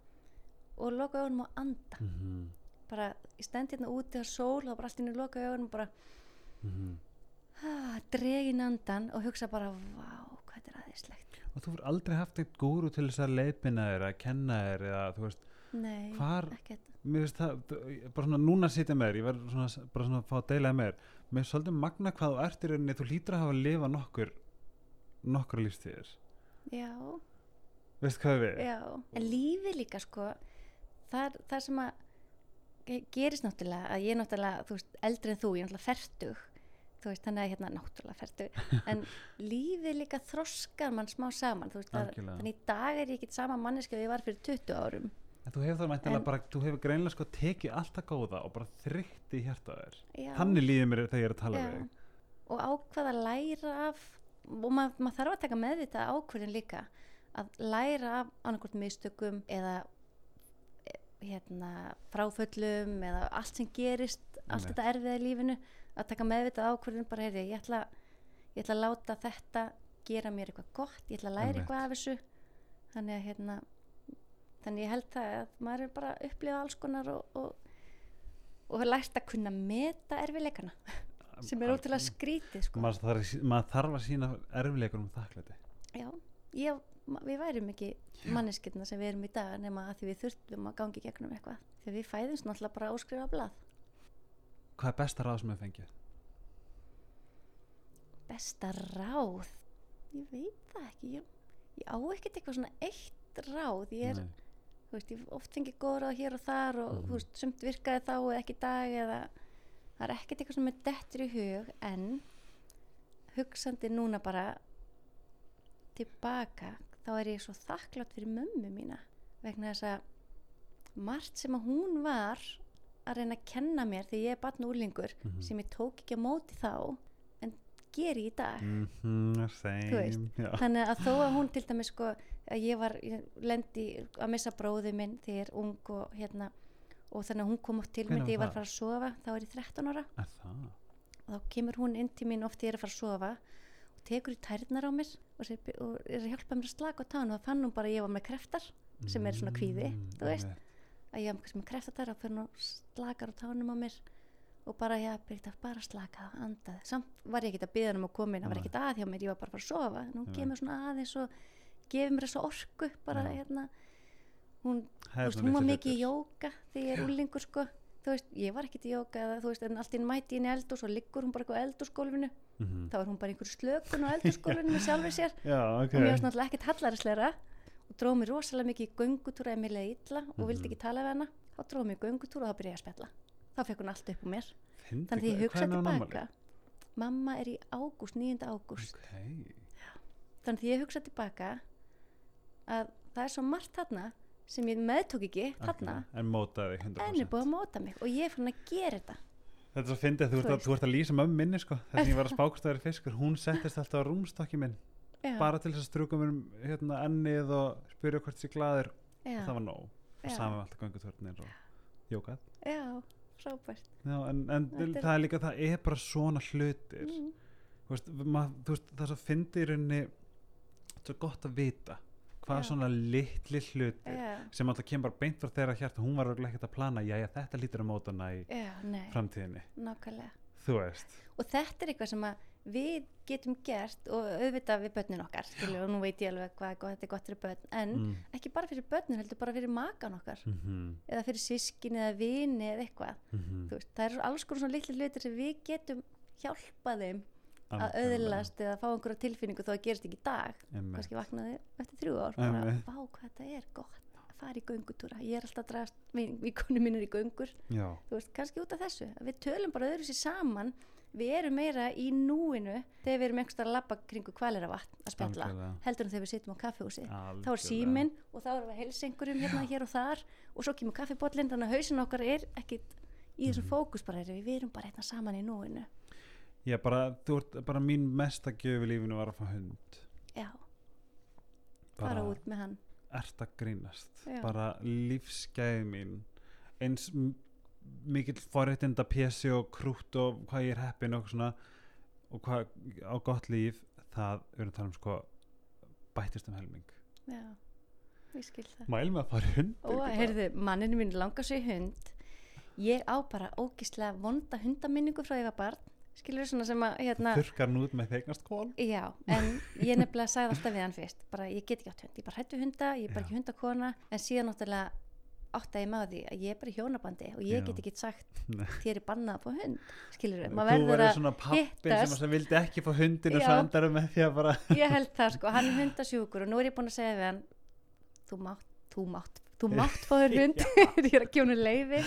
Speaker 2: og loka augunum og anda
Speaker 1: -hmm.
Speaker 2: bara, ég stend hérna úti á sól og bara allt inn í loka augunum og bara
Speaker 1: Mm
Speaker 2: ah, dregin andan og hugsa bara vá, hvað þetta er aðeinslegt
Speaker 1: og þú fyrir aldrei haft eitt gúru til þess að leiðbina þér að kenna þér eða þú veist,
Speaker 2: nei,
Speaker 1: hvar mér finnst það, bara svona núna sitja með þér ég verður svona, bara svona að fá að deila með þér. Mér finnst svolítið magna hvað þú ert í rauninni þú hlýtur að hafa að lifa nokkur nokkur lífstíðir.
Speaker 2: Já,
Speaker 1: veistu hvað við?
Speaker 2: já, en lífið líka sko það, það sem að ge- gerist náttúrulega að ég er náttúrulega, þú veist, eldri en þú ég er náttúrulega fertug veist, þannig að hérna náttúrulega fertug en lífið líka þroskar mann smá saman þú veist,
Speaker 1: Algjörlega.
Speaker 2: þannig í dag er ég ekki sama manneski og ég var fyrir 20 árum
Speaker 1: En þú hefur það mæntilega
Speaker 2: En-
Speaker 1: bara, þú hefur greinlega sko tekið allt það góða og bara þér.
Speaker 2: já,
Speaker 1: Þannig líður mér þegar ég er að tala
Speaker 2: já.
Speaker 1: við
Speaker 2: og ákvað að læra af og maður mað þarf að taka meðvitað ákvörðin líka að læra af annarkvort mistökum eða eh, hérna, fráföllum eða allt sem gerist allt
Speaker 1: Einmitt.
Speaker 2: þetta erfiða í lífinu að taka meðvitað ákvörðin bara heyrði, ég ætla, ég ætla að láta þetta gera mér eitthvað gott, ég ætla að læra
Speaker 1: Einmitt.
Speaker 2: eitthvað af þessu þannig að hérna þannig ég held það að maður er bara að upplifa alls konar og, og, og lært að kunna meta erfiðleikana sem er ótrúlega skrítið sko.
Speaker 1: Maður þarf, maður þarf að sína erfileikur um þakklæti.
Speaker 2: Já, ég, við værum ekki manneskirna sem við erum í dag nema að því við þurftum að gangi gegnum eitthvað þegar við fæðumst náttúrulega bara óskrifa blað
Speaker 1: Hvað er besta ráð sem hefur fengið?
Speaker 2: besta ráð ég veit það ekki ég, ég á ekkert eitthvað svona eitt ráð ég er,
Speaker 1: Nei.
Speaker 2: þú veist, ég oft fengið góð ráð hér og þar og
Speaker 1: Mhm.
Speaker 2: þú veist, sumt virkaði þá eða ekki dag eða það er ekkert eitthvað sem er dettur í hug en hugsandi núna bara tilbaka þá er ég svo þakklátt fyrir mömmu mína vegna þess að margt sem að hún var að reyna að kenna mér þegar ég er batn úrlingur
Speaker 1: Mhm.
Speaker 2: sem ég tók ekki á móti þá en geri í dag
Speaker 1: Mhm,
Speaker 2: veist,
Speaker 1: Já.
Speaker 2: þannig að þó að hún til dæmis sko að ég var, ég lendi að missa bróði minn þegar ég er ung og hérna og þannig að hún kom oft til mér þegar ég
Speaker 1: var
Speaker 2: að fara að sofa þá er ég 13 ára og þá kemur hún inn til mín oft þegar ég er að fara að sofa og tekur í tærnar á mér og, og er að hjálpa mér að slaka á tánu og þá fann hún bara að ég var með kreftar sem er svona kvíði,
Speaker 1: Mm,
Speaker 2: þú veist. Að ég var með kreftar og fyrir hún og slakar á tánum á mér og bara, já, Birgitta, bara slaka það, andaði samt var ég ekkert að byggja hann um að koma inn það var ekkert að hjá mér, ég var bara að fara að sofa. En hún
Speaker 1: Nei.
Speaker 2: kemur svona aðeins og gefur mér þessa orku bara,
Speaker 1: Já.
Speaker 2: hérna. Hún, veist, hún var mikið í jóka þegar ég er úlingur, sko. Þú veist, ég var ekkert í jóka þú veist, en allt í einu mæti inn í eldús og liggur hún bara eitthvað á eldúsgólfinu
Speaker 1: Mhm.
Speaker 2: þá er hún bara í einhverju slökun á eldúsgólfinu með sjálfur sér.
Speaker 1: Já, ok.
Speaker 2: og mér var náttúrulega ekkert hallarisleira og dróð mér rosalega mikið í göngutúra ef mér leiði illa og vildi
Speaker 1: Mhm.
Speaker 2: ekki tala við hana þá dróð mér í göngutúra og þá byrjaði að spjalla þá fekk hún allt upp úr mér
Speaker 1: Fyndi,
Speaker 2: þannig að ég
Speaker 1: hvað-
Speaker 2: hugsa
Speaker 1: hvenær var mamma
Speaker 2: tilbaka mamma er í ágúst, 9. ágúst
Speaker 1: Ok.
Speaker 2: þannig að ég hugsa tilbaka að það er svo margt þarna sem ég meðtók ekki þarna
Speaker 1: Algjörlega. En mótaði 100%.
Speaker 2: en er búið að móta mig og ég er fann að gera þetta
Speaker 1: Þetta er svo Þú ert að- þú ert að lýsa mömmu minni sko Þess að ég var að spákast að vera fiskur Hún settist alltaf á rúmstokki minn
Speaker 2: já,
Speaker 1: Bara til þess að strúka mér um hérna, ennið og spyrja hvort glaður.
Speaker 2: Já,
Speaker 1: Það var nóg. Saman með alltaf göngutörnir og jókað
Speaker 2: já, frábært.
Speaker 1: Já, en, en
Speaker 2: er-
Speaker 1: það er líka, það er bara svona hlutir.
Speaker 2: Mm,
Speaker 1: veist, mað, veist, það er svo fyndið í rauninni svo gott að vita hvað
Speaker 2: Já.
Speaker 1: svona litli hlutir
Speaker 2: já,
Speaker 1: sem alltaf kemur bara beint frá þeirra hjarta. Hún var örugglega ekkert að plana, já já þetta lítur að móta hana í
Speaker 2: já,
Speaker 1: framtíðinni.
Speaker 2: Nákvæmlega.
Speaker 1: Þú veist.
Speaker 2: Og þetta er eitthvað sem að við getum gert og auðvitað við börnin okkar skilur, og nú veit ég alveg hvað þetta er gott fyrir börn en
Speaker 1: mm.
Speaker 2: ekki bara fyrir börnin heldur bara fyrir makan okkar.
Speaker 1: Mm -hmm.
Speaker 2: eða fyrir sískin eða vini eða eitthvað.
Speaker 1: Mm
Speaker 2: Þú veist, það eru alls konar svona litli hlutir sem við getum hjálpað þeim að auðlast eða fá einhverja tilfinningu þó að gerist ekki í dag. Kannski vaknaði eftir þrjú ár bara, vá hvað þetta er gott að fara í göngutúra. Ég er alltaf að dragast vinkonu mínir í göngur. Veist, kannski út af þessu. Að við tölum bara öðru sér saman við erum meira í núinu þegar við erum einhverstað að labba kringu kvalera vatn að spjalla heldur en þegar við sitjum á kaffehúsi þá er síminn og þá erum við að heilsa einhverjum hérna hér og þar og svo kemur kaffibóllin þannig að hausin okkar er ekkit í þessum fókus bara er við erum bara hérna saman í núinu.
Speaker 1: Já, bara, þú ert, bara mín mesta gjöf í lífinu var að fá hund.
Speaker 2: Já,
Speaker 1: bara,
Speaker 2: fara út með hann.
Speaker 1: ert að grínast.
Speaker 2: Já.
Speaker 1: bara lífsgæði mín. Eins mikill forréttinda pjessi og krútt og hvað ég er heppin og svona og hvað á gott líf það, erum að tala um sko bættist um helming.
Speaker 2: Já, ég skil það.
Speaker 1: Mæl með að fara hund
Speaker 2: og heyrðu, manninu mín langar í hund. Ég á bara ógislega vonda hundaminningu frá ég var barn. Skilur svona sem að hérna,
Speaker 1: þurkar nút með þegnast kól
Speaker 2: já, en ég nefnilega sagði alltaf við hann fyrst, bara ég get ekki átt hund. Ég bara hættu hunda, ég er bara
Speaker 1: Já.
Speaker 2: ekki hundakona. En síðan náttúrulega áttaði maður því að ég er bara í hjónabandi og ég get ekki sagt þér er bannað að fá hund skilur við,
Speaker 1: þú
Speaker 2: maður verður
Speaker 1: verður
Speaker 2: að
Speaker 1: svona pappin sem,
Speaker 2: hittast.
Speaker 1: sem vildi ekki fá hundin og svo endarum með því að bara
Speaker 2: ég held það sko, hann er hundasjúkur og nú er ég búin að segja við hann þú mátt, þú mátt, þú mátt fá þér hund. Ég er að hann leiði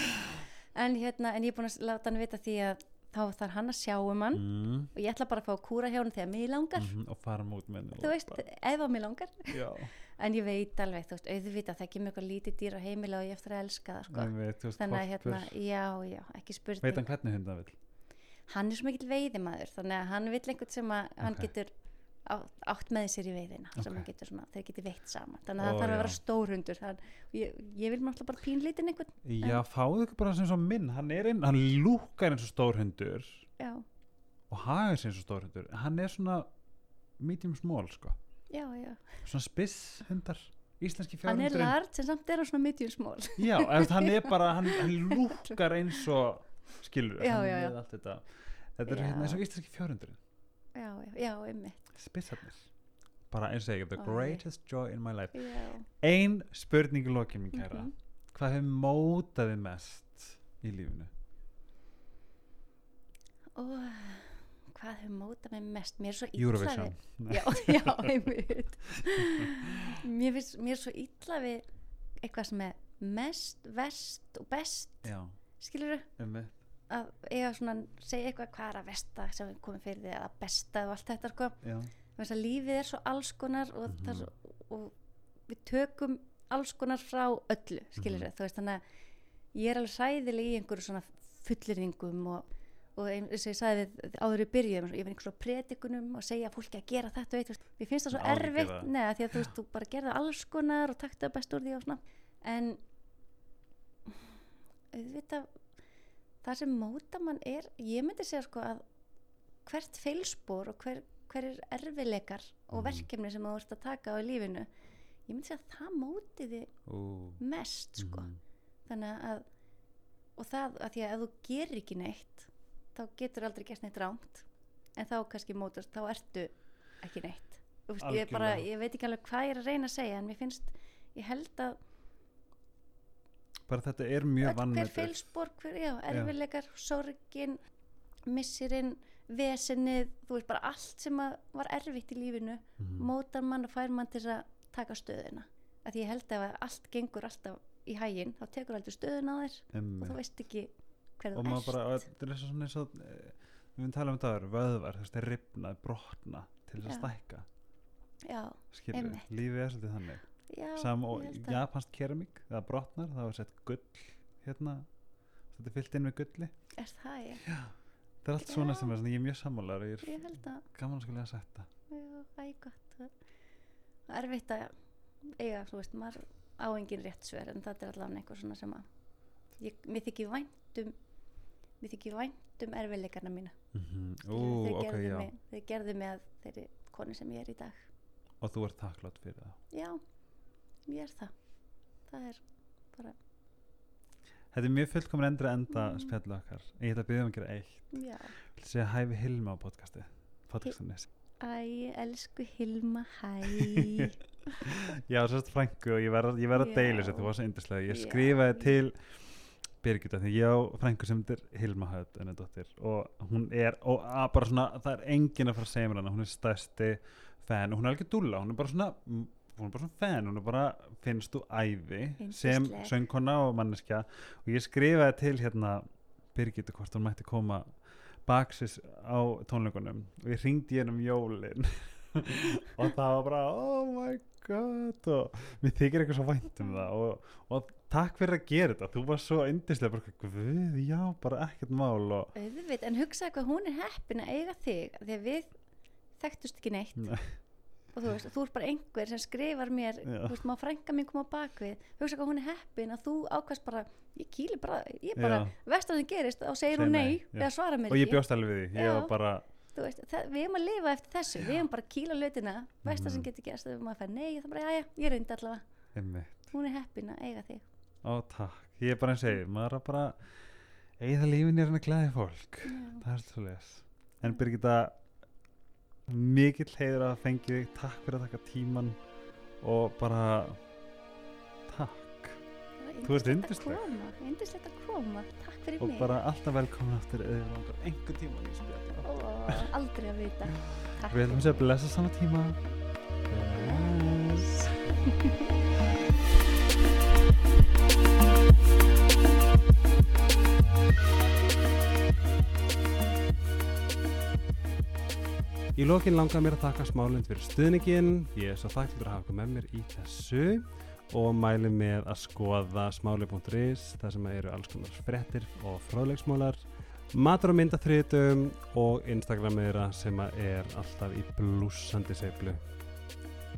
Speaker 2: en hérna, en ég er búin að láta hann vita því að þá þarf hann að sjá um hann
Speaker 1: mm,
Speaker 2: og ég ætla bara að fá að kúra hjá hann þegar mig langar.
Speaker 1: Mm, og fara mút með henni
Speaker 2: en ég veit alveg, þú veist, auðvitað það kemur eitthvað lítið dýr á heimila og ég eftir að elska það sko.
Speaker 1: þú veist,
Speaker 2: þannig að hérna, já, já, ekki spurning.
Speaker 1: Veit hann hvernig hund það vil
Speaker 2: hann er svo mikill veiðimaður þannig að hann vill einhvern sem að hann
Speaker 1: Ok.
Speaker 2: getur á, átt með sér í veiðina sem
Speaker 1: Ok.
Speaker 2: hann getur svona, þeir getur veitt saman. Þannig að
Speaker 1: Ó,
Speaker 2: það þarf að vera stór hundur þannig, ég, ég vil náttúrulega bara pínlítinn einhvern.
Speaker 1: Já, fáðu ykkur bara sem svo minn hann, inn, hann lúkar eins og stór hundur.
Speaker 2: Já,
Speaker 1: og hagar eins og stór hundur. Hann er svona medium small sko.
Speaker 2: Já, já,
Speaker 1: svona spiss hundar íslenski
Speaker 2: hann er lart sem samt er hann svona medium small.
Speaker 1: Já, ef hann er bara, hann, hann lúkar eins og skilur,
Speaker 2: Já, já, já.
Speaker 1: þetta. Þetta er hérna eins og íslenski fjárhundurinn.
Speaker 2: Já, já, já, einmitt.
Speaker 1: Spissarnir. Bara eins og ég, the greatest joy in my life. Ein spurning í lokin mín kæra.
Speaker 2: Mhm.
Speaker 1: hvað hefur mótaði mest í lífinu?
Speaker 2: Og hvað hefur mótað mig mest? Mér er svo illa við já, já, mér, finnst, mér er svo illa við eitthvað sem er mest, verst og best
Speaker 1: Já,
Speaker 2: skilur
Speaker 1: um
Speaker 2: að eiga svona segja eitthvað hvað er að versta sem við komum fyrir því eða besta og allt þetta sko. Þess að lífið er svo alls konar og, mm
Speaker 1: Mhm.
Speaker 2: svo, og við tökum alls konar frá öllu skilur
Speaker 1: Mhm.
Speaker 2: þú veist þannig að ég er alveg sæðileg í einhverju svona fullyrðingum og, og eins og ég sagði við áður í byrjum ég finn einhver svona predikunum og segja fólki að gera þetta og veist, mér finnst það svo erfitt neða því að þú veist þú bara gerði alls konar og takti það best úr því og svona en auðvitað það sem móta mann er ég myndi segja sko að hvert feilspor og hver, hver er erfileikar og
Speaker 1: Mhm.
Speaker 2: verkefni sem þú ert að taka á lífinu ég myndi segja að það móti þið
Speaker 1: Ú,
Speaker 2: mest sko
Speaker 1: mhm.
Speaker 2: þannig að og það að því að ef þú gerir ekki neitt þá getur aldrei gert neitt rámt en þá kannski mótast, þá ertu ekki neitt. Veist, ég, bara, ég veit ekki alveg hvað ég er að reyna að segja en mér finnst, ég held að
Speaker 1: bara þetta er mjög
Speaker 2: öll hver feilspor, hver, já, erfileikar sorgin, missirinn vesenið, þú veist bara allt sem var erfitt í lífinu
Speaker 1: Mhm.
Speaker 2: mótar mann og fær mann til að taka stöðuna. Að því ég held að allt gengur alltaf í hæginn, þá tekur aldrei stöðuna á þér og
Speaker 1: Einmitt.
Speaker 2: þú veist ekki
Speaker 1: og maður bara, þetta er svona eins og eh, við við tala um þetta áður, vöðvar þú veist, þeir ripna, brotna til þess að
Speaker 2: Já.
Speaker 1: stækka.
Speaker 2: Já,
Speaker 1: skilur,
Speaker 2: Einmitt.
Speaker 1: lífið er svolítið þannig.
Speaker 2: Já,
Speaker 1: sam og japansk keramík það brotnar, það var sett gull hérna, þetta er fyllt inn með gulli.
Speaker 2: Er það ég,
Speaker 1: það er allt svona
Speaker 2: Já.
Speaker 1: sem er svona, ég er mjög sammálar ég er
Speaker 2: ég held að
Speaker 1: gaman að skilja að setja
Speaker 2: já, æ, gott það. Er erfitt að eiga, þú veist, maður á engin rétt svör en þetta er allavega einhver svona sem að ég, mér þykir væntum mér þykir væntum erfileikarna mína.
Speaker 1: Mm -hmm. Ú,
Speaker 2: þeir,
Speaker 1: ok,
Speaker 2: gerðu mig, þeir gerðu mig að þeirri konu sem ég er í dag.
Speaker 1: Og þú ert þakklátt fyrir það?
Speaker 2: Já, ég er það. Það er bara
Speaker 1: þetta er mjög fullkomin endri enda
Speaker 2: Mm.
Speaker 1: spjallu okkar. Ég ætla að byrja um að gera eitt.
Speaker 2: Já,
Speaker 1: Vil segja hæfi Hilma á podcasti podcastinni
Speaker 2: æ, elsku Hilma hæ.
Speaker 1: Já, sérst frængu og ég verð ég verð að deila þessu, þú var svo yndislega ég
Speaker 2: Já.
Speaker 1: skrifaði til Birgitta því ég á frængu sem er Hilma Hödd henni dóttir og hún er og að, bara svona, það er enginn að fara að segja mér hana hún er stærsti fan og hún er alveg dúlla, hún er bara svona hún er bara svona fan, hún er bara finnst þú ævi sem söngkona og manneskja og ég skrifaði til hérna Birgitta hvort hún mætti koma baksis á tónleikunum og ég ringdi hérna um jólin. Og það var bara oh my god og mér þykir eitthvað svo vænt um það og, og takk fyrir að gera þetta þú var svo yndislega bara, guð, já, bara ekkert mál og
Speaker 2: auðvitað, en hugsaðu hvað hún er heppin að eiga þig því að við þekktust ekki neitt
Speaker 1: Nei.
Speaker 2: og þú veist, þú ert bara einhver sem skrifar mér,
Speaker 1: Já.
Speaker 2: þú veist, má frænka mín koma á bakvið, hugsa hvað hún er heppin að þú ákvæmst bara, ég kýli bara ég bara,
Speaker 1: Já.
Speaker 2: vestan sem gerist, þá segir
Speaker 1: Segir
Speaker 2: hún
Speaker 1: nei,
Speaker 2: nei, eða svara mér
Speaker 1: og ég
Speaker 2: ekki
Speaker 1: bjóst alveg við því, ég
Speaker 2: Já.
Speaker 1: var bara
Speaker 2: veist, það, við erum að lifa eftir þessu. Við erum bara að kýla hlutina, vestan sem
Speaker 1: Mhm.
Speaker 2: getur gerst þegar maður fær nei, það bara, já, já, ég reyndi allavega.
Speaker 1: Einmitt,
Speaker 2: hún er heppin að eiga þig.
Speaker 1: Ó takk. Ég er bara og segi, maður er að bara eigða lífin er hann að glæði fólk.
Speaker 2: Já.
Speaker 1: það er svo les en Birgitta, mikill heiður að fengi þig, takk fyrir að taka tíman og bara Þú ert yndisleg.
Speaker 2: yndislegt að koma. Takk fyrir
Speaker 1: og
Speaker 2: mig.
Speaker 1: bara alltaf velkomin aftur eða langar einhver tíma í spjalla
Speaker 2: Ó, aldrei að vita. Takk.
Speaker 1: Við ætlum að segja blessa sama tíma.
Speaker 3: Í lokin langar mér að þakka smálund fyrir stuðningin, ég er svo þakklur að hafa með mér í þessu og mæli með að skoða smáli.is þar sem eru alls konar frettir og fráleiksmólar, matur og myndaþritum og Instagram-eira sem er alltaf í blúsandi seiflu.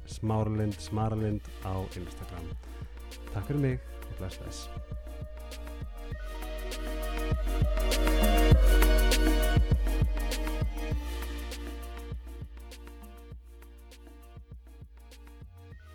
Speaker 3: Smáralind, smaralind á Instagram. Takk fyrir mig og bless þess.